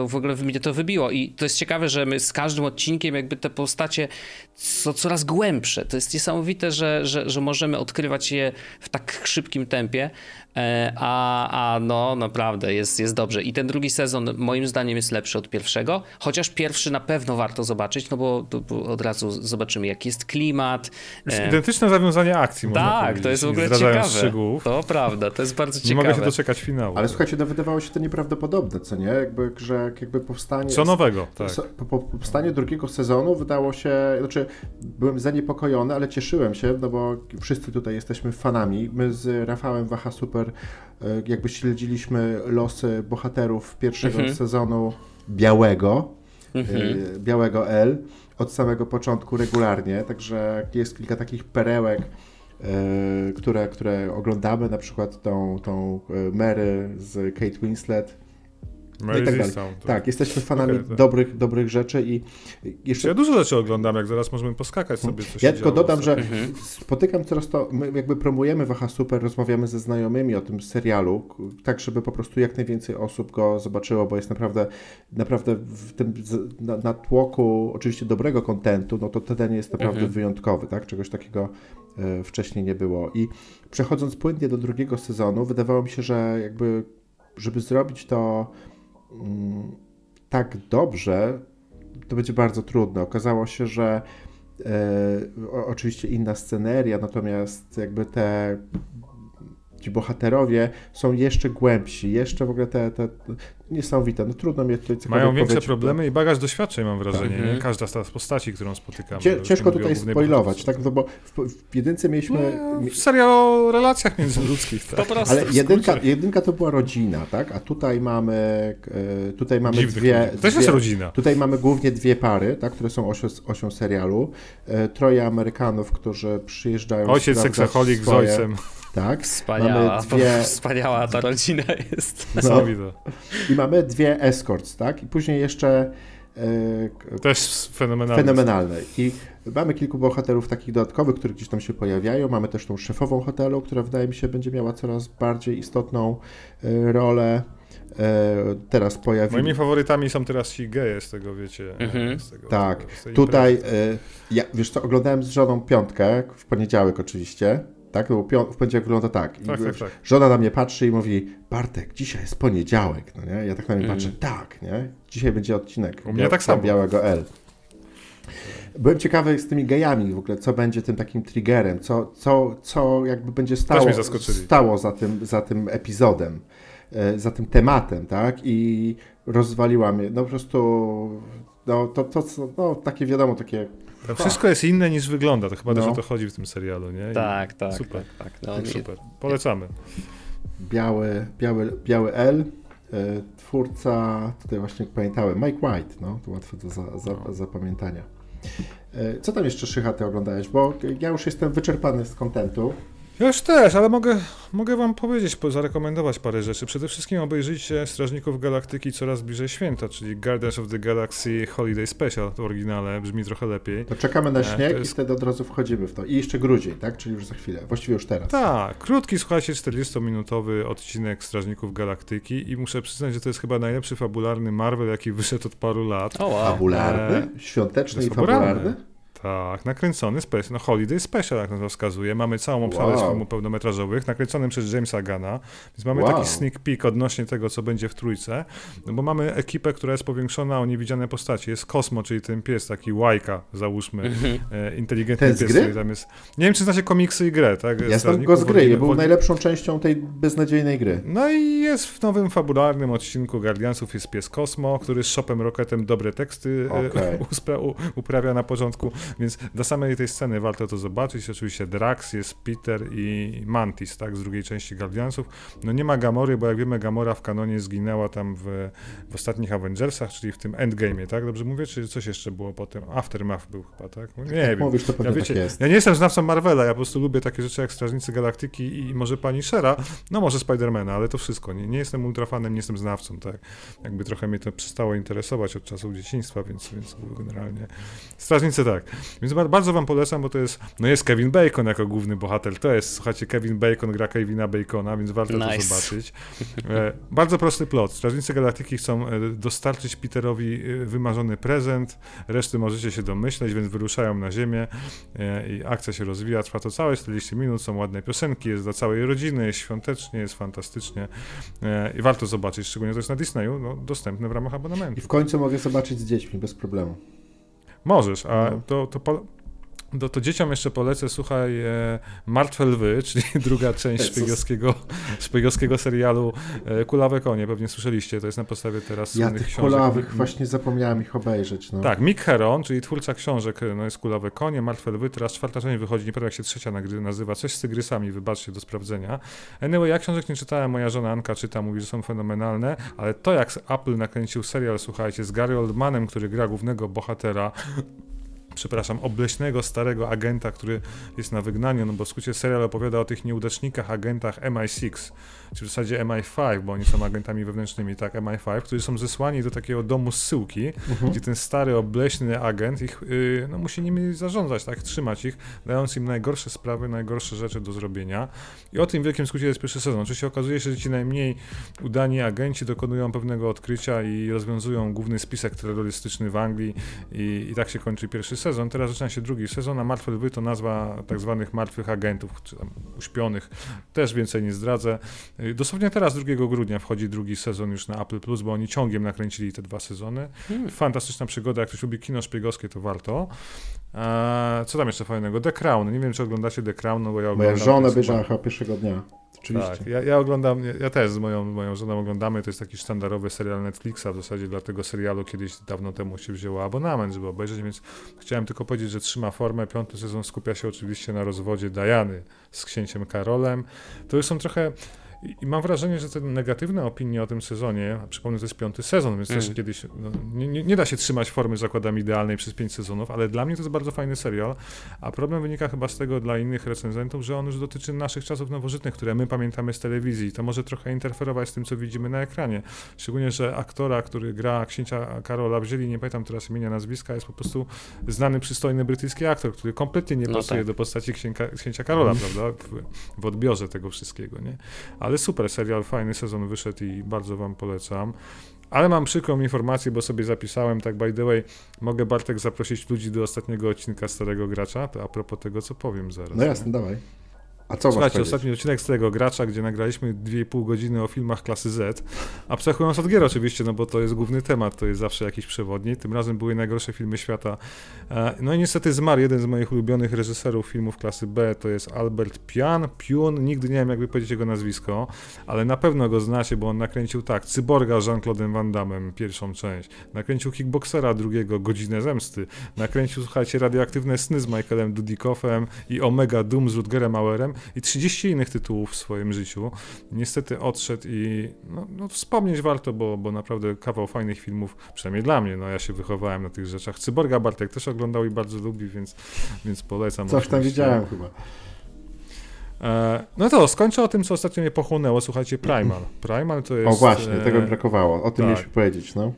w ogóle mnie to wybiło. I to jest ciekawe, że my z każdym odcinkiem jakby te postacie są coraz głębsze. To jest niesamowite, że, że, że możemy odkrywać je w tak szybkim tempie. E, a, a no naprawdę jest, jest dobrze. I ten drugi sezon moim zdaniem jest lepszy od pierwszego, chociaż pierwszy na pewno warto zobaczyć, no bo, bo od razu zobaczymy jaki jest klimat. Jest e... identyczne zawiązanie akcji, Tak, to jest w ogóle ciekawe. Szczegółów. To prawda, to jest bardzo ciekawe. Nie mogę się doczekać finału. Ale słuchajcie, no wydawało się to nieprawdopodobne, co nie? Jakby, że jakby powstanie... Co nowego, tak. Po, po, powstanie drugiego sezonu wydało się, znaczy byłem zaniepokojony, ale cieszyłem się, no bo wszyscy tutaj jesteśmy fanami. My z Rafałem Waha Super E, jakby śledziliśmy losy bohaterów pierwszego mhm. sezonu Białego, mhm. E, Białego L, od samego początku regularnie, także jest kilka takich perełek, e, które, które oglądamy, na przykład tą, tą Mary z Kate Winslet, no i tak dalej. Tak, jesteśmy fanami okay, tak. dobrych, dobrych rzeczy i jeszcze... Ja dużo rzeczy oglądam, jak zaraz możemy poskakać sobie, co Ja tylko dodam, że mhm. spotykam coraz to, my jakby promujemy Waha Super, rozmawiamy ze znajomymi o tym serialu, tak żeby po prostu jak najwięcej osób go zobaczyło, bo jest naprawdę, naprawdę w tym natłoku oczywiście dobrego kontentu, no to ten jest naprawdę mhm. wyjątkowy, tak? Czegoś takiego e, wcześniej nie było. I przechodząc płynnie do drugiego sezonu, wydawało mi się, że jakby żeby zrobić to tak dobrze, to będzie bardzo trudne. Okazało się, że e, oczywiście inna sceneria, natomiast jakby te ci bohaterowie są jeszcze głębsi, jeszcze w ogóle te, te niesamowite. No trudno mnie tutaj Mają większe problemy i bagaż doświadczeń mam wrażenie. Tak. Każda z postaci, którą spotykamy. ciężko tutaj spoilować, tak? No bo w, w jedynce mieliśmy... No, serial o relacjach międzyludzkich. Tak. Po Ale jedynka, jedynka to była rodzina, tak? A tutaj mamy e, tutaj mamy Dziwny dwie... To też jest rodzina. Tutaj mamy głównie dwie pary, tak? Które są osią, osią serialu. E, troje Amerykanów, którzy przyjeżdżają... Ojciec seksacholik z ojcem. Tak. Wspaniała, dwie... [LAUGHS] wspaniała ta rodzina jest. [LAUGHS] No. I mamy dwie escorts, tak? I później jeszcze e, też fenomenalne. fenomenalne. I mamy kilku bohaterów takich dodatkowych, które gdzieś tam się pojawiają. Mamy też tą szefową hotelu, która wydaje mi się będzie miała coraz bardziej istotną e, rolę. E, teraz pojawi... Moimi faworytami są teraz ci geje z tego, wiecie. Mhm. Z tego, tak, tutaj, ja, wiesz co, oglądałem z żoną piątkę, w poniedziałek oczywiście, tak? No bo w poniedziałek wygląda tak. tak, tak, tak. Żona na mnie patrzy i mówi, Bartek, dzisiaj jest poniedziałek, no nie? Ja tak na mnie mm. patrzę, tak, nie? Dzisiaj będzie odcinek U mnie tak samo. Białego L. Byłem ciekawy z tymi gejami w ogóle, co będzie tym takim triggerem, co, co, co jakby będzie stało, stało za, tym, za tym epizodem, e, za tym tematem, tak? I rozwaliła mnie, no po prostu, no to, to no, takie wiadomo, takie Tam wszystko jest inne niż wygląda, to chyba no. też o to chodzi w tym serialu, nie? I tak, tak. Super, tak, tak. No, super. Polecamy. Biały, biały, biały L, e, twórca, tutaj właśnie pamiętałem, Mike White, no, to łatwe do za, za, no. zapamiętania. E, co tam jeszcze Szycha ty oglądałeś? Bo ja już jestem wyczerpany z kontentu. Ja już też, ale mogę, mogę wam powiedzieć, zarekomendować parę rzeczy. Przede wszystkim obejrzyjcie Strażników Galaktyki coraz bliżej święta, czyli Guardians of the Galaxy Holiday Special w oryginale, brzmi trochę lepiej. To czekamy na e, śnieg jest... i wtedy od razu wchodzimy w to. I jeszcze grudzień, tak? Czyli już za chwilę, właściwie już teraz. Tak, krótki, słuchajcie, 40-minutowy odcinek Strażników Galaktyki i muszę przyznać, że to jest chyba najlepszy fabularny Marvel, jaki wyszedł od paru lat. O, wow. Fabularny? E... Świąteczny i fabularny? Tak, nakręcony special, no Holiday Special, jak to wskazuje. Mamy całą obsadę wow. filmów pełnometrażowych, nakręconym przez Jamesa Gana, więc mamy wow. taki sneak peek odnośnie tego, co będzie w trójce, no bo mamy ekipę, która jest powiększona o niewidziane postaci. Jest Kosmo, czyli ten pies, taki Łajka, załóżmy, mm-hmm. e, inteligentny ten pies, gry? tam jest... Nie wiem, czy znacie komiksy i grę, tak? Ja znam go z gry, Wodzi... był najlepszą częścią tej beznadziejnej gry. No i jest w nowym fabularnym odcinku Guardiansów jest pies Kosmo, który z Shopem Rocketem dobre teksty e, okay. [LAUGHS] uprawia na początku, więc do samej tej sceny warto to zobaczyć. Oczywiście Drax, jest Peter i Mantis, tak, z drugiej części Guardiansów. No nie ma Gamory, bo jak wiemy, Gamora w kanonie zginęła tam w, w ostatnich Avengersach, czyli w tym Endgame'ie, tak? Dobrze mówię, czy coś jeszcze było potem? Aftermath był chyba, tak? Nie jak wiem. Mówisz, to ja, wiecie, tak jest. ja nie jestem znawcą Marvela, ja po prostu lubię takie rzeczy jak Strażnicy Galaktyki i może Pani Shera, no może Spidermana, ale to wszystko. Nie, nie jestem ultrafanem, nie jestem znawcą, tak? Jakby trochę mnie to przestało interesować od czasów dzieciństwa, więc, więc generalnie Strażnicy tak. Więc bardzo wam polecam, bo to jest, no jest Kevin Bacon jako główny bohater, to jest, słuchajcie, Kevin Bacon gra Kevina Bacona, więc warto nice. to zobaczyć. E, bardzo prosty plot. Strażnicy Galaktyki chcą e, dostarczyć Peterowi e, wymarzony prezent, reszty możecie się domyśleć, więc wyruszają na ziemię i akcja się rozwija, trwa to całe 40 minut, są ładne piosenki, jest dla całej rodziny, jest świątecznie, jest fantastycznie i warto zobaczyć, szczególnie to jest na Disneyu, no, dostępne w ramach abonamentu. I w końcu mogę zobaczyć z dziećmi bez problemu. Możesz, a no. to, to to, to dzieciom jeszcze polecę, słuchaj, e, Martwe Lwy, [LAUGHS] czyli druga część szpiegowskiego, szpiegowskiego serialu e, Kulawe Konie, pewnie słyszeliście, to jest na podstawie teraz Ja tych książek. kulawych właśnie zapomniałem ich obejrzeć. No. Tak, Mick Heron, czyli twórca książek, no jest Kulawe Konie, Martwe Lwy, teraz czwarta część wychodzi, nie pamiętam jak się trzecia nazywa, coś z tygrysami, wybaczcie, do sprawdzenia. Anyway, ja książek nie czytałem, moja żona Anka czyta, mówi, że są fenomenalne, ale to jak Apple nakręcił serial, słuchajcie, z Gary Oldmanem, który gra głównego bohatera, przepraszam, obleśnego starego agenta, który jest na wygnaniu, no bo w skrócie serial opowiada o tych nieudacznikach agentach MI6, czy w zasadzie MI5, bo oni są agentami wewnętrznymi, tak, MI5, którzy są zesłani do takiego domu zsyłki, mhm. gdzie ten stary, obleśny agent ich, yy, no musi nimi zarządzać, tak, trzymać ich, dając im najgorsze sprawy, najgorsze rzeczy do zrobienia. I o tym w wielkim skrócie jest pierwszy sezon. Oczywiście okazuje się, że ci najmniej udani agenci dokonują pewnego odkrycia i rozwiązują główny spisek terrorystyczny w Anglii i, i tak się kończy pierwszy sezon. Teraz zaczyna się drugi sezon, a Martwe Lwy to nazwa tak zwanych martwych agentów, czy tam uśpionych. Też więcej nie zdradzę. Y, dosłownie teraz 2 grudnia wchodzi drugi sezon już na Apple Plus, bo oni ciągiem nakręcili te dwa sezony. Hmm. Fantastyczna przygoda, jak ktoś lubi kino szpiegowskie, to warto. Eee, co tam jeszcze fajnego? The Crown. Nie wiem, czy oglądacie The Crown, no bo ja oglądam. Moja żona obejrzała chyba pierwszego dnia. Oczywiście. Tak, ja, ja oglądam, ja też z moją, moją żoną oglądamy, to jest taki sztandarowy serial Netflixa, w zasadzie dla tego serialu kiedyś dawno temu się wzięło abonament, żeby obejrzeć, więc chciałem tylko powiedzieć, że trzyma formę. Piąty sezon skupia się oczywiście na rozwodzie Diany z księciem Karolem. To już są trochę i mam wrażenie, że te negatywne opinie o tym sezonie, a przypomnę, to jest piąty sezon, więc mm. też kiedyś no, nie, nie, da się trzymać formy zakładam idealnej przez pięć sezonów, ale dla mnie to jest bardzo fajny serial, a problem wynika chyba z tego dla innych recenzentów, że on już dotyczy naszych czasów nowożytnych, które my pamiętamy z telewizji. To może trochę interferować z tym, co widzimy na ekranie. Szczególnie, że aktora, który gra księcia Karola wzięli, nie pamiętam teraz imienia, nazwiska, jest po prostu znany, przystojny brytyjski aktor, który kompletnie nie no pasuje tak. do postaci księcia, księcia Karola, [LAUGHS] prawda? W, w odbiorze tego wszystkiego, nie? Ale ale super serial, fajny sezon wyszedł i bardzo wam polecam. Ale mam przykrą informację, bo sobie zapisałem, tak by the way, mogę Bartek zaprosić ludzi do ostatniego odcinka Starego Gracza, to a propos tego, co powiem zaraz. No jasne, dawaj. A co Słuchajcie, ostatni odcinek z tego gracza, gdzie nagraliśmy 2,5 godziny o filmach klasy Z. Abstrahując od gier oczywiście, no bo to jest główny temat, to jest zawsze jakiś przewodni. Tym razem były najgorsze filmy świata. E, no i niestety zmarł jeden z moich ulubionych reżyserów filmów klasy B, to jest Albert Pian. Piun, nigdy nie wiem jakby powiedzieć jego nazwisko, ale na pewno go znacie, bo on nakręcił tak, Cyborga z Jean-Claude'em Van Damme, pierwszą część. Nakręcił Kickboxera drugiego, Godzinę Zemsty. Nakręcił, słuchajcie, Radioaktywne Sny z Michaelem Dudikoffem i Omega Doom z Rutgerem Auerem i 30 innych tytułów w swoim życiu. Niestety odszedł i no, no wspomnieć warto, bo, bo naprawdę kawał fajnych filmów, przynajmniej dla mnie, no ja się wychowałem na tych rzeczach. Cyborga Bartek też oglądał i bardzo lubi, więc, więc polecam. Coś tam widziałem chyba. E, no to skończę o tym, co ostatnio mnie pochłonęło. Słuchajcie, Primal. Primal to jest... O właśnie, tego mi brakowało. O tym tak. mieliśmy powiedzieć, no.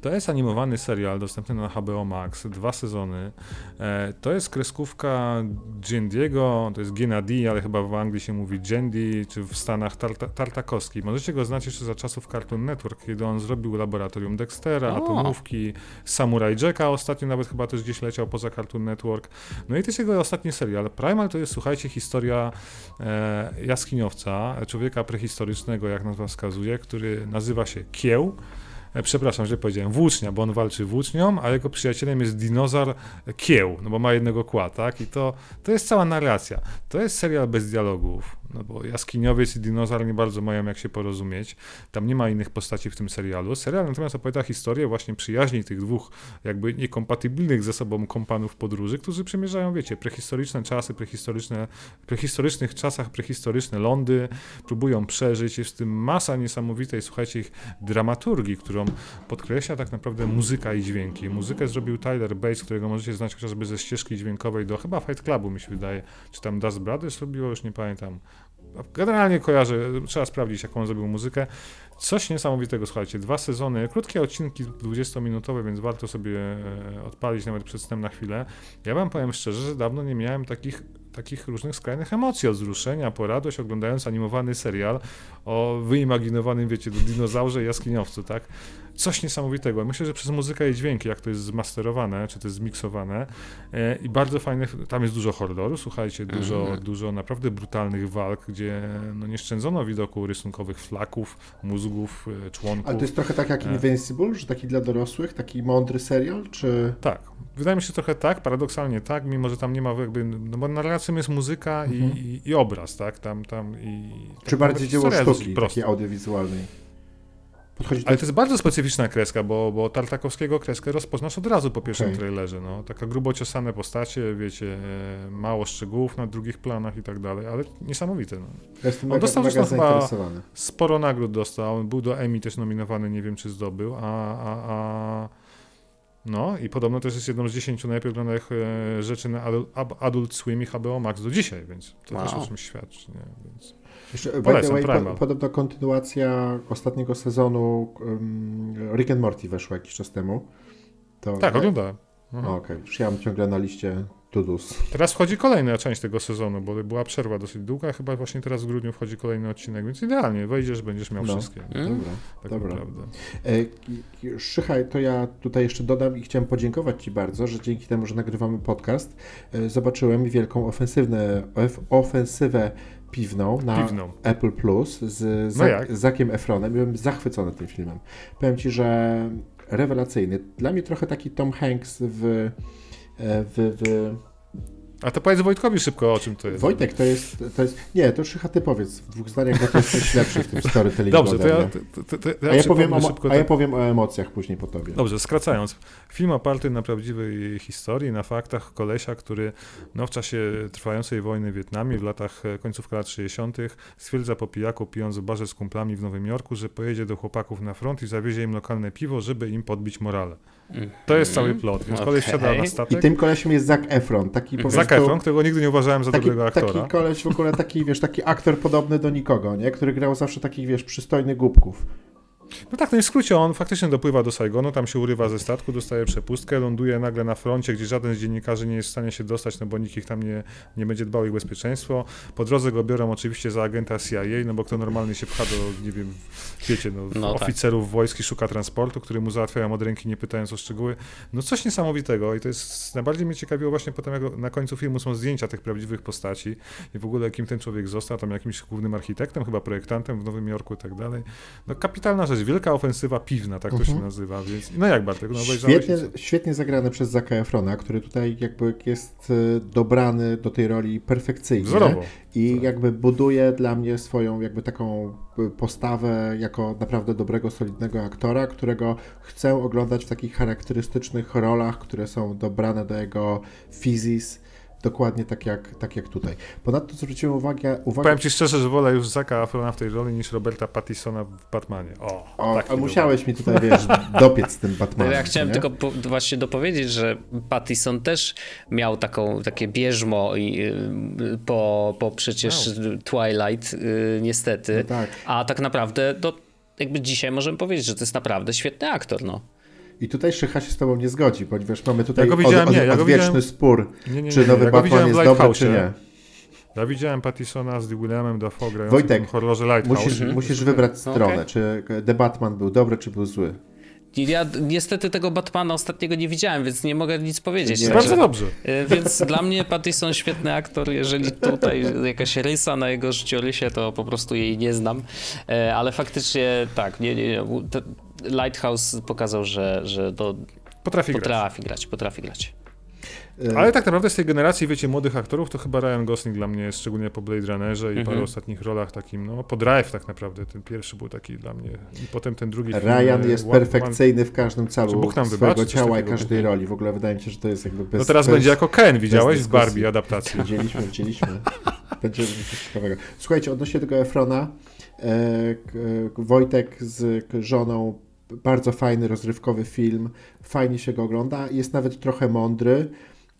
To jest animowany serial dostępny na HBO Max, dwa sezony. E, to jest kreskówka Gendiego, to jest Gennady, ale chyba w Anglii się mówi Gendi, czy w Stanach Tarta Tartakowski. Możecie go znać jeszcze za czasów Cartoon Network, kiedy on zrobił Laboratorium Dextera, o. Atomówki, Samurai Jacka, ostatnio nawet chyba też gdzieś leciał poza Cartoon Network. No i to jest jego ostatni serial. Primal to jest, słuchajcie, historia e, jaskiniowca, człowieka prehistorycznego, jak nazwa wskazuje, który nazywa się Kieł. E, przepraszam, że powiedziałem, włócznia, bo on walczy włócznią, a jego przyjacielem jest dinozaur kieł, no bo ma jednego kła, tak? I to, to jest cała narracja. To jest serial bez dialogów no bo jaskiniowiec i dinozaur nie bardzo mają jak się porozumieć. Tam nie ma innych postaci w tym serialu. Serial natomiast opowiada historię właśnie przyjaźni tych dwóch jakby niekompatybilnych ze sobą kompanów podróży, którzy przemierzają, wiecie, prehistoryczne czasy, prehistoryczne, prehistorycznych czasach, prehistoryczne lądy, próbują przeżyć. Jest w tym masa niesamowitej, słuchajcie, ich dramaturgii, którą podkreśla tak naprawdę muzyka i dźwięki. Muzykę zrobił Tyler Bates, którego możecie znać chociażby ze ścieżki dźwiękowej do chyba Fight Clubu, mi się wydaje. Czy tam Dust Brothers robiło, już nie pamiętam. Generalnie kojarzę, trzeba sprawdzić, jaką on zrobił muzykę. Coś niesamowitego, słuchajcie, dwa sezony, krótkie odcinki 20-minutowe, więc warto sobie e, odpalić nawet przed snem na chwilę. Ja wam powiem szczerze, że dawno nie miałem takich takich różnych skrajnych emocji, od wzruszenia po radość, oglądając animowany serial o wyimaginowanym, wiecie, dinozaurze i jaskiniowcu, tak? Coś niesamowitego. Myślę, że przez muzykę i dźwięki, jak to jest zmasterowane, czy to jest zmiksowane e, i bardzo fajne, tam jest dużo horroru, słuchajcie, dużo, mm. dużo naprawdę brutalnych walk, gdzie no, nie szczędzono widoku rysunkowych flaków, mózgów, e, członków. Ale to jest trochę tak jak e. Invincible, że taki dla dorosłych, taki mądry serial, czy... Tak, wydaje mi się trochę tak, paradoksalnie tak, mimo że tam nie ma jakby, no bo narracją jest muzyka mhm. i, i, obraz, tak, tam, tam i... Czy bardziej dzieło sztuki, takiej audiowizualnej? Podchodzi Ale to jest bardzo specyficzna kreska, bo, bo Tartakowskiego kreskę rozpoznasz od razu po pierwszym okay. trailerze. No. Taka grubo ciosane postacie, wiecie, e, mało szczegółów na drugich planach i tak dalej, ale niesamowite. No. Jestem On mega, dostał mega chyba sporo nagród dostał, był do Emmy też nominowany, nie wiem czy zdobył, a, a, a no i podobno też jest jedną z dziesięciu najlepiej oglądanych e, rzeczy na Adult Swim i HBO Max do dzisiaj, więc to wow. też o czymś świadczy. Nie? Więc... Jeszcze, Polecam, way, po, podobno kontynuacja ostatniego sezonu um, Rick and Morty weszła jakiś czas temu. To, tak, oglądałem. Mhm. Okej, okay. już ja mam ciągle na liście Tudus. Teraz wchodzi kolejna część tego sezonu, bo była przerwa dosyć długa, chyba właśnie teraz w grudniu wchodzi kolejny odcinek, więc idealnie, wejdziesz, będziesz miał no. wszystkie. Dobra, tak dobra. E, Szychaj, to ja tutaj jeszcze dodam i chciałem podziękować Ci bardzo, że dzięki temu, że nagrywamy podcast, e, zobaczyłem wielką ofensywne, ofensywę piwną na piwną. Apple Plus z no Zakiem Efronem. Byłem zachwycony tym filmem. Powiem Ci, że rewelacyjny. Dla mnie trochę taki Tom Hanks w, e, w, w a to powiedz Wojtkowi szybko, o czym to jest. Wojtek, to jest, to jest nie, to Szycha, ty powiedz w dwóch zdaniach, bo to jest lepszy w tym storytellingu Dobrze, to ja, to, to, to ja, a ja powiem o, szybko, a ja powiem o emocjach później po tobie. Dobrze, skracając. Film oparty na prawdziwej historii, na faktach kolesia, który no, w czasie trwającej wojny w Wietnamie w latach e, końcówka lat 60. stwierdza po pijaku, pijąc w barze z kumplami w Nowym Jorku, że pojedzie do chłopaków na front i zawiezie im lokalne piwo, żeby im podbić morale. To jest cały plot, więc okay. koleś wsiada na statek. I tym kolesiem jest Zac Efron, taki po Zac Efron, którego nigdy nie uważałem za taki, dobrego aktora. Taki koleś w ogóle taki, wiesz, taki aktor podobny do nikogo, nie? Który grał zawsze takich, wiesz, przystojnych głupków. No tak, no w skrócie on faktycznie dopływa do Saigonu, tam się urywa ze statku, dostaje przepustkę, ląduje nagle na froncie, gdzie żaden z dziennikarzy nie jest w stanie się dostać, no bo nikt ich tam nie, nie będzie dbał o ich bezpieczeństwo. Po drodze go biorą oczywiście za agenta CIA, no bo kto normalnie się pcha do, nie wiem, wiecie, no, no tak. oficerów tak. wojsk i szuka transportu, który mu załatwiają od ręki, nie pytając o szczegóły. No coś niesamowitego i to jest, najbardziej mnie ciekawiło właśnie potem, jak na końcu filmu są zdjęcia tych prawdziwych postaci i w ogóle kim ten człowiek został, tam jakimś głównym architektem, chyba projektantem w Nowym Jorku i tak dalej. No kapitalna rzecz, wielka ofensywa piwna, tak to -huh. się mhm. nazywa, więc no jak Bartek, no świetnie, świetnie zagrane przez Zaka Efrona, który tutaj jakby jest e, dobrany do tej roli perfekcyjnie Wzorowo. i tak. jakby buduje dla mnie swoją jakby taką e, postawę jako naprawdę dobrego, solidnego aktora, którego chcę oglądać w takich charakterystycznych rolach, które są dobrane do jego fizis, Dokładnie tak jak, tak jak tutaj. Ponadto zwróciłem uwagę, uwagę... Powiem ci szczerze, że wolę już Zaka Afrona w tej roli niż Roberta Pattisona w Batmanie. O, o a musiałeś mi tutaj, wiesz, [LAUGHS] dopiec tym Batmanem. Ja chciałem nie? tylko po, właśnie dopowiedzieć, że Pattison też miał taką, takie bierzmo i, y, po, po przecież wow. Twilight y, niestety. No tak. A tak naprawdę to jakby dzisiaj możemy powiedzieć, że to jest naprawdę świetny aktor, no. I tutaj Szycha się z tobą nie zgodzi, ponieważ mamy tutaj ja widziałem, od, od, nie, ja odwieczny spór, nie, nie, czy nowy ja Batman jest dobry, czy nie. Ja widziałem Pattisona z Williamem Dafoe grającym Wojtek, w horrorze Lighthouse. Musisz, mhm. musisz wybrać stronę, okay. czy The Batman był dobry, czy był zły. Ja niestety tego Batmana ostatniego nie widziałem, więc nie mogę nic powiedzieć. Nie. Bardzo dobrze. E, więc dla mnie Pattison świetny aktor. Jeżeli tutaj jakaś rysa na jego życiorysie, to po prostu jej nie znam. E, ale faktycznie tak, nie, nie, nie. Lighthouse pokazał, że, że to potrafi, potrafi grać. grać. Potrafi grać. E, Ale tak naprawdę z tej generacji, wiecie, młodych aktorów, to chyba Ryan Gosling dla mnie, szczególnie po Blade Runnerze i -hmm. paru ostatnich rolach takim, no, po Drive tak naprawdę, ten pierwszy był taki dla mnie i potem ten drugi Ryan film, jest one, perfekcyjny w każdym calu Bóg nam swojego ciała i każdej roli. W ogóle wydaje mi się, że to jest jakby bez... No teraz bez, będzie jako Ken, widziałeś w Barbie adaptacji. Widzieliśmy, widzieliśmy. będzie coś ciekawego. Słuchajcie, odnośnie tego Efrona, e, Wojtek z żoną bardzo fajny, rozrywkowy film, fajnie się go ogląda, jest nawet trochę mądry.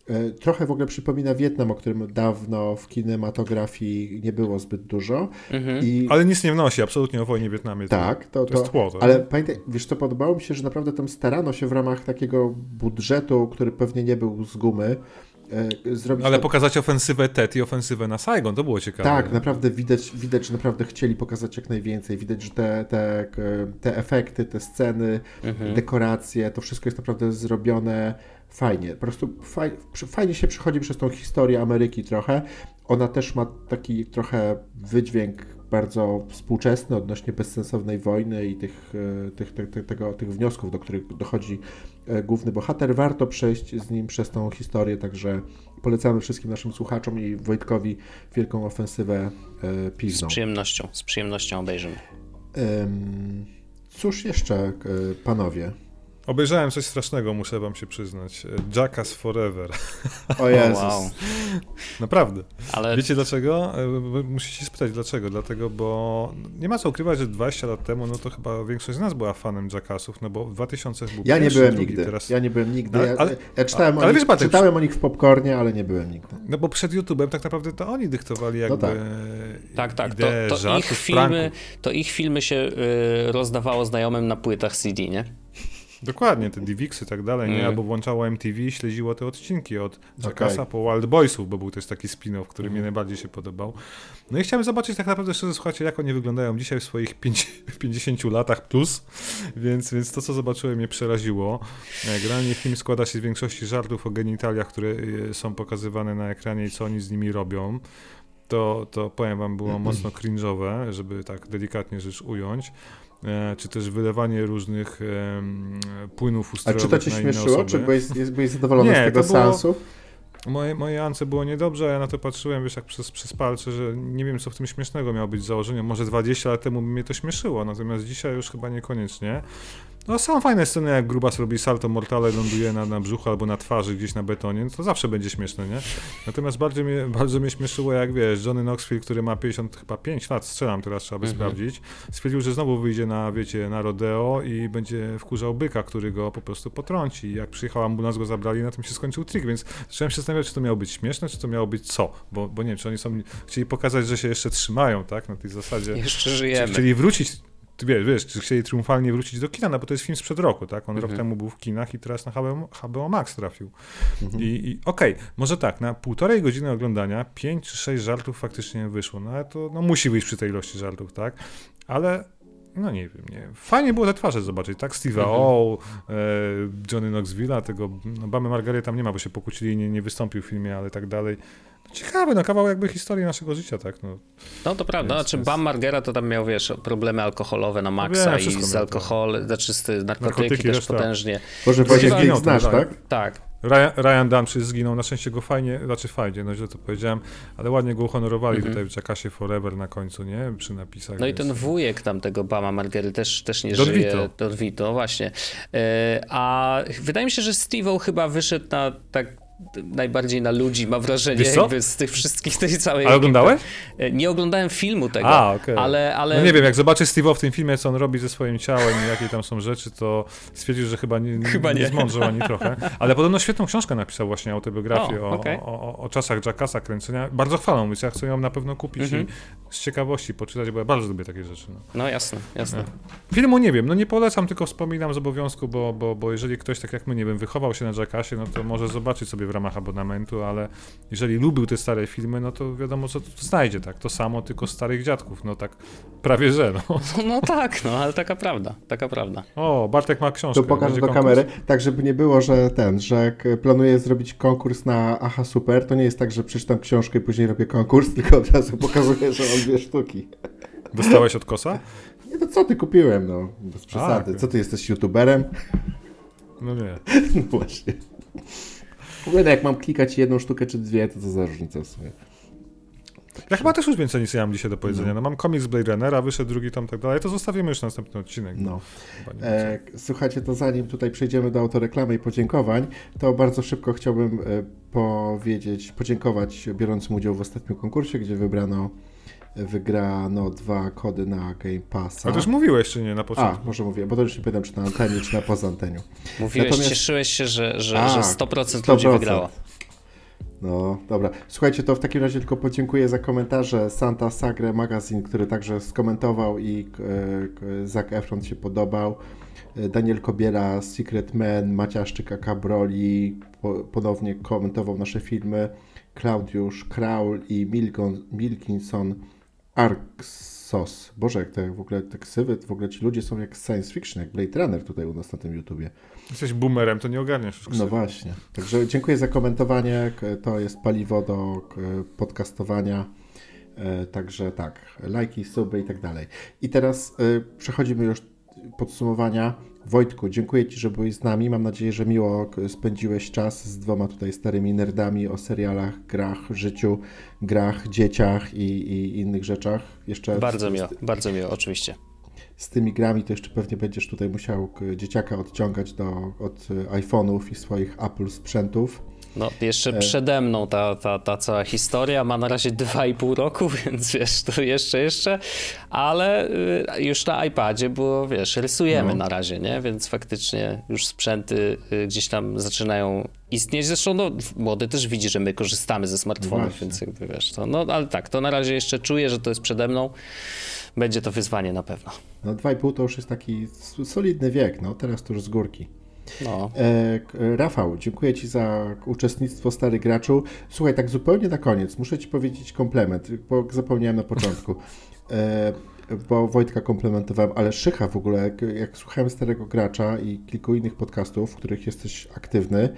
E, trochę w ogóle przypomina Wietnam, o którym dawno w kinematografii nie było zbyt dużo. Mhm. I... Ale nic nie wnosi, absolutnie o wojnie w Wietnamie. Tak, to, to, to jest tło. To, ale pamiętaj, wiesz co, podobało mi się, że naprawdę tam starano się w ramach takiego budżetu, który pewnie nie był z gumy, zrobić. Ale to... pokazać ofensywę TET i ofensywę na Saigon, to było ciekawe. Tak, naprawdę widać, widać, że naprawdę chcieli pokazać jak najwięcej. Widać, że te, te, te efekty, te sceny, mhm. dekoracje, to wszystko jest naprawdę zrobione fajnie. Po prostu faj, fajnie się przychodzi przez tą historię Ameryki trochę. Ona też ma taki trochę wydźwięk bardzo współczesny odnośnie bezsensownej wojny i tych, e, tych, tych, tych, tego, tych wniosków, do których dochodzi e, główny bohater. Warto przejść z nim przez tą historię, także polecamy wszystkim naszym słuchaczom i Wojtkowi wielką ofensywę e, piwną. Z przyjemnością, z przyjemnością obejrzymy. Cóż jeszcze, panowie? Obejrzałem coś strasznego, muszę wam się przyznać. Jackass Forever. [LAUGHS] O Jezus. wow. Naprawdę. Ale... Wiecie dlaczego? E, musicie spytać dlaczego. Dlatego, bo nie ma co ukrywać, że 20 lat temu, no to chyba większość z nas była fanem Jackassów, no bo w 2000 był Ja nie byłem drugi, nigdy. Teraz... Ja nie byłem nigdy. Ja, ale, ja czytałem, ale, o, nich, wiesz, czytałem o nich w popcornie, ale nie byłem nigdy. No bo przed YouTube'em tak naprawdę to oni dyktowali no jakby no tak. tak, tak. To, to, ich filmy, to ich filmy się y, rozdawało znajomym na płytach CD, nie? Dokładnie, te DivXy i tak dalej, nie? Mm. Albo włączało MTV i śledziło te odcinki od Jackasa okay. po Wild Boysów, bo był też taki spin-off, który mm. mnie najbardziej się podobał. No i chciałem zobaczyć tak naprawdę, szczerze, słuchajcie, jak oni wyglądają dzisiaj w swoich 50 latach plus, więc, więc to, co zobaczyłem, mnie przeraziło. E, generalnie film składa się z większości żartów o genitaliach, które e, są pokazywane na ekranie i co oni z nimi robią to, to powiem wam, było mocno cringe'owe, żeby tak delikatnie rzecz ująć. E, czy też wylewanie różnych płynów ustrojowych A czy to cię śmieszyło? Czy byłeś, byłeś zadowolony Nie, z tego seansu? Moje, moje Ance było niedobrze, a ja na to patrzyłem, wiesz, jak przez, przez palce, że nie wiem, co w tym śmiesznego miało być założenie. Może 20 lat temu by mnie to śmieszyło, natomiast dzisiaj już chyba niekoniecznie. No są fajne sceny, jak Grubas robi salto mortale, ląduje na, na brzuchu albo na twarzy gdzieś na betonie, no to zawsze będzie śmieszne, nie? Natomiast bardzo mnie, bardzo mnie śmieszyło, jak wiesz, Johnny Knoxville, który ma 50, chyba 5 lat, strzelam teraz, trzeba by mhm. sprawdzić, stwierdził, że znowu wyjdzie na, wiecie, na rodeo i będzie wkurzał byka, który go po prostu potrąci. I jak przyjechał ambulans, go zabrali, na tym się skończył trik, więc zacząłem się zastanawiać, czy to miało być śmieszne, czy to miało być co, bo, bo nie wiem, czy oni są, chcieli pokazać, że się jeszcze trzymają, tak, na tej zasadzie. Jeszcze żyjemy. Chcieli wrócić wiesz, wiesz, czy chcieli triumfalnie wrócić do kina, no bo to jest film sprzed roku, tak? On Mhm. rok temu był w kinach i teraz na HBO, HBO Max trafił. Mhm. I, i okej, może tak, na półtorej godziny oglądania pięć czy sześć żartów faktycznie wyszło, no ale to no, musi wyjść przy tej ilości żartów, tak? Ale no nie wiem, nie. Fajnie było te twarze zobaczyć, tak? Steve'a Mhm. O, e, Johnny Knoxville'a, tego, no Bamy Margaret tam nie ma, bo się pokłócili i nie, nie wystąpił w filmie, ale tak dalej. No, ciekawe, no kawał jakby historii naszego życia, tak? No, No to prawda, Więc- znaczy więc- Bam Margera to tam miał, wiesz, problemy alkoholowe na maksa wiem, i wszystko z miał, alkohol, znaczy z narkotyki, Narkotyki też tak. potężnie. Ich to, znasz, tak. tak? Ryan, Ryan Dunphy zginął, na szczęście go fajnie, znaczy fajnie, no źle to powiedziałem, ale ładnie go uhonorowali Mhm. tutaj w Jackasie Forever na końcu, nie? Przy napisach. no i więc- ten wujek tam tego Bama Margery też, też nie Don żyje. Vito. Don Vito, właśnie. E, A wydaje mi się, że Steve chyba wyszedł na tak najbardziej na ludzi, ma wrażenie, jakby z tych wszystkich, tej całej Ale oglądałeś? Nie oglądałem filmu tego, A, okej. ale, ale No nie wiem, jak zobaczy Steve'a w tym filmie, co on robi ze swoim ciałem i jakie tam są rzeczy, to stwierdził, że chyba nie, nie, Chyba nie nie. zmądrzał ani trochę. Ale podobno świetną książkę napisał właśnie, autobiografię O, o, okej. o, o, o czasach Jackasa kręcenia. Bardzo chwalą, więc ja chcę ją na pewno kupić Mhm. i z ciekawości poczytać, bo ja bardzo lubię takie rzeczy. No. no jasne, jasne. Filmu nie wiem, no nie polecam, tylko wspominam z obowiązku, bo, bo, bo jeżeli ktoś tak jak my, nie wiem, wychował się na Jackasie, no to może zobaczyć sobie w ramach abonamentu, ale jeżeli lubił te stare filmy, no to wiadomo, co tu znajdzie, tak? To samo, tylko starych dziadków, no tak prawie że, no. [LAUGHS] No tak, no ale taka prawda, taka prawda. O, Bartek ma książkę. To pokaż Będzie do kamery, tak żeby nie było, że ten, że jak planuję zrobić konkurs na Aha Super, to nie jest tak, że przeczytam książkę i później robię konkurs, [LAUGHS] tylko od razu pokazuję, że mam dwie sztuki. Dostałeś od kosa? [LAUGHS] Nie, to co ty kupiłem, no, bez przesady. okej. Co ty jesteś youtuberem? No nie. No właśnie. W ogóle no, jak mam klikać jedną sztukę czy dwie, to co za różnica w sumie. Ja chyba też już więcej nic nie mam dzisiaj do powiedzenia. No mam komiks Blade Runnera, wyszedł drugi tom, tak dalej. To zostawimy już na następny odcinek. No. E, słuchajcie, to zanim tutaj przejdziemy do autoreklamy i podziękowań, to bardzo szybko chciałbym e, powiedzieć, podziękować biorącym udział w ostatnim konkursie, gdzie wybrano wygrano dwa kody na Game Passa. A to już mówiłeś, czy nie, na A, początku? może mówię, bo to już nie pamiętam, czy na antenie, czy na poza anteniu. Mówiłeś, Natomiast- cieszyłeś się, że, że, A, że 100%, ludzi wygrało. No, dobra. Słuchajcie, to w takim razie tylko podziękuję za komentarze Santa Sagre Magazine, który także skomentował i e, k- Zac Efron się podobał. E, Daniel Kobiela, Secret Man, Maciaszczyk Cabroli po, ponownie komentował nasze filmy. Klaudiusz Kraul i Milkon, Milkinson Arksos. Boże, jak te w ogóle te ksywy, w ogóle ci ludzie są jak science fiction, jak Blade Runner tutaj u nas na tym YouTubie. Jesteś boomerem, to nie ogarniasz już No ksywy. właśnie. Także dziękuję za komentowanie. To jest paliwo do podcastowania. E, Także tak, lajki, suby i tak dalej. I teraz e, przechodzimy już podsumowania. Wojtku, dziękuję Ci, że byłeś z nami. Mam nadzieję, że miło spędziłeś czas z dwoma tutaj starymi nerdami o serialach, grach, życiu, grach, dzieciach i, i innych rzeczach. Jeszcze Bardzo z, miło, z, bardzo miło, oczywiście. z tymi grami to jeszcze pewnie będziesz tutaj musiał dzieciaka odciągać do, od iPhone'ów i swoich Apple sprzętów. No, jeszcze E. przede mną ta, ta, ta cała historia ma na razie 2,5 roku, [LAUGHS] więc wiesz, to jeszcze, jeszcze, ale y, już na iPadzie było, wiesz, rysujemy No. na razie, nie? Więc faktycznie już sprzęty y, gdzieś tam zaczynają istnieć. Zresztą no, młody też widzi, że my korzystamy ze smartfonów, Właśnie. więc jakby wiesz, to, no ale tak, to na razie jeszcze czuję, że to jest przede mną. Będzie to wyzwanie na pewno. No 2,5 to już jest taki solidny wiek, no teraz to już z górki. No. E, Rafał, dziękuję Ci za uczestnictwo Stary Graczu. Słuchaj, tak zupełnie na koniec, muszę Ci powiedzieć komplement, bo zapomniałem na początku. E, bo Wojtka komplementowałem, ale Szycha w ogóle, jak, jak słuchałem Starego Gracza i kilku innych podcastów, w których jesteś aktywny,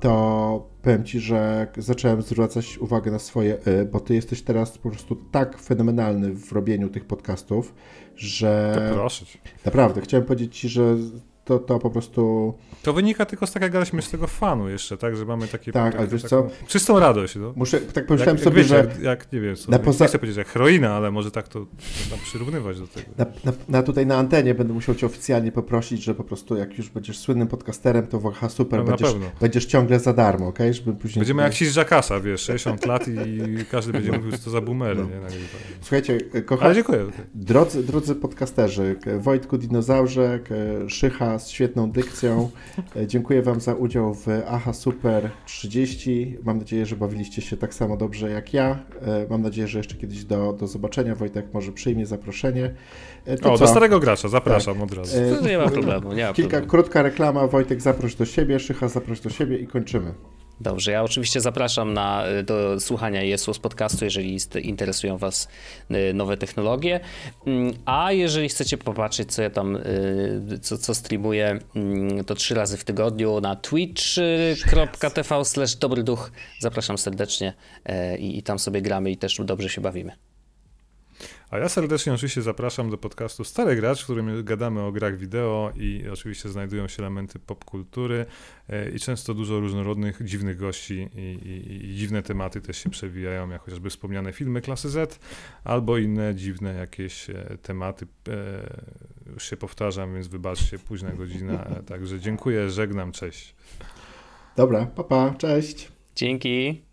to powiem Ci, że zacząłem zwracać uwagę na swoje y, bo Ty jesteś teraz po prostu tak fenomenalny w robieniu tych podcastów, że To proszę naprawdę chciałem powiedzieć Ci, że to, to po prostu To wynika tylko z tak, jak gadaliśmy z tego fanu jeszcze, tak, że mamy takie, Tak, ale wiesz taką co? czystą radość, no. muszę, tak pomyślałem jak, sobie, że jak, jak, nie wiem, co, na nie poza- chcę powiedzieć jak heroina, ale może tak to tam przyrównywać do tego. na, na, na tutaj na antenie będę musiał Cię oficjalnie poprosić, że po prostu jak już będziesz słynnym podcasterem, to w Aha Super No, będziesz, będziesz ciągle za darmo, okej? Żeby później... Będziemy jak Jackasa, wiesz, 60 lat i każdy będzie mówił, że to za boomery, No. nie? Słuchajcie, Ale kochani, dziękuję. drodzy, drodzy podcasterzy, Wojtku Dinozaurze, k- Szycha, Z świetną dykcją. E, dziękuję Wam za udział w Aha Super 30. Mam nadzieję, że bawiliście się tak samo dobrze jak ja. E, mam nadzieję, że jeszcze kiedyś do, do zobaczenia. Wojtek może przyjmie zaproszenie. To o, co? do starego gracza, zapraszam tak. od razu. nie ma problemu. Nie ma kilka, problemu. krótka reklama. Wojtek, zaproś do siebie, Szycha, zaproś do siebie i kończymy. Dobrze, ja oczywiście zapraszam na, y, do słuchania z podcastu, jeżeli interesują Was y, nowe technologie. Mm, a jeżeli chcecie popatrzeć, co ja tam, y, co, co streamuję, mm, to trzy razy w tygodniu na twitch.tv slash dobry duch. Zapraszam serdecznie i, i tam sobie gramy i też dobrze się bawimy. A ja serdecznie oczywiście zapraszam do podcastu Stary Gracz, w którym gadamy o grach wideo i oczywiście znajdują się elementy popkultury e, i często dużo różnorodnych, dziwnych gości i, i, i, dziwne tematy też się przewijają, jak chociażby wspomniane filmy klasy Z, albo inne dziwne jakieś e, tematy. E, już się powtarzam, więc wybaczcie, późna godzina. Także dziękuję, żegnam, cześć. Dobra, papa, cześć. Dzięki.